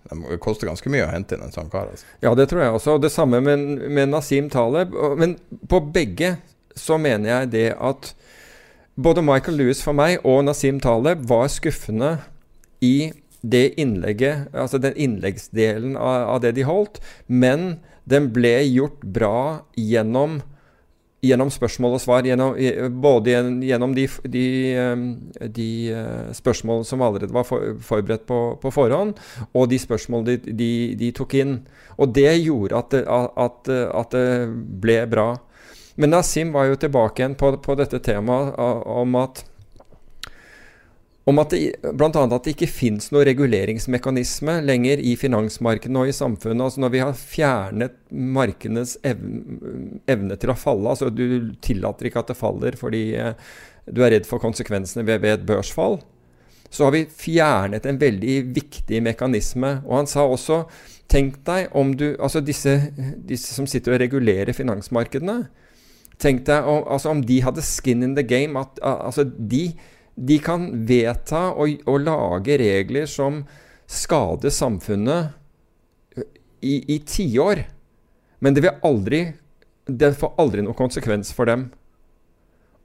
Det koster ganske mye å hente inn en sånn kar. Altså. Ja, det tror jeg også. Og det samme med, med Nasim Taleb. Men på begge så mener jeg det at både Michael Lewis for meg og Nasim Taleb var skuffende i det innlegget, altså den innleggsdelen av, av det de holdt, men den ble gjort bra gjennom Gjennom spørsmål og svar, gjennom, både gjennom de, de, eh, de eh, spørsmålene som allerede var forberedt på, på forhånd, og de spørsmålene de, de, tok inn. Og det gjorde at det, at, at det ble bra. Men Nasim var jo tilbake igjen på, på dette temaet om at om at det, blant annet at det ikke fins noe reguleringsmekanisme lenger i finansmarkedene og i samfunnet. altså Når vi har fjernet markedenes evne, evne til å falle altså Du tillater ikke at det faller fordi eh, du er redd for konsekvensene ved, ved et børsfall. Så har vi fjernet en veldig viktig mekanisme. Og han sa også Tenk deg om du Altså disse, disse som sitter og regulerer finansmarkedene. Tenk deg om, altså om de hadde skin in the game. At, altså de, de kan vedta og, og lage regler som skader samfunnet i, i tiår. Men det aldri Det får aldri noen konsekvens for dem.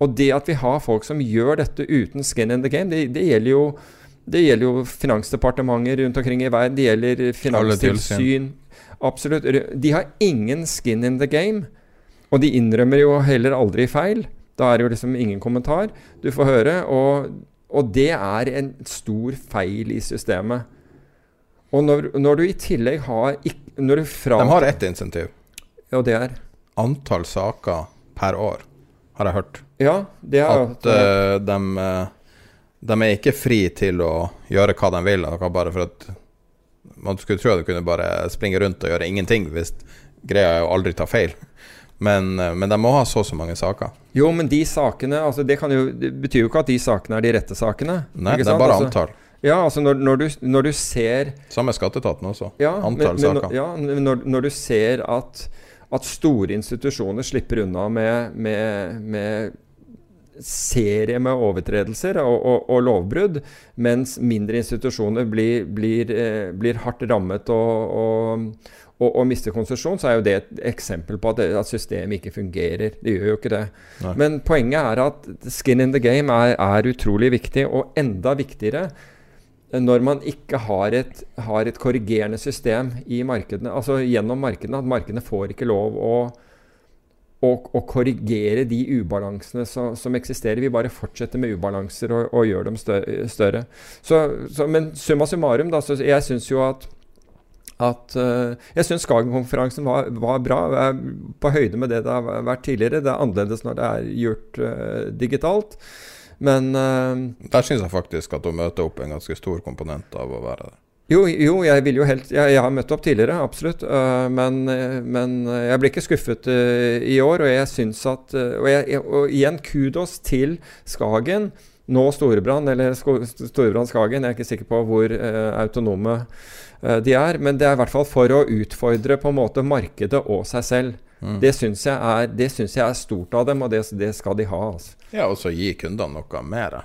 Og det at vi har folk som gjør dette uten skin in the game, det, det gjelder jo det gjelder jo finansdepartementer rundt omkring i verden. Det gjelder finanstilsyn. Absolutt. De har ingen skin in the game. Og de innrømmer jo heller aldri feil. Da er det jo liksom ingen kommentar du får høre. Og, og det er en stor feil i systemet. Og når, når du i tillegg har ikk- når du fra, De har ett insentiv. Og det er Antall saker per år, har jeg hørt. Ja, det har At uh, de, eh, de er ikke fri til å gjøre hva de vil, bare for at man skulle tro at de kunne bare springe rundt og gjøre ingenting hvis greia er å aldri ta feil. Men, eh, men, de må ha så og så mange saker. Jo, men de sakene altså det, jo, det, betyr jo ikke at de sakene er de rette sakene. Nei, det er bare altså, antall. Ja, altså når, når, du, når, du, ser Samme skatteetaten også. Ja, antall men, saker. Ja, når, når, du ser at, at, store institusjoner slipper unna med, med, med serie med overtredelser og, og, og, lovbrudd, mens mindre institusjoner blir, blir, eh, blir hardt rammet og, og, mister konsesjon, så er jo det et eksempel på at, at systemet ikke fungerer. Det gjør jo ikke det. Nei. Men poenget er at skin in the game er, er, utrolig viktig, og enda viktigere når man ikke har et, har et korrigerende system i markedene, altså gjennom markedene. At markedene får ikke lov å å, å korrigere de ubalansene som, som, eksisterer. Vi bare fortsetter med ubalanser og, og gjør dem større. Så, så, men summa summarum, da, så jeg syns jo at at uh, Jeg syns Skagen-konferansen var, var, bra. På høyde med det det har vært tidligere. Det er annerledes når det er gjort uh, digitalt. Men uh, Der syns jeg faktisk at å møte opp en ganske stor komponent av å være der. Jo, jo, jeg vil jo helt Jeg, jeg har møtt opp tidligere, absolutt. Men, men, jeg blir ikke skuffet i år. Og jeg syns at og, jeg, og, igjen, kudos til Skagen. Nå Storebrand, eller Storebrand Skagen. Jeg er ikke sikker på hvor autonome de er. Men det er i hvert fall for å utfordre på en måte markedet og seg selv. Mm. Det syns jeg, jeg, er stort av dem, og det, det skal de ha. Altså. Ja, og så gi kundene noe mer.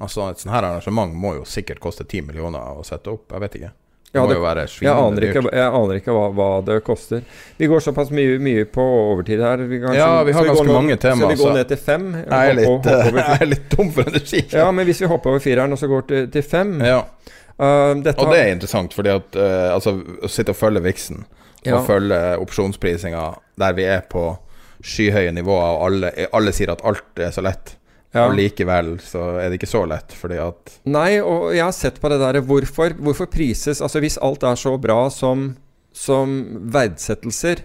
Altså Et sånt her arrangement må jo sikkert koste 10 millioner å sette opp. Jeg vet ikke. Det ja, må jo være jeg aner ikke, jeg aner ikke hva, hva, det koster. Vi går såpass mye, mye på overtid her. Vi kan, ja, vi har ganske mange temaer. Skal vi gå ned til fem? Jeg er litt, jeg er litt tom for energi. Ja, men hvis vi hopper over fireren og så går til, til fem ja. Uh, Og det er interessant, fordi at uh, altså, å sitte og følge Vixen ja. og følge opsjonsprisinga der vi er på skyhøye nivåer, og alle, alle sier at alt er så lett ja. Og likevel så er det ikke så lett, fordi at Nei, og jeg har sett på det der Hvorfor, hvorfor prises Altså hvis alt er så bra som, som verdsettelser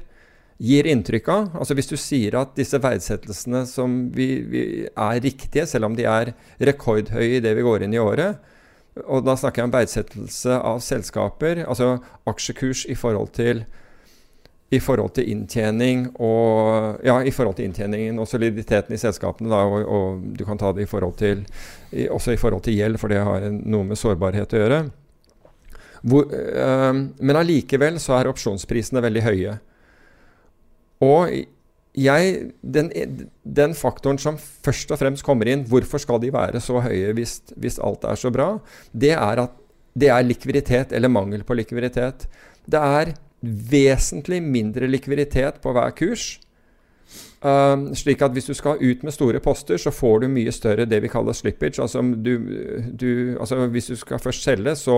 gir inntrykk av Altså hvis du sier at disse verdsettelsene som vi, vi er riktige, selv om de er rekordhøye i det vi går inn i året Og da snakker jeg om verdsettelse av selskaper, altså aksjekurs i forhold til i forhold til inntjening og Ja, i forhold til inntjeningen og soliditeten i selskapene, da, og, og, du kan ta det i forhold til i, også i forhold til gjeld, for det har noe med sårbarhet å gjøre. Hvor, øh, men allikevel så er opsjonsprisene veldig høye. Og jeg, den, den, faktoren som først og fremst kommer inn, hvorfor skal de være så høye hvis, hvis alt er så bra, det er at det er likviditet eller mangel på likviditet. Det er vesentlig mindre likviditet på hver kurs. Um, slik at hvis du skal ut med store poster, så får du mye større det vi kaller slippage. Altså, du, du, altså hvis du skal først selge, så,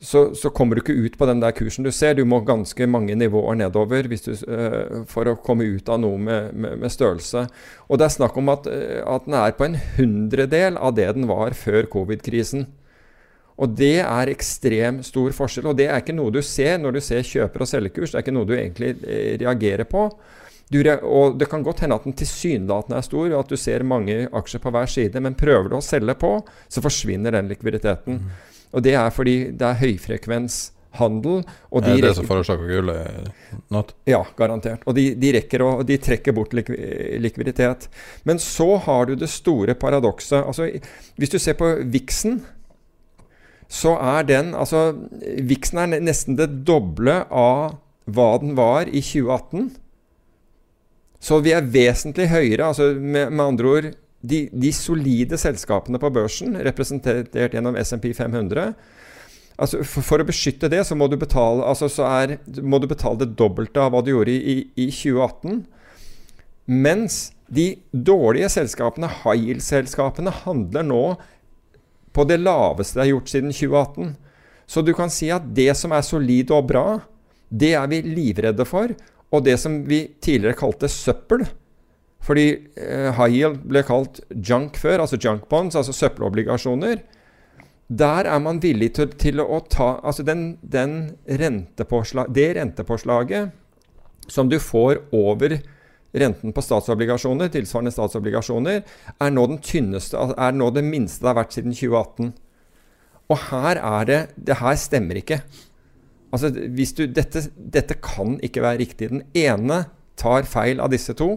så, så, kommer du ikke ut på den der kursen du ser. Du må ganske mange nivåer nedover du, uh, for å komme ut av noe med, med, med, størrelse. Og det er snakk om at, uh, at den er på en hundredel av det den var før covid-krisen. Og det er ekstremt stor forskjell. Og det er ikke noe du ser når du ser kjøper- og selgerkurs. Det er ikke noe du egentlig eh, reagerer på. Du, og Det kan godt hende at den tilsynelatende er stor, og at du ser mange aksjer på hver side, men prøver du å selge på, så forsvinner den likviditeten. Mm. Og det er fordi det er høyfrekvens handel. Og de er det det som forårsaker gullet Ja, garantert. Og de, de, å, de trekker bort likviditet. Men så har du det store paradokset. Altså, hvis du ser på Vixen så er den Altså, Vixen er nesten det doble av hva den var i 2018. Så vi er vesentlig høyere. altså Med, med andre ord de, de, solide selskapene på børsen, representert gjennom SMP 500 altså for, for, å beskytte det, så må du betale, altså er, må du betale det dobbelte av hva du gjorde i, i, i 2018. Mens de dårlige selskapene, high yield-selskapene, handler nå på det laveste det er gjort siden 2018. Så du kan si at det som er solid og bra, det er vi livredde for. Og det som vi tidligere kalte søppel Fordi eh, high yield ble kalt junk før, altså junk bonds, altså søppelobligasjoner. Der er man villig til, til å ta Altså den, den rentepåslag, det rentepåslaget som du får over renten på statsobligasjoner, tilsvarende statsobligasjoner, er nå den tynneste, er nå det minste det har vært siden 2018. Og her er det Det her stemmer ikke. Altså, hvis du, dette, dette kan ikke være riktig. Den ene tar feil av disse to.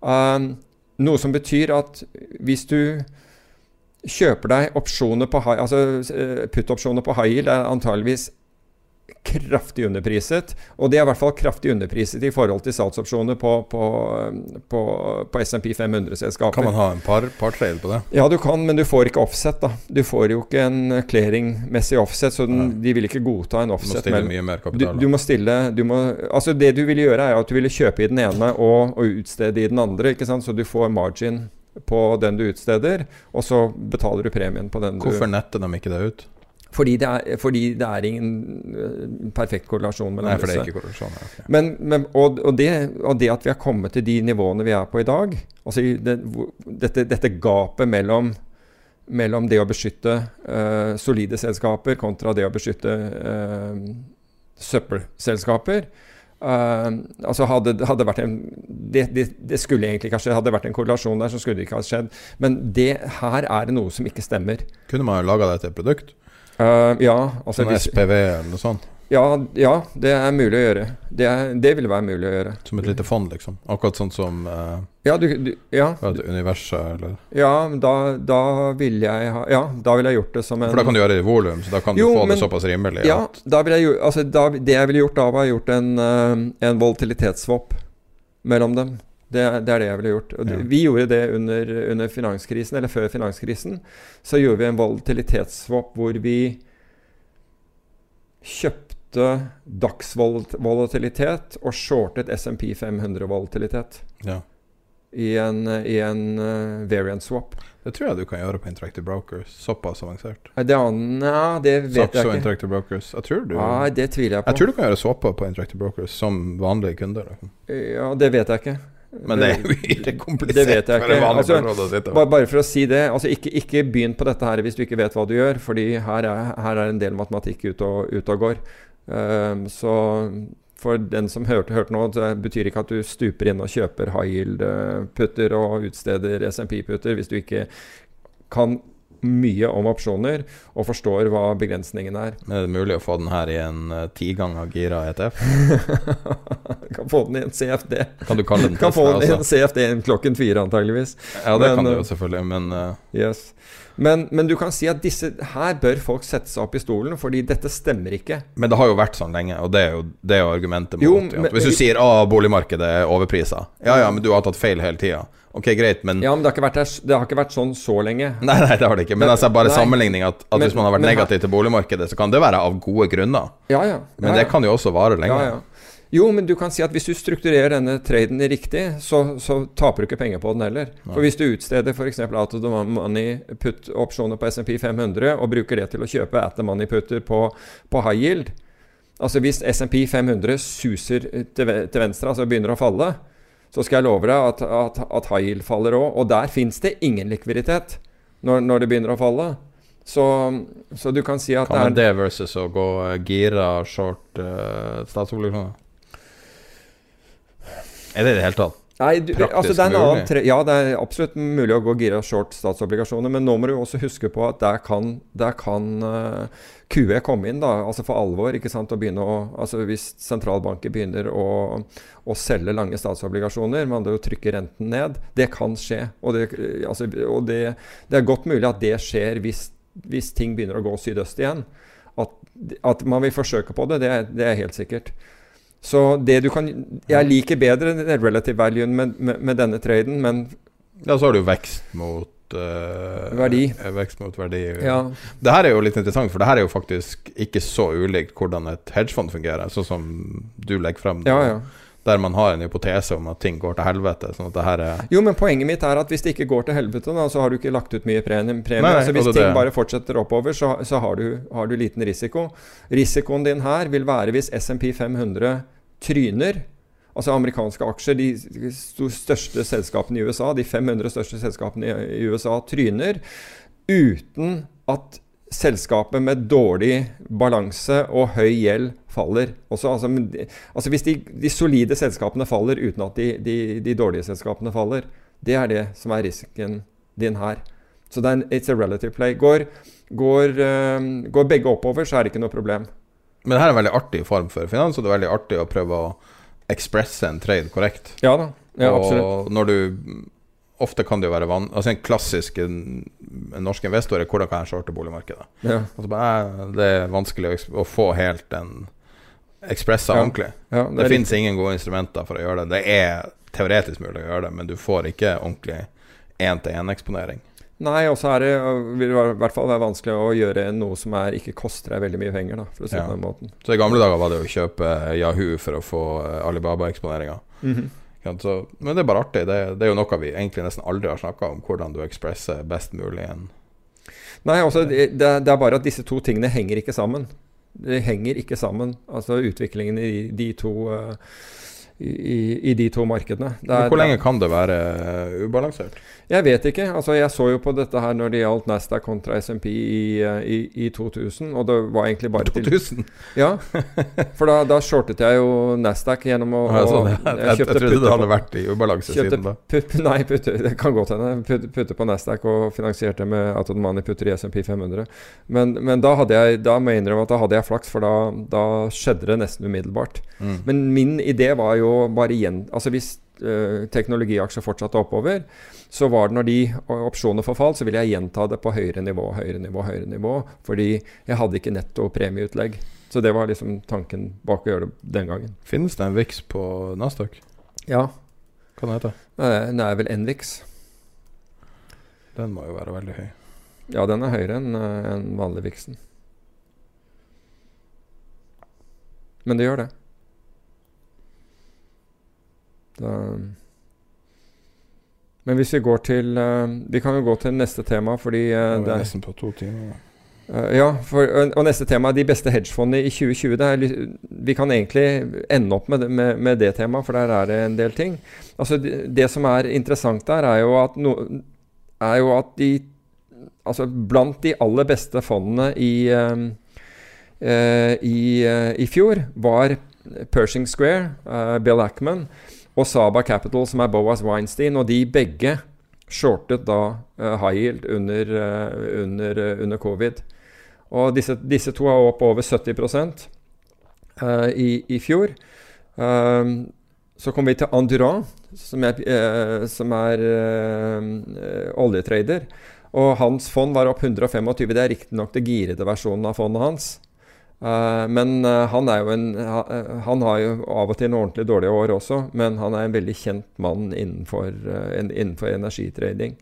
Um, noe som betyr at hvis du kjøper deg opsjoner på high, altså eh, put-opsjoner på high yield, er antageligvis kraftig underpriset. Og det er i hvert fall kraftig underpriset i forhold til salgsopsjoner på, på, på, på SMP 500-selskaper. Kan man ha en par, par trail på det? Ja, du kan, men du får ikke offset. da. Du får jo ikke en clearingmessig offset, så den, de vil ikke godta en offset. Du må stille mye mer kapital. Du, du, må stille du må, Altså, det du ville gjøre, er at du ville kjøpe i den ene og, og utstede i den andre, ikke sant? så du får margin på den du utsteder, og så betaler du premien på den Hvorfor du Hvorfor netter de ikke det ut? Fordi det, er, fordi det er ingen uh, perfekt korrelasjon mellom Nei, for det er ikke korrelasjon, ja, okay. men, men, og, og, det, og, det, at vi har kommet til de nivåene vi er på i dag altså det, dette, dette, gapet mellom, mellom, det å beskytte uh, solide selskaper kontra det å beskytte uh, søppelselskaper altså hadde, hadde vært en, det, det, det, skulle egentlig ikke ha skjedd. Hadde det vært en korrelasjon der, så skulle det ikke ha skjedd. Men det, her er det noe som ikke stemmer. Kunne man jo laga det til et produkt? Uh, ja. Altså, Som SPV eller noe sånt? Ja, ja, det er mulig å gjøre. Det, er, det vil være mulig å gjøre. Som et lite fond, liksom? Akkurat sånn som uh, ja, du, du, ja. Universet, eller? Ja, da, da vil jeg ha Ja, da ville jeg gjort det som en For da kan du gjøre det i volum, så da kan jo, du få men, det såpass rimelig? Ja, da vil jeg, altså, da, det jeg ville gjort da, var gjort en, uh, en volatilitetsswap mellom dem. Det, det, er det jeg ville gjort. Ja. Vi gjorde det under, under, finanskrisen, eller før finanskrisen. Så gjorde vi en volatilitetsswap hvor vi kjøpte dagsvolatilitet og shortet SMP 500-volatilitet. Ja. I en, i en uh, variant swap. Det tror jeg du kan gjøre på Interactive Brokers. Såpass avansert. Det, ja, det vet Saks jeg ikke. Interactive Brokers. Jeg tror du Nei, det tviler jeg på. Jeg tror du kan gjøre swapper på Interactive Brokers som vanlige kunder. Ja, det vet jeg ikke. Men det er ikke komplisert. Det vet jeg ikke. Altså, bare, for å si det, altså ikke, ikke, begynn på dette her hvis du ikke vet hva du gjør, fordi her er, her er en del matematikk ute og, ut og går. Um, så for den som hørte, hørte nå, det betyr ikke at du stuper inn og kjøper high yield-putter og utsteder SMP-putter hvis du ikke kan mye om opsjoner og forstår hva begrensningen er. Men Er det mulig å få den her i en uh, ti ganger gira ETF? kan få den i en CFD. Kan du kalle den Kan få den i en CFD klokken fire, antageligvis. Ja, det men, kan du jo selvfølgelig, men uh, yes. Men, men, du kan si at disse her bør folk sette seg opp i stolen, fordi dette stemmer ikke. Men det har jo vært sånn lenge, og det er jo, det er jo argumentet mot jo, men, Hvis du sier at boligmarkedet er overprisa, ja ja, men du har tatt feil hele tida. Ok, greit, men Ja, men det har, vært, det har ikke vært, sånn så lenge. Nei, nei, det har det ikke. Men, men altså bare nei, sammenligning at, at men, hvis man har vært negativ til boligmarkedet, så kan det være av gode grunner. Ja, ja, ja men det kan jo også vare lenge. Ja, ja. Jo, men du kan si at hvis du strukturerer denne traden riktig, så, så taper du ikke penger på den heller. Nei. For hvis du utsteder f.eks. out of the money put-opsjoner på SMP 500 og bruker det til å kjøpe at the money-putter på, på high yield Altså hvis SMP 500 suser til, til venstre, altså begynner å falle, så skal jeg love deg at, at, at high yield faller òg. Og der fins det ingen likviditet når, når, det begynner å falle. Så, så du kan si at Kan det, det versus å gå gira short uh, statsobligasjoner? Er det i det hele tatt? Nei, du, altså det er annen, ja, det er absolutt mulig å gå gira short statsobligasjoner, men nå må du også huske på at der kan, der kan uh, QE komme inn, da, altså for alvor. ikke sant, å begynne å, altså Hvis sentralbanker begynner å, å selge lange statsobligasjoner, man da trykker renten ned, det kan skje. Og, det, altså, og det, det, er godt mulig at det skjer hvis, hvis ting begynner å gå sydøst igjen. At, at man vil forsøke på det, det, det er helt sikkert. Så det du kan Jeg liker bedre den relative valuen med, med, med, denne traden, men Ja, så har du vekst mot uh, Verdi. Vekst mot verdi. Ja. Det her er jo litt interessant, for det her er jo faktisk ikke så ulikt hvordan et hedgefond fungerer, sånn som du legger frem. Ja, ja der man har en hypotese om at ting går til helvete. Sånn at det her er Jo, men poenget mitt er at hvis det ikke går til helvete, da, så har du ikke lagt ut mye premie. premie. Altså, hvis ting det. bare fortsetter oppover, så, så har, du, har, du, liten risiko. Risikoen din her vil være hvis SMP 500 tryner. Altså amerikanske aksjer, de største selskapene i USA, de 500 største selskapene i USA, tryner uten at selskapet med dårlig balanse og høy gjeld faller også. Altså, altså hvis de, de, solide selskapene faller uten at de, de, de, dårlige selskapene faller, det er det som er risken din her. Så det er en, it's a relative play. Går, går, uh, går begge oppover, så er det ikke noe problem. Men det her er en veldig artig form for finans, og det er veldig artig å prøve å ekspresse en trade korrekt. Ja da, ja, absolutt. Og når du Ofte kan det jo være van altså En klassisk en, en norsk investor er hvordan kan jeg shorte boligmarkedet? Ja. Altså, det er vanskelig å, å få helt den ekspressa ja. ordentlig. Ja, det det fins ingen gode instrumenter for å gjøre det. Det er teoretisk mulig å gjøre det, men du får ikke ordentlig én-til-én-eksponering. Nei, og så vil det i hvert fall være vanskelig å gjøre noe som er, ikke koster deg veldig mye penger. Da, for å si ja. på den måten. Så I gamle dager var det å kjøpe Yahoo for å få eh, Alibaba-eksponeringa. Mm -hmm. ja, men det er bare artig. Det, det, er jo noe vi egentlig nesten aldri har snakka om, hvordan du ekspresser best mulig en Nei, også, det, det, er bare at disse to tingene henger ikke sammen. Det henger ikke sammen. Altså utviklingen i de to uh, i, i, de to markedene. Der, hvor lenge kan det være uh, ubalansert? Jeg vet ikke. altså Jeg så jo på dette her når det gjaldt Nasdaq kontra SMP i, i, i 2000, og det var egentlig bare 2000? Til, ja, for da, da shortet jeg jo Nasdaq gjennom å ja, sånn, jeg, jeg, jeg, trodde det hadde vært i ubalanse siden da. Putt, nei, putte, det kan godt hende. Putte, putte, på Nasdaq og finansierte med at Money putter i SMP 500. Men, men da hadde jeg da må jeg innrømme at da hadde jeg flaks, for da, da skjedde det nesten umiddelbart. Mm. Men min idé var jo bare igjen Altså hvis uh, teknologiaksjer fortsatte oppover, så var det når de opsjonene forfalt, så ville jeg gjenta det på høyere nivå, høyere nivå, høyere nivå. Fordi jeg hadde ikke netto premieutlegg. Så det var liksom tanken bak å gjøre det den gangen. Finnes det en VIX på Nasdaq? Ja. Hva den heter den? Det er vel NVIX. Den må jo være veldig høy. Ja, den er høyere enn eh, en vanlig VIX-en. Men det gjør det. Da men hvis vi går til uh, Vi kan jo gå til neste tema, fordi uh, det er nesten på to timer. Uh, ja, for, og neste tema er de beste hedgefondene i 2020. Er, vi kan egentlig ende opp med det, med, med det, temaet, for der er det en del ting. Altså, det, det som er interessant der, er jo at, no, er jo at de Altså blant de aller beste fondene i, i, i fjor var Pershing Square, Bill Ackman og Saba Capital, som er Boas Weinstein. Og de begge shortet da uh, high yield under, uh, under, uh, under, covid. Og disse, disse, to er opp over 70% i, i, fjor. så kom vi til Endurant, som er, som er oljetrader. Og hans fond var opp 125. Det er riktignok det girede versjonen av fondet hans. Uh, men uh, han en uh, Han har jo av og til noen ordentlig dårlige år også, men han er en veldig kjent mann innenfor, innenfor energitrading.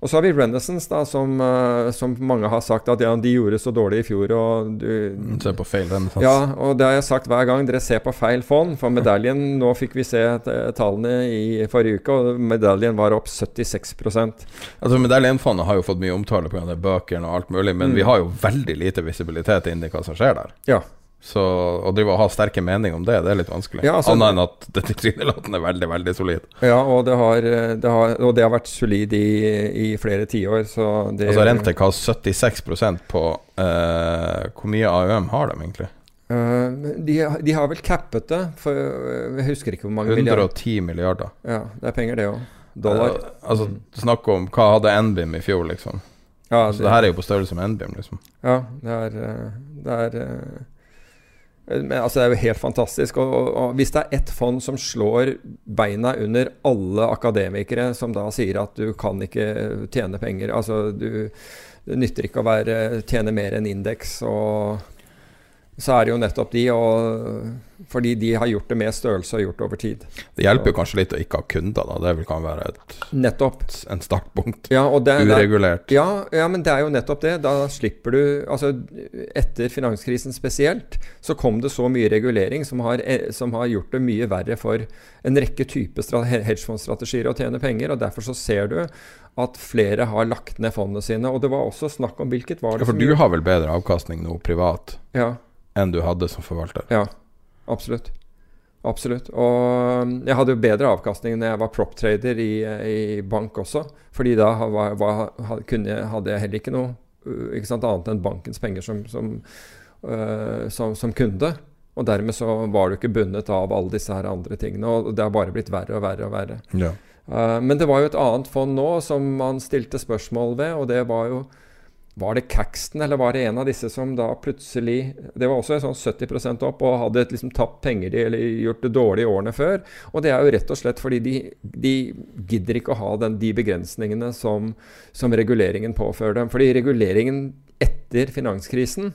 Og så har vi Renaissance, da, som, uh, som, mange har sagt at ja, de gjorde så dårlig i fjor. Og du, mm, ser på feil Renaissance. Ja, og det har jeg sagt hver gang. Dere ser på feil fond. For medaljen Nå fikk vi se tallene i forrige uke, og medaljen var opp 76% Altså Medaljenfondet har jo fått mye omtale pga. bøkene og alt mulig, men mm. vi har jo veldig lite visibilitet inn i hva som skjer der. Ja så å drive og ha sterke meninger om det, det er litt vanskelig. Ja, altså, Annet enn at det tilsynelatende er veldig veldig solid. Ja, og det har, det har, og det har vært solid i, i flere tiår. Altså Rentek har 76% på eh, Hvor mye AUM har de egentlig? Uh, de, de, har vel cappet det, for jeg husker ikke hvor mange 110 milliarder. milliarder. Ja, det er penger, det òg. Dollar. Uh, altså, snakk om Hva hadde NBIM i fjor, liksom? Ja, det, så det her er jo på størrelse med NBIM, liksom. Ja, det er, det er men, altså, det er jo helt fantastisk. Og, og, og, hvis det er ett fond som slår beina under alle akademikere som da sier at du kan ikke tjene penger altså du, Det nytter ikke å være, tjene mer enn indeks. og så er det jo nettopp de, og, fordi de har gjort det med størrelse og gjort over tid. Det hjelper jo kanskje litt å ikke ha kunder, da. Det kan være et, nettopp. en startpunkt. Ja, det, Uregulert. Ja, ja, men det er jo nettopp det. Da slipper du Altså, etter finanskrisen spesielt, så kom det så mye regulering som har, eh, som har gjort det mye verre for en rekke typer hedgefondstrategier å tjene penger, og derfor så ser du at flere har lagt ned fondene sine. Og det var også snakk om hvilket var det ja, For du har vel bedre avkastning nå privat? Ja enn du hadde som forvalter. Ja, absolutt. Absolutt. Og um, jeg hadde jo bedre avkastning når jeg var prop-trader i, i, bank også. Fordi da var, var, kunne, hadde jeg heller ikke noe uh, ikke sant, annet enn bankens penger som, som, uh, som, som, kunde. Og dermed så var du ikke bundet av alle disse her andre tingene. Og det har bare blitt verre og verre og verre. Ja. Uh, men det var jo et annet fond nå som man stilte spørsmål ved, og det var jo var det Caxton, eller var det en av disse som da plutselig Det var også sånn 70% opp og hadde liksom tapt penger de, eller gjort det dårlig i årene før. Og det er jo rett og slett fordi de, de gidder ikke å ha den, de begrensningene som, som, reguleringen påfører dem. Fordi reguleringen etter finanskrisen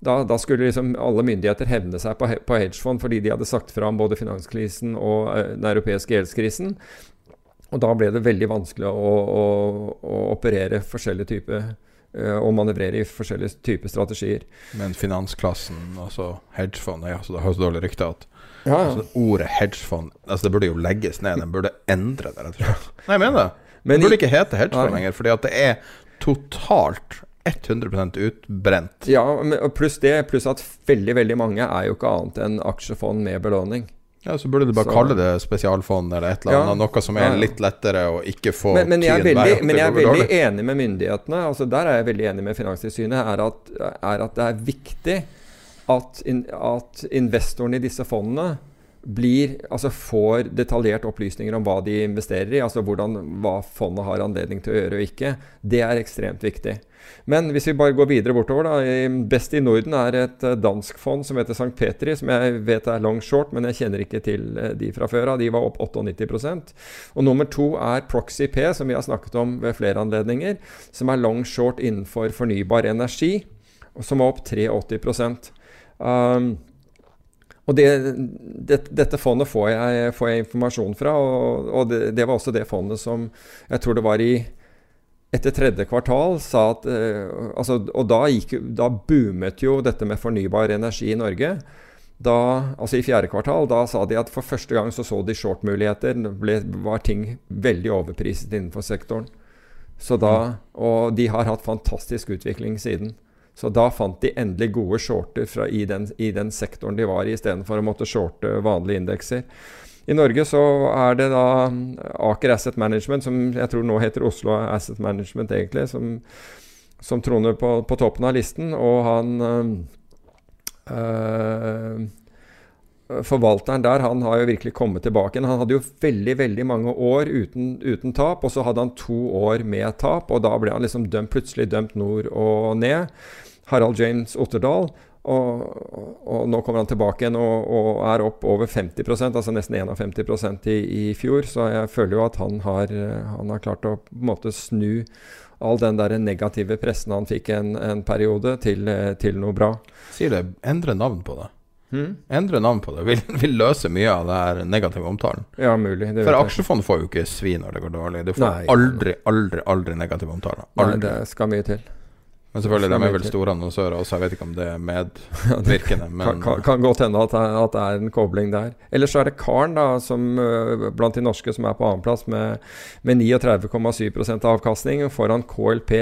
da, da, skulle liksom alle myndigheter hevne seg på, på hedgefond fordi de hadde sagt fra om både finanskrisen og uh, den europeiske gjeldskrisen. Og da ble det veldig vanskelig å, å, å operere forskjellige typer og manøvrere i forskjellige typer strategier. Men finansklassen, altså hedgefond, ja, så det har så dårlig rykte at ja, ja. altså, ordet hedgefond altså Det burde jo legges ned. Den burde endre det, rett og slett. Nei, jeg mener det. Men det burde ikke hete hedgefond lenger, fordi at det er totalt 100% utbrent. Ja, pluss det, pluss at veldig veldig mange er jo ikke annet enn aksjefond med belåning. Ja, Så burde du bare så. kalle det spesialfond eller et eller annet. Ja, noe som er litt lettere å ikke få Men, men jeg er veldig, men jeg er veldig enig med myndighetene. altså Der er jeg veldig enig med Finanstilsynet. Er at, er at det er viktig at, in, at investorene i disse fondene blir, altså får detaljert opplysninger om hva de investerer i. altså hvordan, Hva fondet har anledning til å gjøre og ikke. Det er ekstremt viktig. Men hvis vi bare går videre bortover, da. Best i Norden er et eh, dansk fond som heter St. Petri, som jeg vet er long short, men jeg kjenner ikke til eh, de fra før av. De var opp 98% Og nummer to er Proxy P, som vi har snakket om ved flere anledninger, som er long short innenfor fornybar energi, som var opp 83 um, og det, det, Dette fondet får jeg, får jeg, informasjon fra, og, og det, det, var også det fondet som jeg tror det var i etter tredje kvartal sa at eh, altså, Og da, gikk, da, boomet jo dette med fornybar energi i Norge. Da, altså I fjerde kvartal da sa de at for første gang så, så de short-muligheter. Var ting veldig overpriset innenfor sektoren. Så da, og de har hatt fantastisk utvikling siden. Så da fant de endelig gode shorter fra, i, den, i, den, sektoren de var i, istedenfor å måtte shorte vanlige indekser. I Norge så er det da Aker Asset Management, som jeg tror nå heter Oslo Asset Management egentlig, som, som troner på, på, toppen av listen. Og han øh, Forvalteren der han har jo virkelig kommet tilbake. Han hadde jo veldig veldig mange år uten, uten, tap, og så hadde han to år med tap. og Da ble han liksom dømt, plutselig dømt nord og ned. Harald James Otterdal. Og, og, nå kommer han tilbake igjen og, og, er opp over 50% altså nesten 51 i, i fjor. Så jeg føler jo at han har, han har klart å på en måte snu all den der negative pressen han fikk en, en periode, til, til, noe bra. Sier det endre navn på det. Hmm? Endre navn på det vil, vil, løse mye av det her negative omtalen. Ja, mulig For aksjefond får jo ikke svi når det går dårlig. Du får nei, aldri, aldri, aldri negative omtaler. Aldri. Nei, det skal mye til. Men selvfølgelig, de er vel store annonsører også, jeg vet ikke om det er medvirkende. Men... kan, kan, kan godt hende at, at, det er en kobling der. Ellers er det Karen, da, som, uh, blant de norske, som er på annenplass med, med 39,7% avkastning, foran KLP.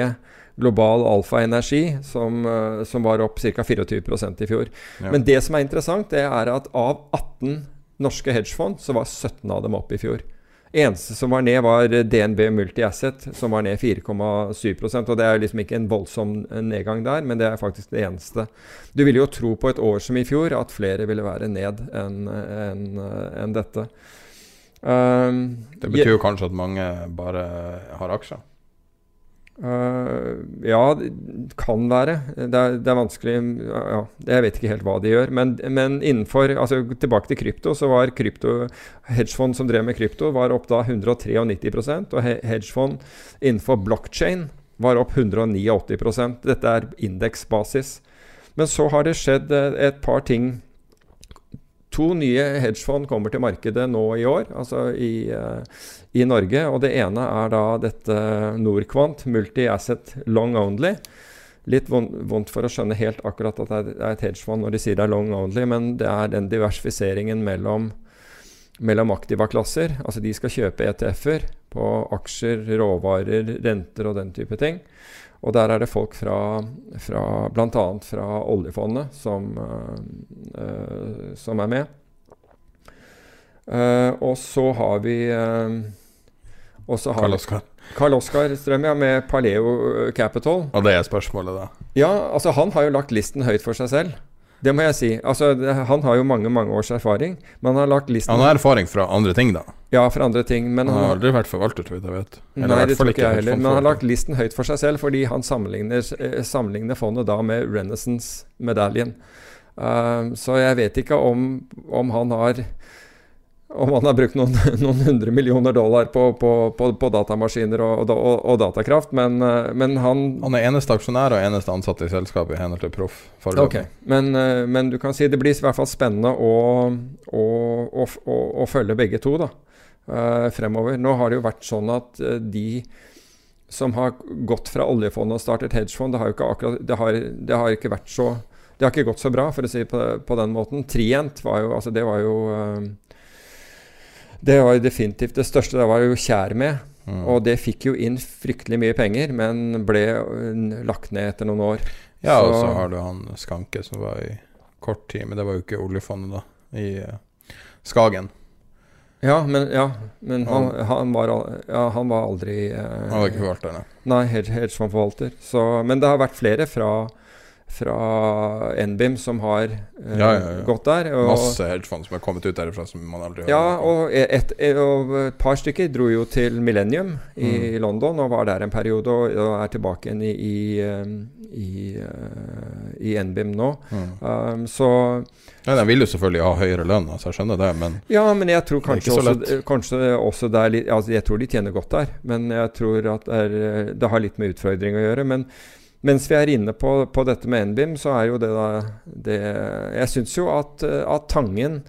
Global Alfa Energi, som, uh, som var opp ca. 24% i fjor. Ja. Men det som er interessant, det er at av 18 norske hedgefond, så var 17 av dem opp i fjor. Eneste som var ned, var DNB Multi-Asset, som var ned 4,7% Og det er liksom ikke en voldsom nedgang der, men det er faktisk det eneste. Du ville jo tro på et år som i fjor at flere ville være ned enn en, en dette. Um, det betyr jo kanskje at mange bare har aksjer? Uh, ja, det kan være. Det er, det er vanskelig ja, Jeg vet ikke helt hva de gjør. Men, men, innenfor altså Tilbake til krypto, så var krypto hedgefond som drev med krypto, var opp da 193% Og hedgefond innenfor blockchain var opp 189% Dette er indeksbasis. Men så har det skjedd eh, et par ting To nye hedgefond kommer til markedet nå i år, altså i, uh, i, Norge. og Det ene er da dette Norquant, Multi-Asset Long Only. Litt vondt for å skjønne helt akkurat at det er et hedgefond når de sier det er long only, men det er den diversifiseringen mellom, mellom aktiva klasser. Altså de skal kjøpe ETF-er på aksjer, råvarer, renter og den type ting. Og der er det folk fra, fra bl.a. fra oljefondet som, uh, som er med. Uh, og så har vi uh, kan, Karl Oskar Strøm, ja, med Paleo Capital. Og det er spørsmålet, da? Ja, altså han har jo lagt listen høyt for seg selv. Det må jeg si. Altså, han har jo mange mange års erfaring. Men han har lagt listen Han har erfaring fra andre ting, da? Ja, fra andre ting. Men han, har aldri vært forvalter, så vidt jeg vet. Eller nei, det tror ikke jeg heller. Men han har lagt listen høyt for seg selv, fordi han sammenligner, eh, sammenligner fondet da med Renaissance-medaljen. Uh, så jeg vet ikke om, om han har om han har brukt noen, noen hundre millioner dollar på, på, på, på datamaskiner og, og, og, datakraft, men, eh, men, han Han er eneste aksjonær og eneste ansatt i selskapet i henhold til Proff. Okay. Men, eh, men, du kan si det blir i hvert fall spennende å, å, å, å følge begge to da, uh, fremover. Nå har det jo vært sånn at de som har gått fra oljefondet og startet hedgefond, det har ikke akkurat det har, det har ikke vært så det har ikke gått så bra, for å si det på, på den måten. Trient var jo, altså det var jo det var jo definitivt det største. Det var jo Kjær med. Mm. Og det fikk jo inn fryktelig mye penger, men ble uh, lagt ned etter noen år. Ja, så, og så har du han Skanke som var i kort tid, men det var jo ikke oljefondet, da, i uh, Skagen. Ja, men, ja, men han, han, var, ja, han, var, aldri uh, Han var ikke forvalter, nei. Nei, hedgefondforvalter. Men det har vært flere fra fra NBIM som har uh, ja, ja, ja. gått der. Og, Masse hedgefond som er kommet ut derfra som man aldri har Ja, og et, et, og et, par stykker dro jo til Millennium i mm. London og var der en periode, og, og er tilbake igjen i, i, i, uh, i NBIM nå. Mm. Um, så ja, De vil jo selvfølgelig ha høyere lønn, altså jeg skjønner det, men Ja, men jeg tror kanskje, også, kanskje også det er litt altså Jeg tror de tjener godt der, men jeg tror at det, er, det har litt med utfordring å gjøre. men mens vi er inne på, på, dette med NBIM, så er jo det da det, Jeg syns jo at, at, Tangen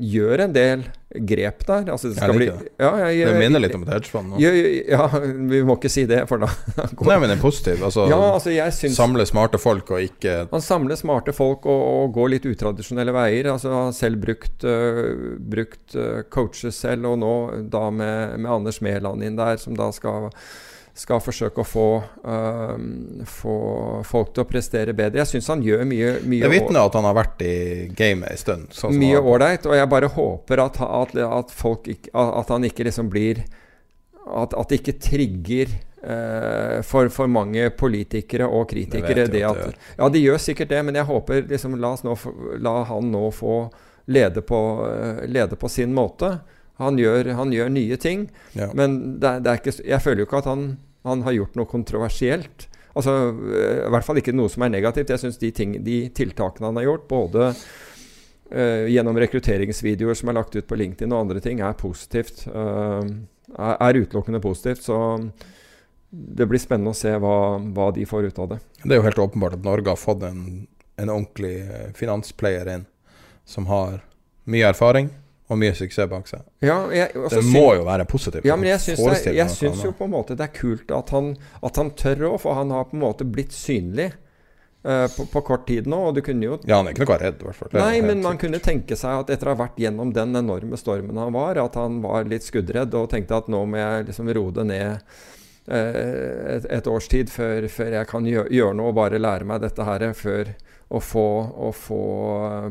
gjør en del grep der. Altså det skal bli ja, jeg, Det minner litt om et hedgefond Ja, ja, vi må ikke si det, for da Nei, men det er positivt. Altså, ja, altså syns, samle smarte folk og ikke Man samler smarte folk og, og går litt utradisjonelle veier. Altså har selv brukt, uh, brukt uh, coaches selv, og nå da med, med Anders Mæland inn der, som da skal skal forsøke å få, um, få, folk til å prestere bedre. Jeg syns han gjør mye, mye Det vitner at han har vært i gamet en stund. Sånn mye ålreit, og jeg bare håper at, at, at, folk, at han ikke liksom blir At, det ikke trigger uh, for, for mange politikere og kritikere det, det at det Ja, de gjør sikkert det, men jeg håper liksom La, nå, la han nå få lede på, uh, lede på sin måte. Han gjør, han gjør nye ting, ja. men det, det ikke, jeg føler jo ikke at han, han, har gjort noe kontroversielt. Altså, eh, I hvert fall ikke noe som er negativt. Jeg syns de, de, tiltakene han har gjort, både uh, gjennom rekrutteringsvideoer som er lagt ut på LinkedIn og andre ting, er positivt. Uh, er, utelukkende positivt. Så det blir spennende å se hva, hva, de får ut av det. Det er jo helt åpenbart at Norge har fått en, en ordentlig finansplayer inn som har mye erfaring og mye suksess bak seg. Ja, jeg, det må jo være positivt. Ja, men jeg syns, det, jeg syns jo på en måte det er kult at han, at han tør å, for han har på en måte blitt synlig. Uh, på, på, kort tid nå, og du kunne jo Ja, han er ikke noe redd, i hvert fall. Nei, men man kunne tenke seg at etter å ha vært gjennom den enorme stormen han var, at han var litt skuddredd og tenkte at nå må jeg liksom roe det ned uh, et, et, års tid før, før jeg kan gjøre, gjøre noe og bare lære meg dette her før å få, å få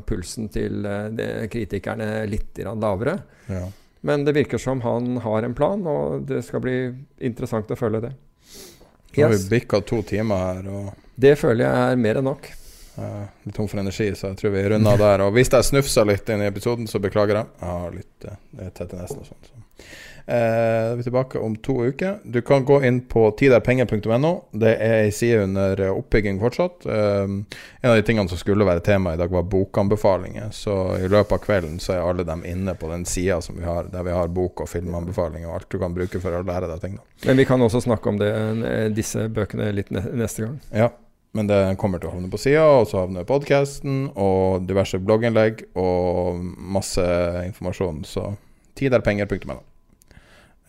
pulsen til eh, kritikerne litt lavere. Ja. Men det virker som han har en plan, og det skal bli interessant å følge det. Nå har vi bikka to timer her. Og det føler jeg er mer enn nok. Jeg er tom for energi, så jeg tror vi runder der. Og hvis jeg snufsa litt inn i episoden, så beklager jeg. Jeg har litt uh, tett i nesen og sånn. Så. Eh, vi er tilbake om to uker. Du kan gå inn på tiderpenger.no. Det er ei side under oppbygging fortsatt. Eh, en av de tingene som skulle være tema i dag, var bokanbefalinger. Så i løpet av kvelden så er alle dem inne på den sida der vi har bok- og filmanbefalinger og alt du kan bruke for å lære deg ting. Da. Men vi kan også snakke om det, eh, disse bøkene litt neste gang. Ja. Men det kommer til å havne på sida, og så havner podkasten og diverse blogginnlegg og masse informasjon. Så tiderpenger.no.